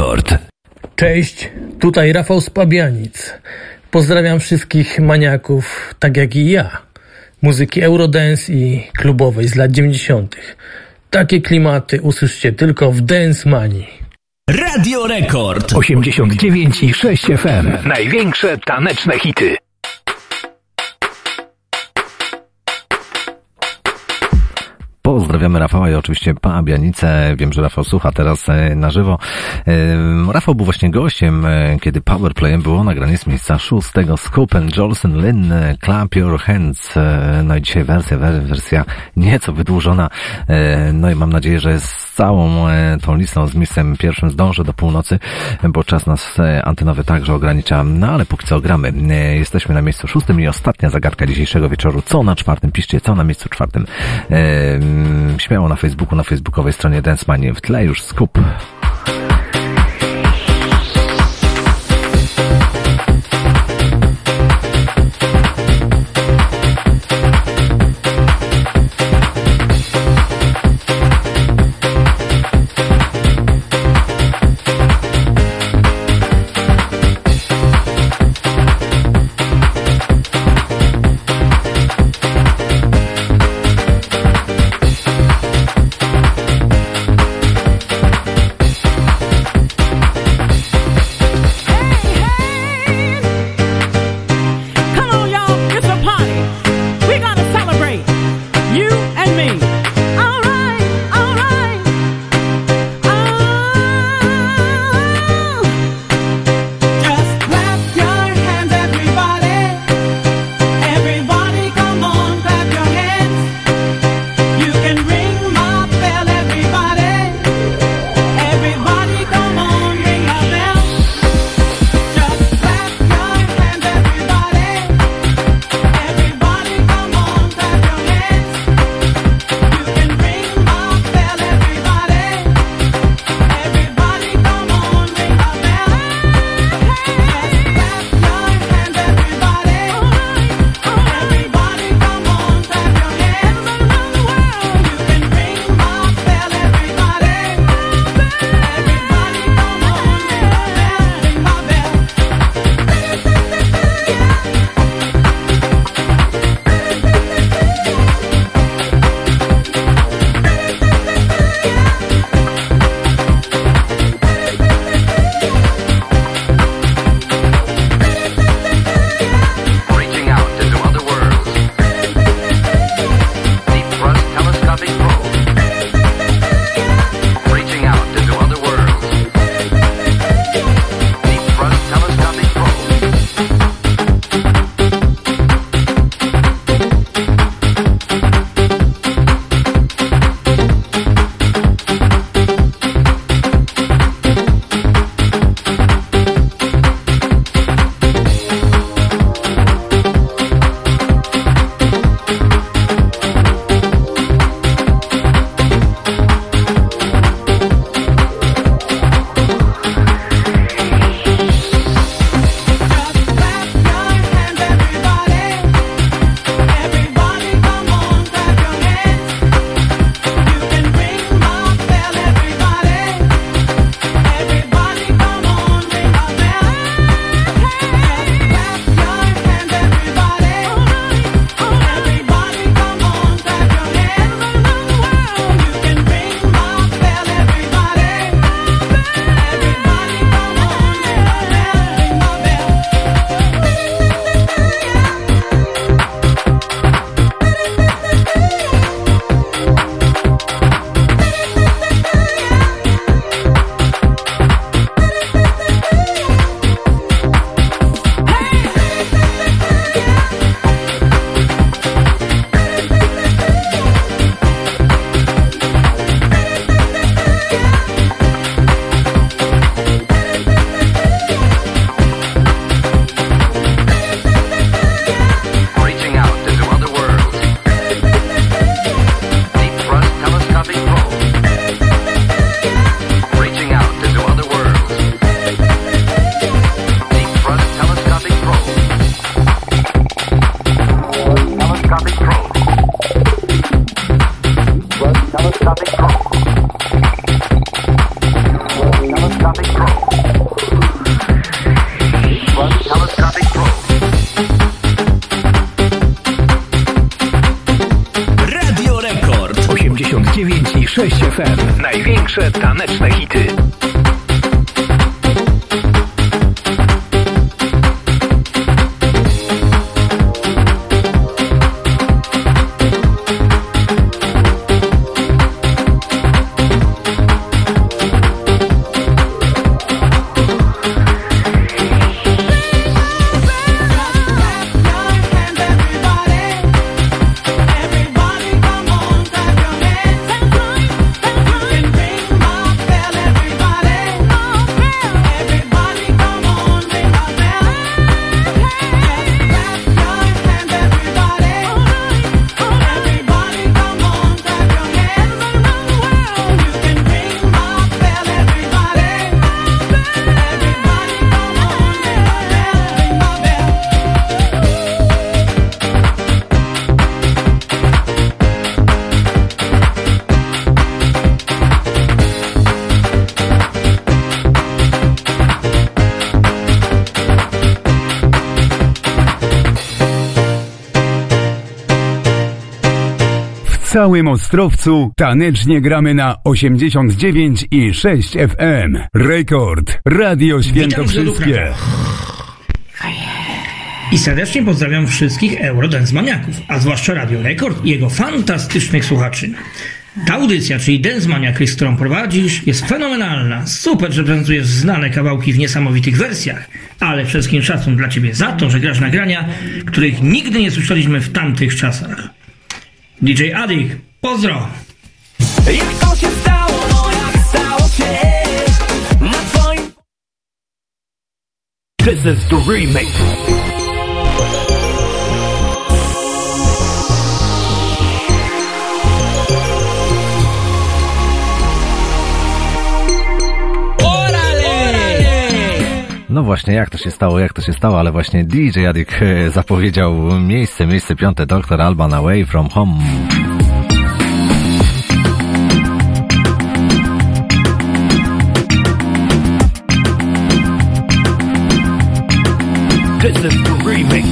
Speaker 13: Rekord.
Speaker 50: Cześć, tutaj Rafał z Pabianic. Pozdrawiam wszystkich maniaków, tak jak i ja. Muzyki Eurodance i klubowej z lat 90. Takie klimaty usłyszcie tylko w Dance Manii.
Speaker 40: Radio Rekord 89 i 6 FM. Największe taneczne hity.
Speaker 4: Pozdrawiamy Rafała i oczywiście Pabianicę. Wiem, że Rafał słucha teraz e, na żywo. Rafał był właśnie gościem, e, kiedy Powerplayem było nagranie z miejsca szóstego. Scoop and Jolson Lynn, e, Clap Your Hands. No i dzisiaj wersja, wer- wersja nieco wydłużona. No i mam nadzieję, że z całą e, tą listą, z miejscem pierwszym zdążę do północy, bo czas nas e, antenowy także ogranicza. No ale póki co gramy. E, Jesteśmy na miejscu szóstym i ostatnia zagadka dzisiejszego wieczoru. Co na czwartym? Piszcie, co na miejscu czwartym. Śmiało na Facebooku, na facebookowej stronie Dance. W tle już skup.
Speaker 51: Całym Ostrowcu tanecznie gramy na 89 i 6 FM. Rekord. Radio Świętokrzyskie.
Speaker 52: I serdecznie pozdrawiam wszystkich Eurodance maniaków, a zwłaszcza Radio Rekord i jego fantastycznych słuchaczy. Ta audycja, czyli Dance Maniac, którą prowadzisz, jest fenomenalna. Super, że prezentujesz znane kawałki w niesamowitych wersjach, ale przede wszystkim szacun dla Ciebie za to, że grasz nagrania, których nigdy nie słyszeliśmy w tamtych czasach. DJ Adik, pozdro!
Speaker 35: Jak to się stało, no jak stało się Na twoim
Speaker 8: This is the remix.
Speaker 4: No właśnie, jak to się stało, jak to się stało, ale właśnie DJ Adik e, zapowiedział miejsce, miejsce piąte, Dr. Alban Away from Home.
Speaker 8: This is the remix.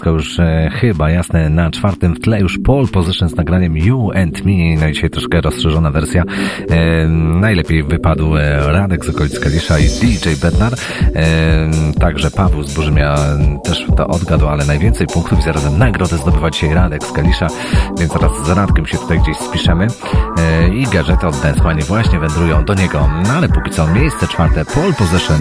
Speaker 4: wszystko już e, chyba jasne. Na czwartym w tle już pole position z nagraniem You and Me. No i dzisiaj troszkę rozszerzona wersja. E, najlepiej wypadł e, Radek z okolic Kalisza i DJ Bednar. E, także Paweł z Burzymia też to odgadł, ale najwięcej punktów i zarazem nagrodę zdobywa dzisiaj Radek z Kalisza, więc zaraz z Radkiem się tutaj gdzieś spiszemy. E, I gadżety od Dance właśnie wędrują do niego. No ale póki co miejsce czwarte pole position.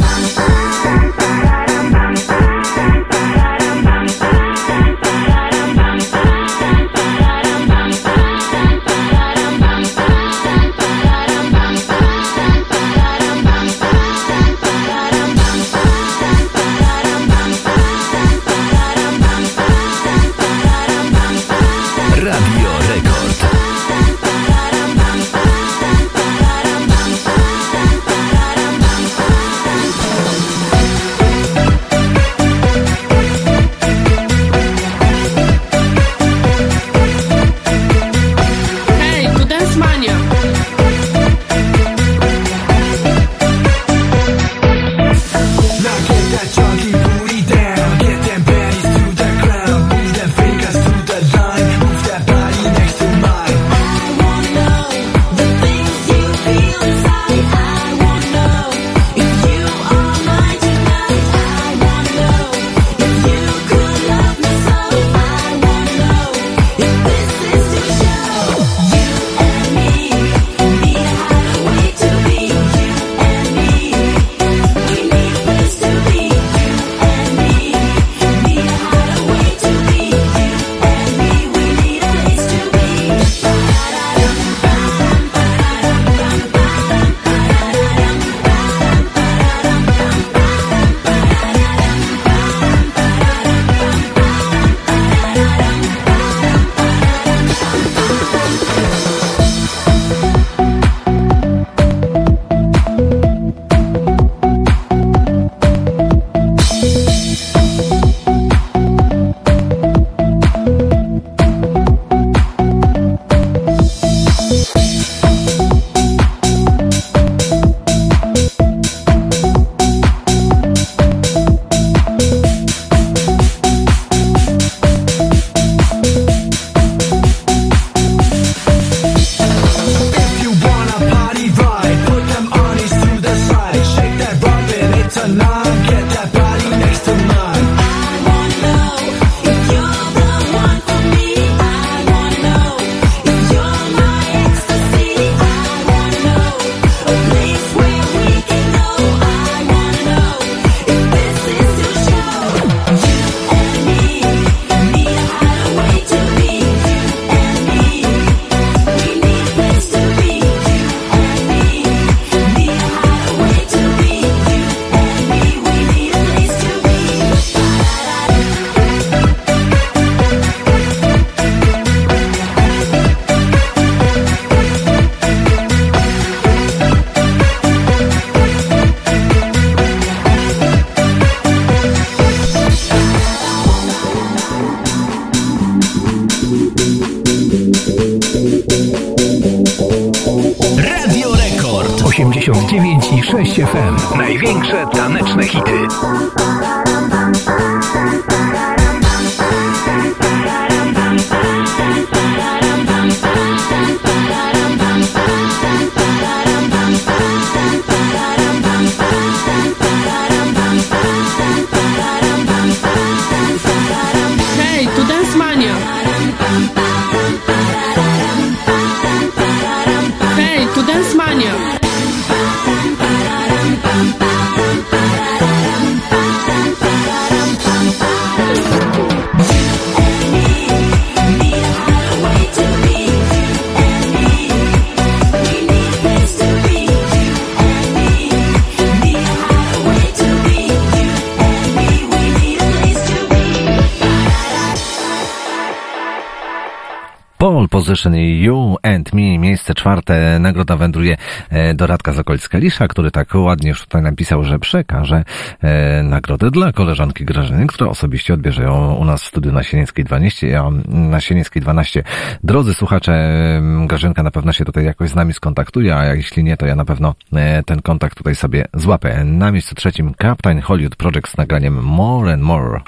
Speaker 4: Position You and Me, miejsce czwarte. Nagroda wędruje e, do Radka z okolic Kalisza, który tak ładnie już tutaj napisał, że przekaże e, nagrodę dla koleżanki Grażyny, która osobiście odbierze ją u nas w studiu na Sienieckiej 12, a na Sienieckiej 12. Drodzy słuchacze, Grażynka na pewno się tutaj jakoś z nami skontaktuje, a jeśli nie, to ja na pewno e, ten kontakt tutaj sobie złapę. Na miejscu trzecim Captain Hollywood Project z nagraniem More and More.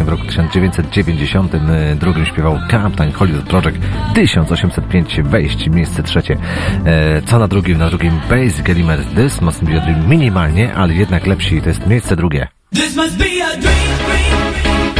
Speaker 4: właśnie w roku 1992 e, śpiewał Captain Hollywood Project 1805, wejść, miejsce trzecie. E, co na drugim? Na drugim Basic Element This Must Be a Dream minimalnie, ale jednak lepsi. To jest miejsce drugie.
Speaker 11: This must be a dream, dream, dream.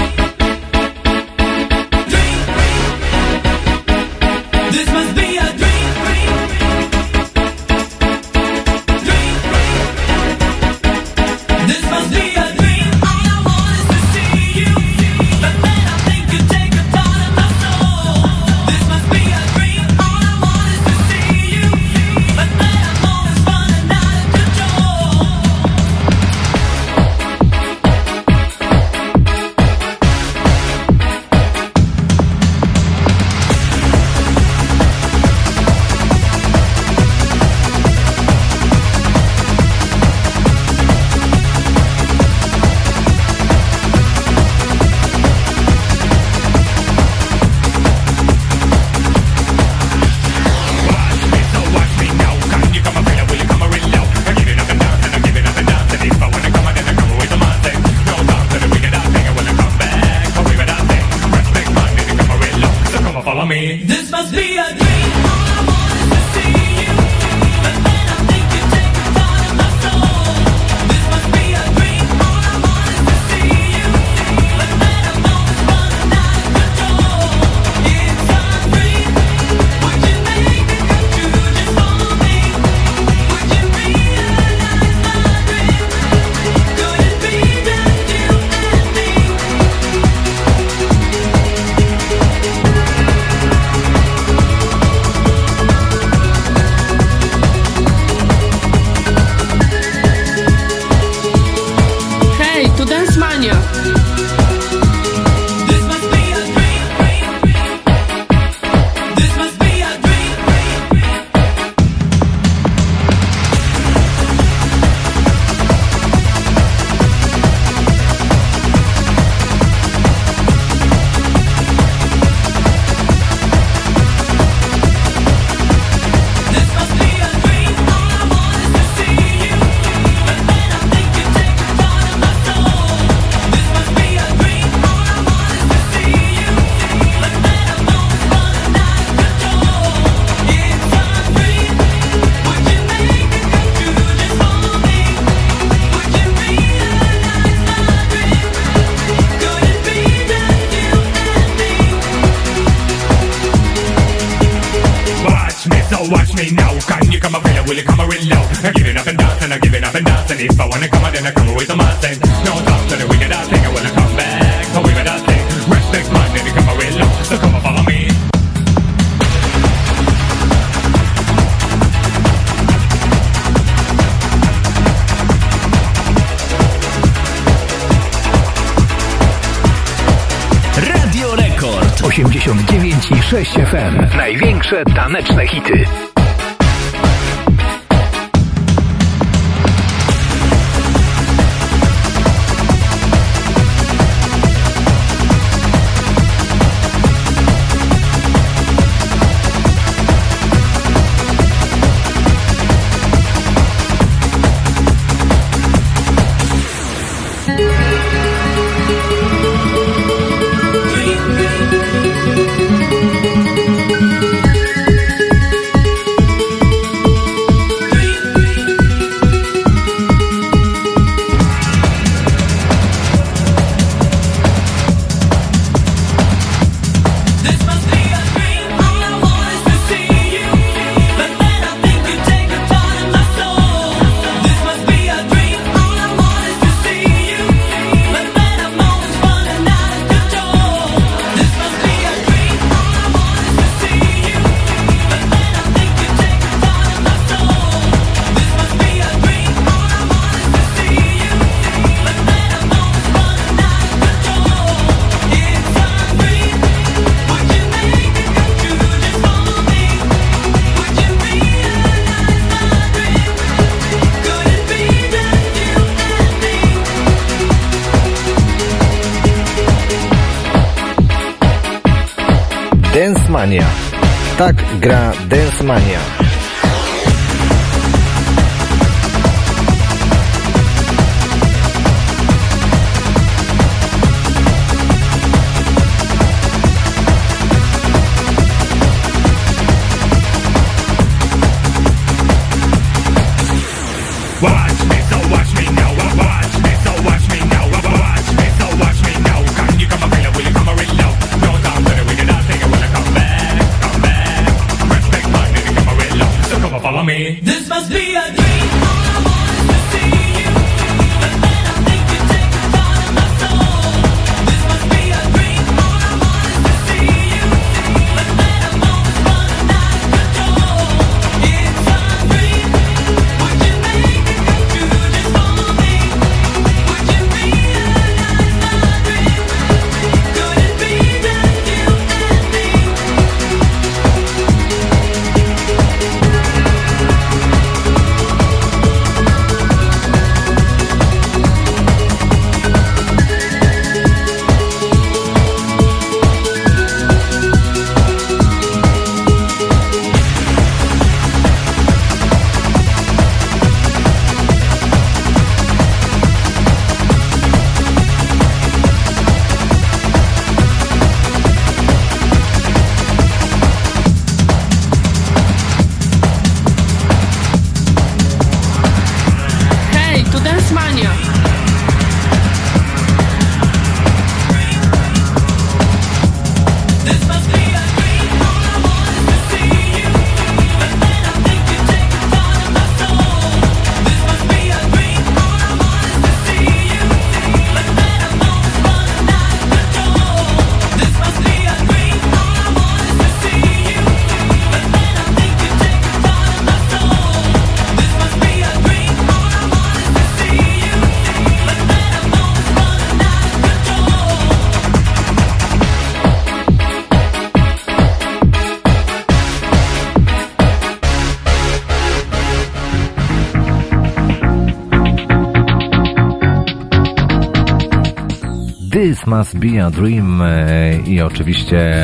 Speaker 11: Be a Dream
Speaker 4: e, i oczywiście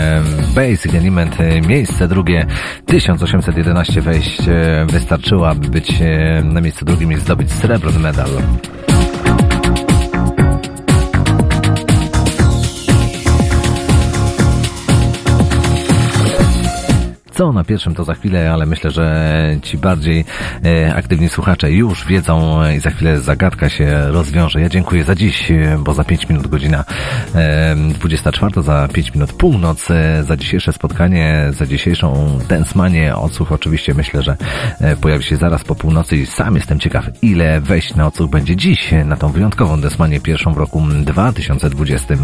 Speaker 4: Basic Element, e, miejsce drugie 1811 wejść e, wystarczyło, aby być na miejscu drugim i zdobyć srebrny medal. Co na pierwszym to za chwilę, ale myślę, że ci bardziej e, aktywni słuchacze już wiedzą e, i za chwilę zagadka się rozwiąże. Ja dziękuję za dziś, e, bo za 5 minut godzina e, 24, za 5 minut północ, za dzisiejsze spotkanie, za dzisiejszą Densmanię. Odsłuch oczywiście myślę, że pojawi się zaraz po północy i sam jestem ciekaw, ile wejść na odsłuch będzie dziś na tą wyjątkową Densmanię pierwszą w roku 2020.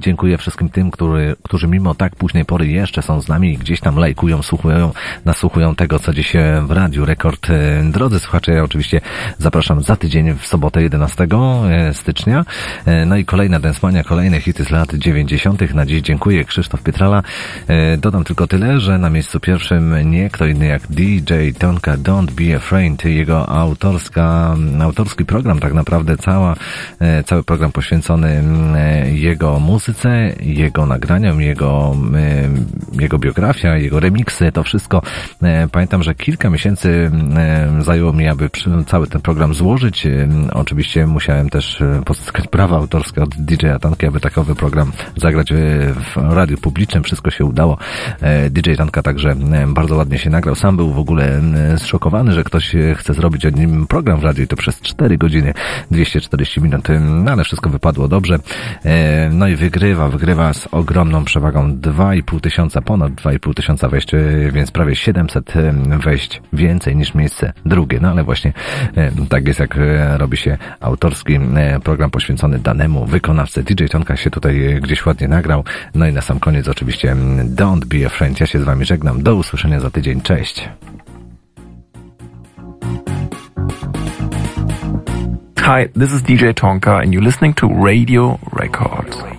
Speaker 4: Dziękuję wszystkim tym, który, którzy mimo tak późnej pory jeszcze są z nami i gdzieś tam lajkują, słuchują, nasłuchują tego, co dziś w Radiu Rekord. E, Drodzy słuchacze, ja oczywiście zapraszam za tydzień w sobotę 11 e, stycznia. E, No i kolejna Densmania, kolejne hity z lat 90. Na dziś dziękuję Krzysztof Pietrala. Dodam tylko tyle, że na miejscu pierwszym nie kto inny jak DJ Tonka Don't Be Afraid. Jego autorska, autorski program tak naprawdę cała, cały program poświęcony mm, jego muzyce, jego nagraniom, jego, jego biografia, jego remiksy, to wszystko. E, Pamiętam, że kilka miesięcy e, zajęło mi, aby cały ten program złożyć. E, Oczywiście musiałem też e, pozyskać prawa autorskie od DJ-a Tanki, aby takowy program zagrać e, w radiu publicznym. Wszystko się udało. E, DJ Tanka także e, bardzo ładnie się nagrał. Sam był w ogóle e, zszokowany, że ktoś e, chce zrobić o nim program w radiu i to przez 4 godziny, 240 minut. E, No ale wszystko wypadło dobrze. E, No i wygrywa, wygrywa z ogromną przewagą 2,5 tysiąca, ponad 2,5 tysiąca wejść, e, więc prawie 700 e, wejść więcej niż miejsce drugie. No ale właśnie e, tak jest, jak robi się autorski program poświęcony danemu wykonawcy. DJ Tonka się tutaj gdzieś ładnie nagrał. No i na sam koniec oczywiście mm, Don't Be a Friend. Ja się z Wami żegnam. Do usłyszenia za tydzień. Cześć.
Speaker 53: Hi, this is DJ Tonka, and you're listening to Radio Records.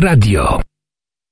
Speaker 40: Radio.